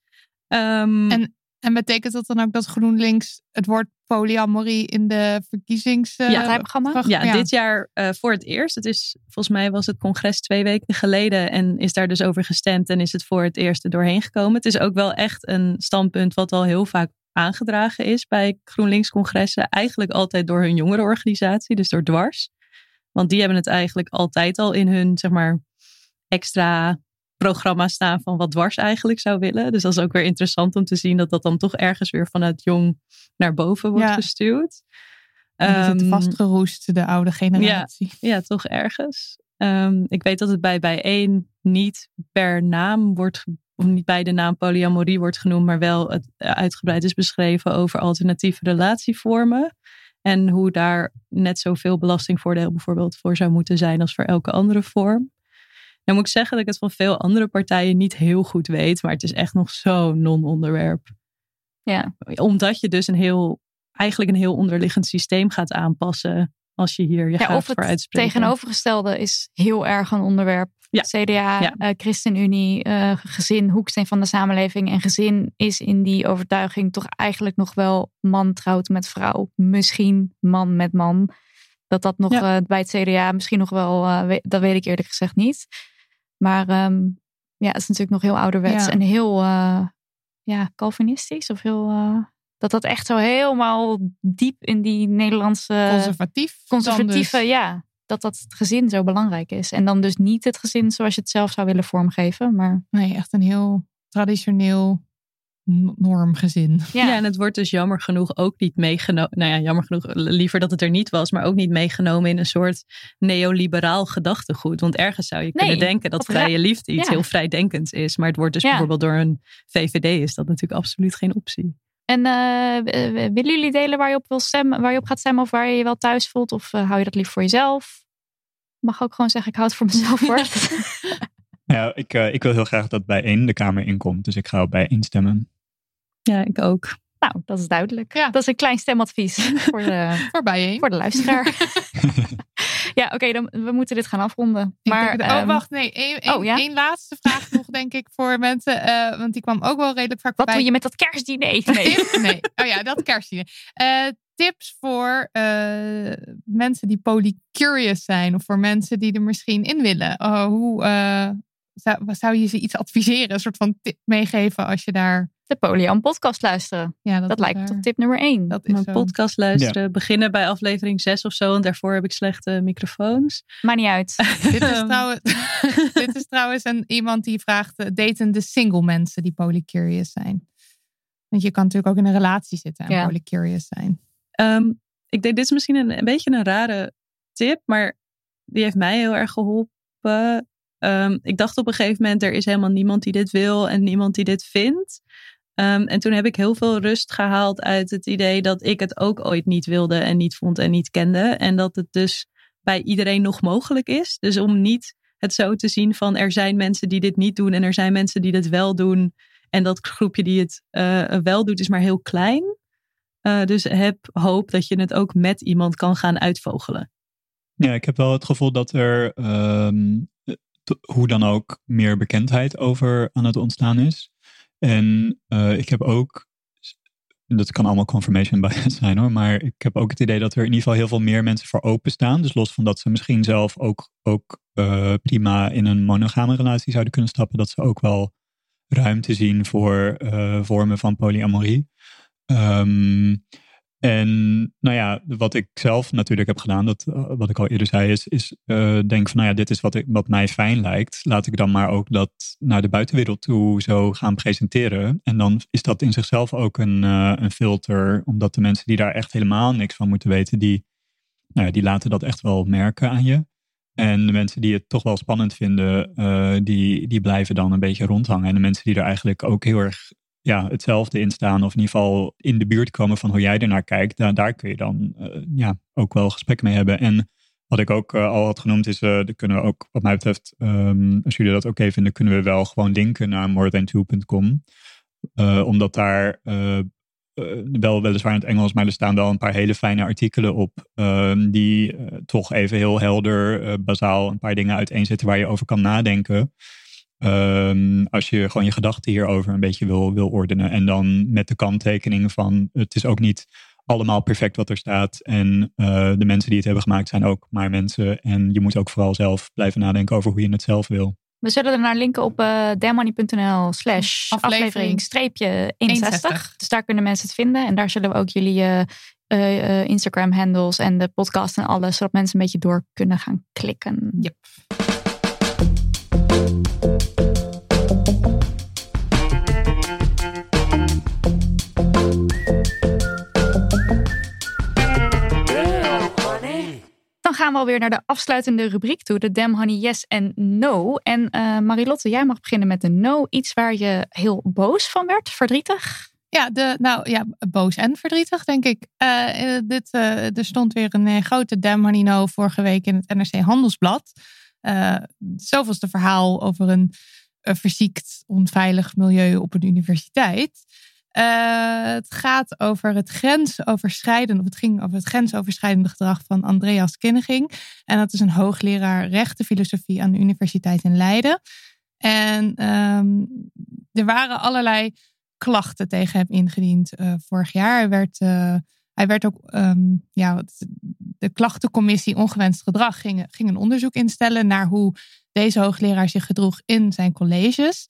Um, en en betekent dat dan ook dat GroenLinks het woord polyamorie in de verkiezings... Uh, ja, ja, dit jaar uh, voor het eerst. Het is, volgens mij was het congres twee weken geleden en is daar dus over gestemd en is het voor het eerst er doorheen gekomen. Het is ook wel echt een standpunt wat al heel vaak aangedragen is bij GroenLinks-congressen. Eigenlijk altijd door hun jongerenorganisatie, dus door Dwars. Want die hebben het eigenlijk altijd al in hun, zeg maar, extra programma staan van wat dwars eigenlijk zou willen. Dus dat is ook weer interessant om te zien dat dat dan toch ergens weer vanuit jong naar boven wordt gestuurd. Um, het vastgeroest, de oude generatie. Ja, ja toch ergens. Um, ik weet dat het bij bijeen niet per naam wordt, of niet bij de naam polyamorie wordt genoemd, maar wel het uitgebreid is beschreven over alternatieve relatievormen. En hoe daar net zoveel belastingvoordeel bijvoorbeeld voor zou moeten zijn als voor elke andere vorm. Nou moet ik zeggen dat ik het van veel andere partijen niet heel goed weet, maar het is echt nog zo'n non-onderwerp. Ja. Omdat je dus een heel, eigenlijk een heel onderliggend systeem gaat aanpassen als je hier je ja, gaat voor uitspreken. Het tegenovergestelde is heel erg een onderwerp. Ja. CDA, ja. Uh, ChristenUnie, uh, gezin, hoeksteen van de samenleving. En gezin is in die overtuiging toch eigenlijk nog wel man trouwt met vrouw. Misschien man met man. Dat dat nog uh, bij het CDA misschien nog wel, dat weet ik eerlijk gezegd niet. Maar um, ja, het is natuurlijk nog heel ouderwets en heel uh, ja, Calvinistisch. Of heel, uh, dat dat echt zo helemaal diep in die Nederlandse... Conservatief. Conservatieve, dus. ja. Dat dat het gezin zo belangrijk is. En dan dus niet het gezin zoals je het zelf zou willen vormgeven. Maar... Nee, echt een heel traditioneel normgezin. Ja. ja, en het wordt dus jammer genoeg ook niet meegenomen. Nou ja, jammer genoeg, liever dat het er niet was, maar ook niet meegenomen in een soort neoliberaal gedachtegoed. Want ergens zou je kunnen denken dat vrije liefde iets heel vrijdenkends is. Maar het wordt dus bijvoorbeeld door een VVD is dat natuurlijk absoluut geen optie. En uh, willen jullie delen waar je op wil stemmen, waar je op gaat stemmen of waar je je wel thuis voelt? Of uh, hou je dat liever voor jezelf? Mag ook gewoon zeggen, ik houd het voor mezelf hoor. *laughs* *laughs* Ja, ik, eh, ik wil heel graag dat bij één de Kamer inkomt. Dus ik ga op bij één stemmen. Ja, ik ook. nou, dat is duidelijk. Ja. Dat is een klein stemadvies *laughs* voor de, Voorbij heen. voor de luisteraar. *laughs* *laughs* ja, oké, dan we moeten dit gaan afronden. Ik Maar, denk oh, ehm, wacht, nee. één één- oh, ja? laatste vraag nog, denk ik, voor mensen. eh, want die kwam ook wel redelijk vaak wat doe je met dat kerstdiner? Nee. Nee. Oh ja, dat kerstdiner. Eh, tips voor eh, mensen die polycurious zijn. Of voor mensen die er misschien in willen. Oh, hoe eh, zou, je ze iets adviseren? Een soort van tip meegeven als je daar... De Polian podcast luisteren. Ja, Dat, lijkt me tot tip nummer één. Dat is Mijn zo. podcast luisteren. Beginnen bij aflevering 6 of zo. Want daarvoor heb ik slechte microfoons. Maakt niet uit. *laughs* Dit is trouwens, *laughs* dit is trouwens een, iemand die vraagt: eh, daten de single mensen die polycurious zijn? Want je kan natuurlijk ook in een relatie zitten en Ja. polycurious zijn. Ehm, ik denk, dit is misschien een, een beetje een rare tip, maar die heeft mij heel erg geholpen. Ehm, ik dacht op een gegeven moment, er is helemaal niemand die dit wil en niemand die dit vindt. Ehm, en toen heb ik heel veel rust gehaald uit het idee dat ik het ook ooit niet wilde en niet vond en niet kende. En dat het dus bij iedereen nog mogelijk is. Dus om niet het zo te zien van er zijn mensen die dit niet doen en er zijn mensen die dit wel doen. En dat groepje die het eh, wel doet is maar heel klein. Uh, dus heb hoop dat je het ook met iemand kan gaan uitvogelen. Ja, ik heb wel het gevoel dat er t- hoe dan ook meer bekendheid over aan het ontstaan is. En uh, ik heb ook, dat kan allemaal confirmation bias zijn hoor, maar ik heb ook het idee dat er in ieder geval heel veel meer mensen voor openstaan. Dus los van dat ze misschien zelf ook, ook uh, prima in een monogame relatie zouden kunnen stappen, dat ze ook wel ruimte zien voor uh, vormen van polyamorie. Um, en nou ja, wat ik zelf natuurlijk heb gedaan, dat, uh, wat ik al eerder zei, is, is uh, denk van nou ja, dit is wat, ik, wat mij fijn lijkt. Laat ik dan maar ook dat naar de buitenwereld toe zo gaan presenteren. En dan is dat in zichzelf ook een, uh, een filter, omdat de mensen die daar echt helemaal niks van moeten weten, die, nou ja, die laten dat echt wel merken aan je. En de mensen die het toch wel spannend vinden, die, die blijven dan een beetje rondhangen. En de mensen die er eigenlijk ook heel erg ja, hetzelfde in staan, of in ieder geval in de buurt komen van hoe jij ernaar kijkt, daar, daar kun je dan uh, ja, ook wel gesprek mee hebben. En wat ik ook uh, al had genoemd is, uh, kunnen we ook, wat mij betreft, um, als jullie dat oké okay vinden, kunnen we wel gewoon linken naar morethan2.com. omdat daar wel weliswaar in het Engels, maar er staan wel een paar hele fijne artikelen op. Um, die toch even heel helder, bazaal een paar dingen uiteenzetten waar je over kan nadenken. Um, als je gewoon je gedachten hierover een beetje wil, wil ordenen. En dan met de kanttekening van het is ook niet allemaal perfect wat er staat. En uh, de mensen die het hebben gemaakt zijn ook maar mensen. En je moet ook vooral zelf blijven nadenken over hoe je het zelf wil. We zullen er naar linken op uh, demoney.nl slash aflevering streepje 61. Dus daar kunnen mensen het vinden. En daar zullen we ook jullie uh, uh, Instagram handles en de podcast en alles. Zodat mensen een beetje door kunnen gaan klikken. Yep. Dan gaan we alweer naar de afsluitende rubriek toe. De Damn Honey Yes en No. En uh, Marilotte, jij mag beginnen met de No. Iets waar je heel boos van werd, verdrietig? Ja, de, nou ja, boos en verdrietig, denk ik. Uh, dit, uh, er stond weer een grote Damn Honey No vorige week in het NRC Handelsblad. Uh, zoveelste verhaal over een verziekt, onveilig milieu op een universiteit. Uh, het gaat over het grensoverschrijdende, of het ging over het grensoverschrijdende gedrag van Andreas Kinneging. En dat is een hoogleraar rechtenfilosofie aan de Universiteit in Leiden. En um, er waren allerlei klachten tegen hem ingediend uh, vorig jaar. Hij werd, hij werd ook, um, ja, de klachtencommissie ongewenst gedrag ging, ging een onderzoek instellen naar hoe deze hoogleraar zich gedroeg in zijn colleges.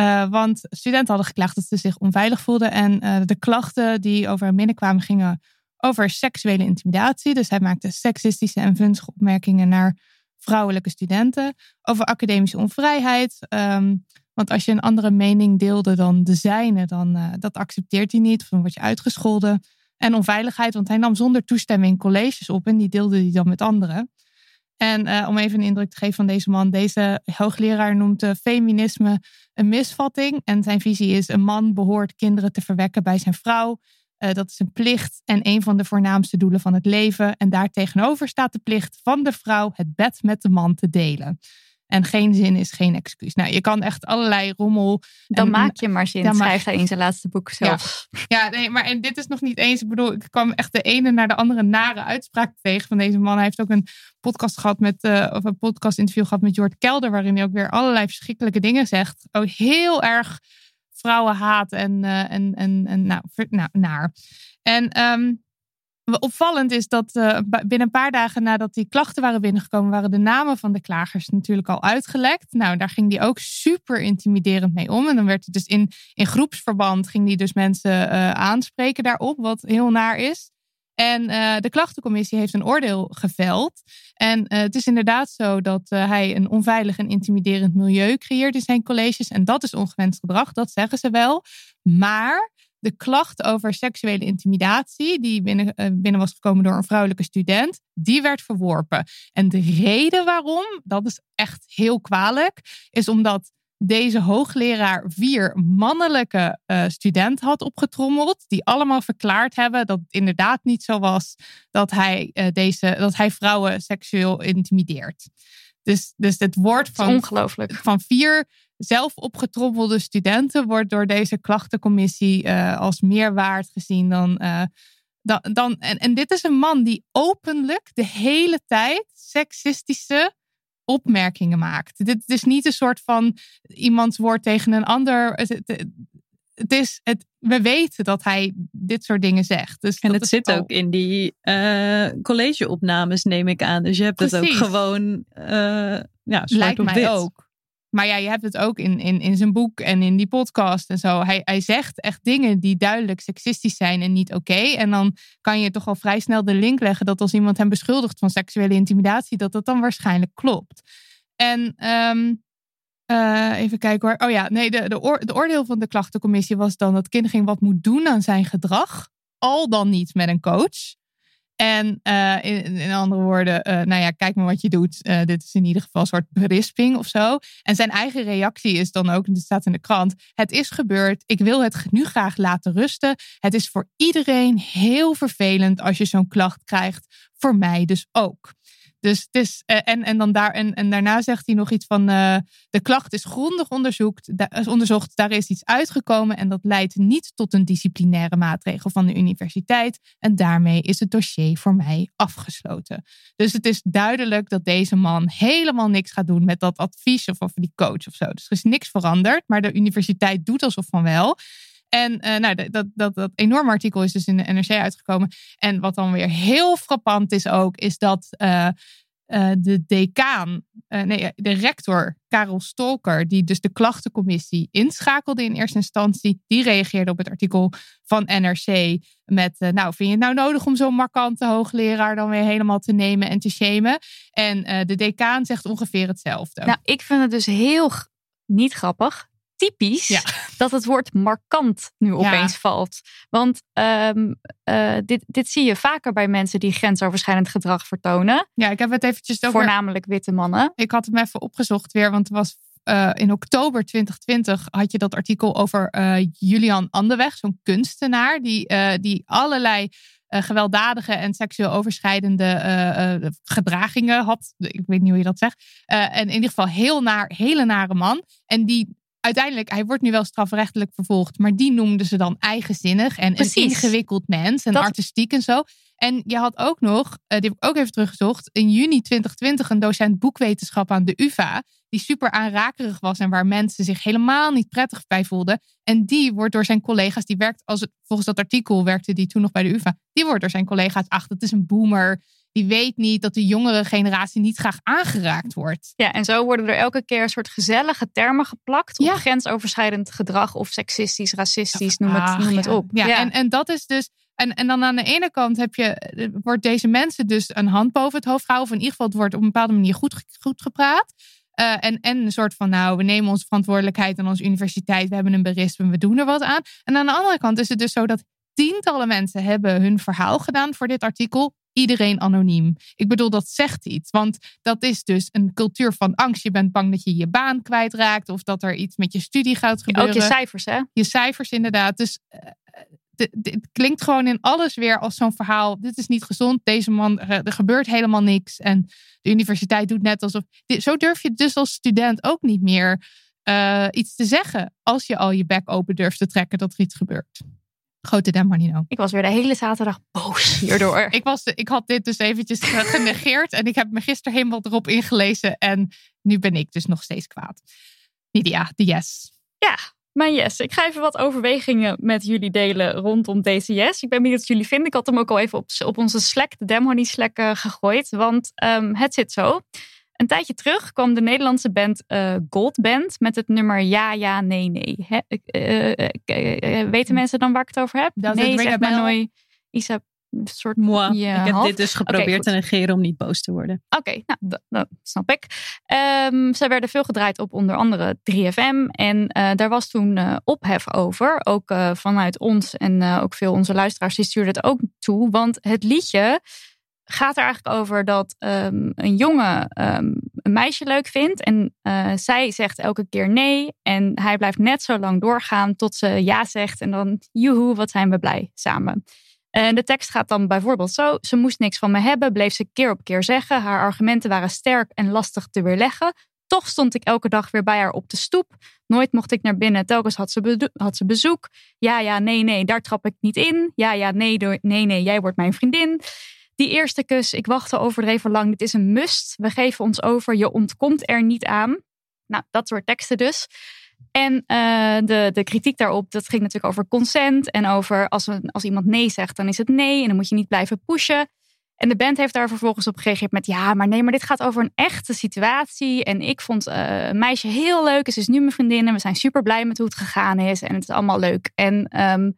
Uh, want studenten hadden geklaagd dat ze zich onveilig voelden. En uh, de klachten die over hem binnenkwamen gingen over seksuele intimidatie. Dus hij maakte seksistische en vunzige opmerkingen naar vrouwelijke studenten. Over academische onvrijheid. Um, want als je een andere mening deelde dan de zijne, dan uh, dat accepteert hij niet. Dan word je uitgescholden. En onveiligheid, want hij nam zonder toestemming colleges op. En die deelde hij dan met anderen. En uh, om even een indruk te geven van deze man. Deze hoogleraar noemt uh, feminisme een misvatting. En zijn visie is: een man behoort kinderen te verwekken bij zijn vrouw. Eh, dat is een plicht en een van de voornaamste doelen van het leven. En daartegenover staat de plicht van de vrouw het bed met de man te delen. En geen zin is geen excuus. Nou, je kan echt allerlei rommel. Dan en- maak je maar zin, dan schrijft hij in zijn laatste boek zelf. Ja, nee, maar en dit is nog niet eens. Ik bedoel, ik kwam echt de ene naar de andere nare uitspraak tegen van deze man. Hij heeft ook een podcast gehad met, eh, of een podcast interview gehad met Jort Kelder, waarin hij ook weer allerlei verschrikkelijke dingen zegt. Ook heel erg vrouwenhaat en, eh, en, en, en nou, nou, naar. En ehm, opvallend is dat eh, binnen een paar dagen nadat die klachten waren binnengekomen, waren de namen van de klagers natuurlijk al uitgelekt. Nou, daar ging die ook super intimiderend mee om. En dan werd het dus in, in groepsverband ging die dus mensen eh, aanspreken daarop, wat heel naar is. En eh, de klachtencommissie heeft een oordeel geveld. En het is inderdaad zo dat hij een onveilig en intimiderend milieu creëert in zijn colleges. En dat is ongewenst gedrag, dat zeggen ze wel. Maar de klacht over seksuele intimidatie, die binnen, eh, binnen was gekomen door een vrouwelijke student, die werd verworpen. En de reden waarom, dat is echt heel kwalijk, is omdat deze hoogleraar vier mannelijke eh, studenten had opgetrommeld, die allemaal verklaard hebben dat het inderdaad niet zo was dat hij, eh, deze, dat hij vrouwen seksueel intimideert. Dus, dus het woord van ongelooflijk. van vier zelf opgetrommelde studenten wordt door deze klachtencommissie eh, als meer waard gezien dan. eh, dan, dan en, en dit is een man die openlijk de hele tijd seksistische opmerkingen maakt. Dit is niet een soort van iemands woord tegen een ander. Het, het, het is het, we weten dat hij dit soort dingen zegt. Dus En het zit ook in die eh collegeopnames, neem ik aan. Dus je hebt het ook gewoon eh ja, Lijkt op mij wit. ook. Maar ja, je hebt het ook in, in, in zijn boek en in die podcast en zo. Hij, hij zegt echt dingen die duidelijk seksistisch zijn en niet oké. En dan kan je toch al vrij snel de link leggen dat als iemand hem beschuldigt van seksuele intimidatie, dat dat dan waarschijnlijk klopt. En ehm, eh, even kijken hoor. Oh ja, nee, de, de, de oordeel van de klachtencommissie was dan dat Kindering wat moet doen aan zijn gedrag. Al dan niet met een coach. En eh, in, in andere woorden, eh, nou ja, kijk maar wat je doet. Eh, dit is in ieder geval een soort berisping of zo. En zijn eigen reactie is dan ook, dit staat in de krant: Het is gebeurd. Ik wil het nu graag laten rusten. Het is voor iedereen heel vervelend als je zo'n klacht krijgt. Voor mij dus ook. Dus het is, eh, en, en, dan daar, en, en daarna zegt hij nog iets van: eh, De klacht is grondig onderzoekt, is onderzocht. Daar is iets uitgekomen en dat leidt niet tot een disciplinaire maatregel van de universiteit. En daarmee is het dossier voor mij afgesloten. Dus het is duidelijk dat deze man helemaal niks gaat doen met dat advies of over die coach of zo. Dus er is niks veranderd, maar de universiteit doet alsof van wel. En eh, nou, dat, dat, dat, enorme artikel is dus in de NRC uitgekomen. En wat dan weer heel frappant is ook, is dat eh, eh, de decaan, nee, de rector Karel Stolker, die dus de klachtencommissie inschakelde in eerste instantie, die reageerde op het artikel van NRC met, nou, vind je het nou nodig om zo'n markante hoogleraar dan weer helemaal te nemen en te shamen? En de decaan zegt ongeveer hetzelfde. Nou, ik vind het dus heel niet grappig. Typisch Ja. dat het woord markant nu opeens valt. Want ehm, eh, dit, dit zie je vaker bij mensen die grensoverschrijdend gedrag vertonen. ja, ik heb het eventjes over Voornamelijk witte mannen. ik had hem even opgezocht weer, want het was eh, in oktober 2020 had je dat artikel over eh, Julian Andeweg, zo'n kunstenaar die, die allerlei gewelddadige en seksueel overschrijdende gedragingen had. Ik weet niet hoe je dat zegt. En in ieder geval heel naar, hele nare man. En die uiteindelijk, hij wordt nu wel strafrechtelijk vervolgd, maar die noemden ze dan eigenzinnig en Precies. een ingewikkeld mens en Dat- artistiek en zo. En je had ook nog, eh, die heb ik ook even teruggezocht, in juni 2020 een docent boekwetenschap aan de UvA, die super aanrakerig was en waar mensen zich helemaal niet prettig bij voelden. En die wordt door zijn collega's, die werkt, als volgens dat artikel werkte die toen nog bij de UvA, die wordt door zijn collega's, ach, dat is een boomer. Die weet niet dat de jongere generatie niet graag aangeraakt wordt. Ja, en zo worden er elke keer een soort gezellige termen geplakt op Ja. grensoverschrijdend gedrag of seksistisch, racistisch, noem het, noem het op. Ja, En, en dat is dus. En, en dan aan de ene kant heb je, eh, wordt deze mensen dus een hand boven het hoofd gehouden. Of in ieder geval, het wordt op een bepaalde manier goed, goed gepraat. Eh, en, en een soort van, nou, we nemen onze verantwoordelijkheid aan onze universiteit. We hebben een berisp en we doen er wat aan. En aan de andere kant is het dus zo dat tientallen mensen hebben hun verhaal gedaan voor dit artikel. Iedereen anoniem. Ik bedoel, dat zegt iets. Want dat is dus een cultuur van angst. Je bent bang dat je je baan kwijtraakt. Of dat er iets met je studie gaat gebeuren Ook je cijfers, hè? je cijfers inderdaad. Dus eh, het klinkt gewoon in alles weer als zo'n verhaal. Dit is niet gezond. Deze man, eh, er gebeurt helemaal niks. En de universiteit doet net alsof. Zo durf je dus als student ook niet meer eh, iets te zeggen. Als je al je bek open durft te trekken dat er iets gebeurt. Grote Demarnino. Ik was weer de hele zaterdag boos hierdoor. *laughs* Ik, was, ik had dit dus eventjes ge- genegeerd. en ik heb me gisteren helemaal erop ingelezen. En nu ben ik dus nog steeds kwaad. Nidia, de yes. Maar yes, ik ga even wat overwegingen met jullie delen rondom deze yes. Ik ben benieuwd wat jullie vinden. Ik had hem ook al even op, op onze Slack, de Demhoney Slack, eh, gegooid. Want ehm, het zit zo. Een tijdje terug kwam de Nederlandse band eh, Gold Band met het nummer Ja, Ja, Nee, Nee. Eh, eh, weten mensen dan waar ik het over heb? Nee, ring zeg maar nooit. Isa, een soort Moi. Ja, ik heb half. dit dus geprobeerd te negeren om niet boos te worden. Oké, nou, dat, dat snap ik. Ehm zij werden veel gedraaid op onder andere 3FM. En daar was toen ophef over. Ook vanuit ons en ook veel onze luisteraars die stuurden het ook toe. Want het liedje gaat er eigenlijk over dat ehm, een jongen ehm, een meisje leuk vindt. En eh, zij zegt elke keer nee. En hij blijft net zo lang doorgaan tot ze ja zegt. En dan, joehoe, wat zijn we blij samen. En de tekst gaat dan bijvoorbeeld zo. Ze moest niks van me hebben, bleef ze keer op keer zeggen. Haar argumenten waren sterk en lastig te weerleggen. Toch stond ik elke dag weer bij haar op de stoep. Nooit mocht ik naar binnen, telkens had ze, had ze bezoek. Ja, ja, nee, nee, daar trap ik niet in. Ja, ja, nee, nee, nee, jij wordt mijn vriendin. Die eerste kus, ik wachtte overdreven lang. Dit is een must. We geven ons over, je ontkomt er niet aan. Nou, dat soort teksten dus. En eh, de, de kritiek daarop, dat ging natuurlijk over consent. En over als, een, als iemand nee zegt, dan is het nee. En dan moet je niet blijven pushen. En de band heeft daar vervolgens op gereageerd met... ja, maar nee, maar dit gaat over een echte situatie. En ik vond eh, een meisje heel leuk. Ze is nu mijn vriendin en we zijn super blij met hoe het gegaan is. En het is allemaal leuk. En ehm,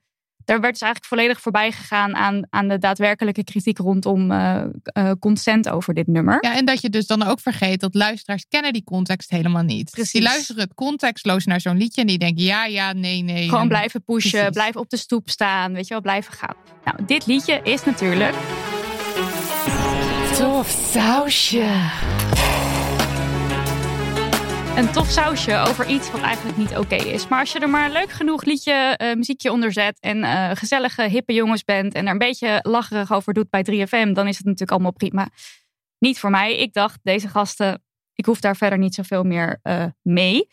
daar werd dus eigenlijk volledig voorbij gegaan... aan, aan de daadwerkelijke kritiek rondom eh, eh, consent over dit nummer. Ja, en dat je dus dan ook vergeet dat luisteraars kennen die context helemaal niet. Precies. Die luisteren het contextloos naar zo'n liedje en die denken ja, ja, nee, nee. Gewoon En- blijven pushen, Precies. blijven op de stoep staan, weet je wel, blijven gaan. Nou, dit liedje is natuurlijk... Tof sausje. Een tof sausje over iets wat eigenlijk niet oké is. Maar als je er maar een leuk genoeg liedje, eh, muziekje onder zet... en eh, gezellige, hippe jongens bent... en er een beetje lacherig over doet bij 3FM... dan is het natuurlijk allemaal prima. Niet voor mij. Ik dacht, deze gasten, ik hoef daar verder niet zoveel meer eh, mee.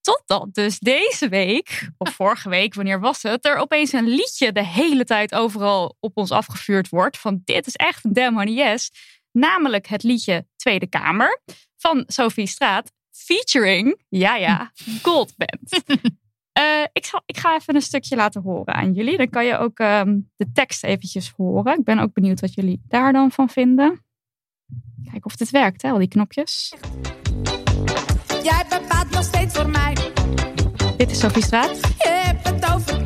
Totdat dus deze week, of *laughs* vorige week, wanneer was het, er opeens een liedje de hele tijd overal op ons afgevuurd wordt. Van dit is echt een Damn Honey Yes. Namelijk het liedje Tweede Kamer van Sophie Straat. Featuring, ja ja, *laughs* Goldband. Eh, ik, zal, ik ga even een stukje laten horen aan jullie. Dan kan je ook ehm, de tekst eventjes horen. Ik ben ook benieuwd wat jullie daar dan van vinden. Kijken of dit werkt, hè, al die knopjes. Jij bepaalt nog steeds voor mij. Dit is Sophie Straat. Je hebt het over.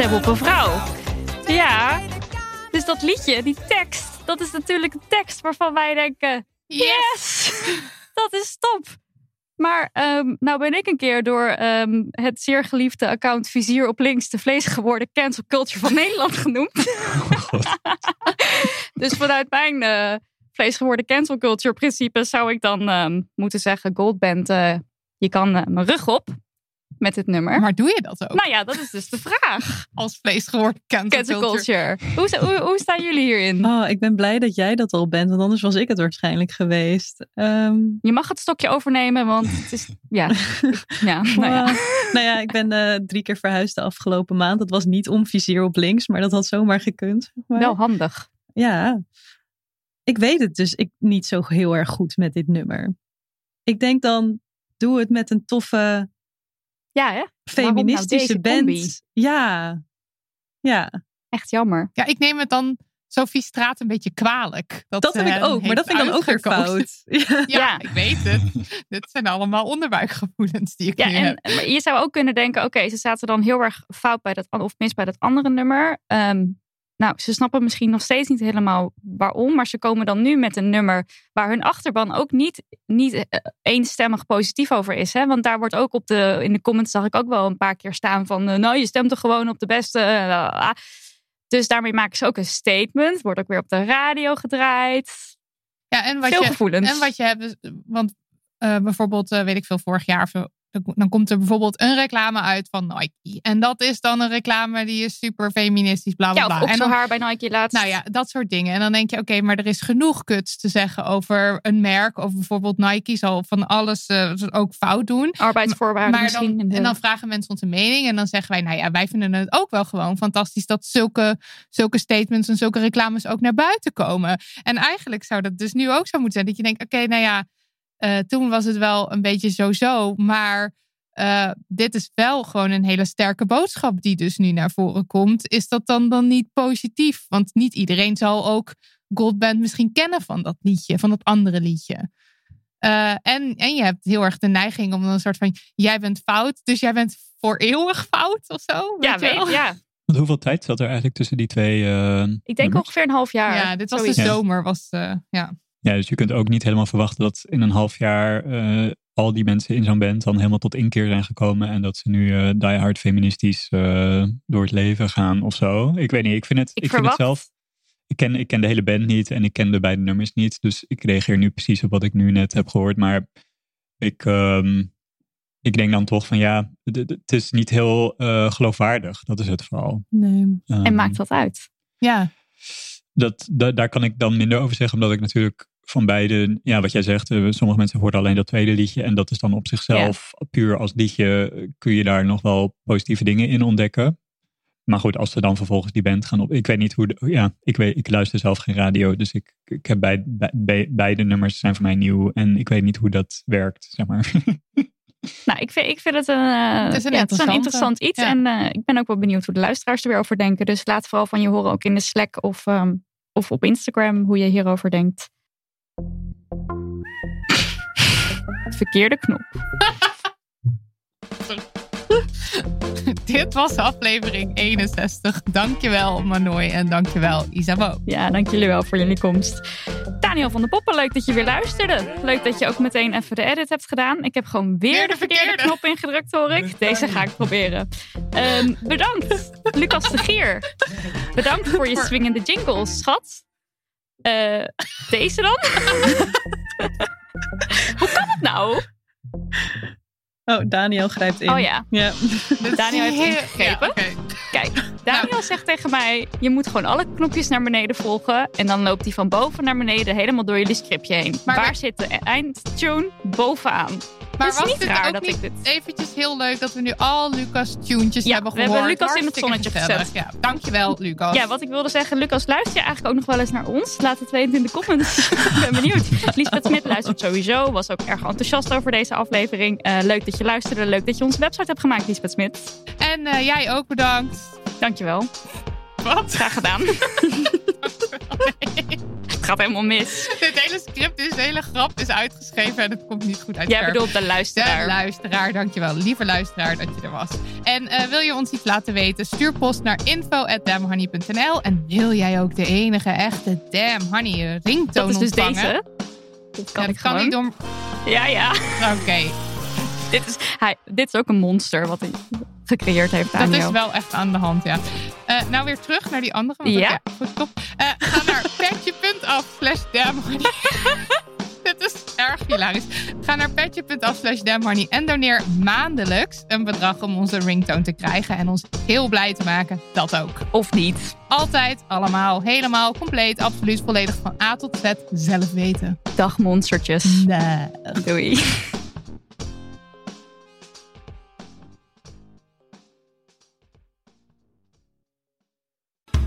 Stem op een vrouw. Ja, dus dat liedje, die tekst, dat is natuurlijk een tekst waarvan wij denken: yes, dat is top. Maar ehm, nou ben ik een keer door ehm, het zeer geliefde account Vizier op links de vleesgeworden cancel culture van *laughs* Nederland genoemd. *laughs* dus vanuit mijn eh vleesgeworden cancel culture principe zou ik dan ehm, moeten zeggen: Goldband, eh, je kan eh, mijn rug op met dit nummer. Maar doe je dat ook? Nou ja, dat is dus de vraag. *laughs* Als vlees geworden cancel Cancel culture. culture. Hoe, sta- hoe, hoe staan jullie hierin? Oh, ik ben blij dat jij dat al bent, want anders was ik het waarschijnlijk geweest. Ehm, Je mag het stokje overnemen, want *laughs* het is. Ja, ja, nou ja. wow. *laughs* nou ja, ik ben eh, drie keer verhuisd de afgelopen maand. Dat was niet om vizier op links, maar dat had zomaar gekund. maar. Wel handig. Ja, ik weet het dus ik, niet zo heel erg goed met dit nummer. Ik denk dan, doe het met een toffe Ja, hè? feministische nou deze band. combi? Ja, Ja, Echt jammer. Ja, ik neem het dan Sophie Straat een beetje kwalijk. Dat, dat heb ik hen ook. Maar dat vind ik dan ook weer fout. *laughs* Ja. Ja, Ja. ik weet het. Dit zijn allemaal onderbuikgevoelens die ik Ja, nu en heb. maar je zou ook kunnen denken, oké, ze zaten dan heel erg fout bij dat, of mis bij dat andere nummer. Ehm, nou, ze snappen misschien nog steeds niet helemaal waarom, maar ze komen dan nu met een nummer waar hun achterban ook niet, niet eh, eenstemmig positief over is. Hè? Want daar wordt ook op de, in de comments zag ik ook wel een paar keer staan van, eh, nou, je stemt toch gewoon op de beste. eh. Dus daarmee maken ze ook een statement, wordt ook weer op de radio gedraaid. Ja, en wat Veel je, gevoelens. En wat je hebt, is- want bijvoorbeeld, weet ik veel, vorig jaar, of dan- komt er bijvoorbeeld een reclame uit van Nike. En dat is dan een reclame die is super feministisch, bla bla Ja, of ook en dan, haar bij Nike laatst. nou ja, dat soort dingen. En dan denk je, oké, maar er is genoeg kuts te zeggen over een merk. Of bijvoorbeeld Nike zal van alles eh, ook fout doen. Arbeidsvoorwaarden misschien. dan, in de- en dan vragen mensen onze mening. En dan zeggen wij, nou ja, wij vinden het ook wel gewoon fantastisch dat zulke, zulke statements en zulke reclames ook naar buiten komen. En eigenlijk zou dat dus nu ook zo moeten zijn. Dat je denkt, oké, nou ja, eh, toen was het wel een beetje zo-zo. Maar eh, dit is wel gewoon een hele sterke boodschap die dus nu naar voren komt. Is dat dan, dan niet positief? Want niet iedereen zal ook Goldband misschien kennen van dat liedje, van dat andere liedje. Eh, en, en je hebt heel erg de neiging om dan een soort van: jij bent fout, dus jij bent voor eeuwig fout of zo. ja, weet je wel? weet, ja, Want hoeveel tijd zat er eigenlijk tussen die twee? ik denk nummers? ongeveer een half jaar. Ja, dit was zoiets. de zomer. Was, eh, ja. Ja, dus je kunt ook niet helemaal verwachten dat in een half jaar eh, al die mensen in zo'n band dan helemaal tot inkeer zijn gekomen. En dat ze nu eh die hard feministisch eh, door het leven gaan of zo. Ik weet niet, ik vind het, Ik ik vind het zelf. Ik ken, ik ken de hele band niet en ik ken de beide nummers niet. Dus ik reageer nu precies op wat ik nu net heb gehoord. Maar ik, ehm, ik denk dan toch van ja, het is niet heel eh, geloofwaardig. Dat is het vooral. Nee. En Ehm, maakt dat uit? ja, dat, da- daar kan ik dan minder over zeggen, omdat ik natuurlijk van beide, ja, wat jij zegt, eh, sommige mensen horen alleen dat tweede liedje en dat is dan op zichzelf, puur als liedje, eh, kun je daar nog wel positieve dingen in ontdekken. Maar goed, als ze dan vervolgens die band gaan op, ik weet niet hoe, de, ja, ik, weet, ik luister zelf geen radio, dus ik, ik heb bij, beide nummers zijn voor mij nieuw en ik weet niet hoe dat werkt, zeg maar. *laughs* Nou, ik vind, ik vind het een, eh, Het is een ja, het is een interessante. interessant iets. Ja. En eh, ik ben ook wel benieuwd hoe de luisteraars er weer over denken. Dus laat vooral van je horen, ook in de Slack of, ehm, of op Instagram, hoe je hierover denkt. Verkeerde knop. *laughs* dit was aflevering 61. Dankjewel Manoy en dankjewel Isabo. Ja, dank jullie wel voor jullie komst. Daniel van der Poppen, leuk dat je weer luisterde. Leuk dat je ook meteen even de edit hebt gedaan. Ik heb gewoon weer, Weer de de verkeerde, verkeerde. knop ingedrukt, hoor ik. Deze ga ik proberen. Ehm, bedankt, Lucas de Gier. Bedankt voor je swingende jingles, schat. Eh, deze dan? *laughs* Hoe kan het nou? Oh, Daniel grijpt in. Oh ja, Ja. *laughs* Daniel heeft Heel- ingegrepen. Ja. Kijk, *laughs* Daniel zegt tegen mij: je moet gewoon alle knopjes naar beneden volgen. En dan loopt hij van boven naar beneden helemaal door jullie scriptje heen. Maar Waar we- zit de eindtune? Bovenaan. Maar Het is was niet dit raar dat niet ik dit- eventjes heel leuk dat we nu al Lucas tunes Ja, hebben we gehoord? hebben Lucas in het zonnetje gezet. Ja, dankjewel Lucas. Ja, wat ik wilde zeggen, Lucas, luister je eigenlijk ook nog wel eens naar ons? Laat het weten in de comments. *laughs* ik ben benieuwd. Lisbeth Smit luistert sowieso. Was ook erg enthousiast over deze aflevering. Eh, leuk dat je luisterde. Leuk dat je onze website hebt gemaakt, Lisbeth Smit. En eh, jij ook bedankt. Dankjewel. Wat? Graag gedaan. *laughs* *laughs* gaat helemaal mis. *laughs* Dit hele script, deze hele grap is uitgeschreven en het komt niet goed uit. Jij bedoelt de De luisteraar. luisteraar, dankjewel. Lieve luisteraar dat je er was. En eh, wil je ons iets laten weten? Stuur post naar info.damhoney.nl En wil jij ook de enige echte Damn Honey ringtoon dat is dus ontvangen? deze. Dat kan Ja, ik dat kan niet door... Ja, ja. Oké, Dit is, hij, dit is ook een monster wat hij gecreëerd heeft, dat is wel echt aan de hand, ja. Eh, nou, weer terug naar die andere. Want Ja. goed, top. Eh, ga naar *laughs* petje.af slash. *laughs* Dit is erg hilarisch. Ga naar petje.af slash en doneer maandelijks een bedrag om onze ringtone te krijgen en ons heel blij te maken. Dat ook. Of niet. Altijd, allemaal, helemaal, compleet, absoluut, volledig van A tot Z zelf weten. Dag monstertjes. Nee. Doei.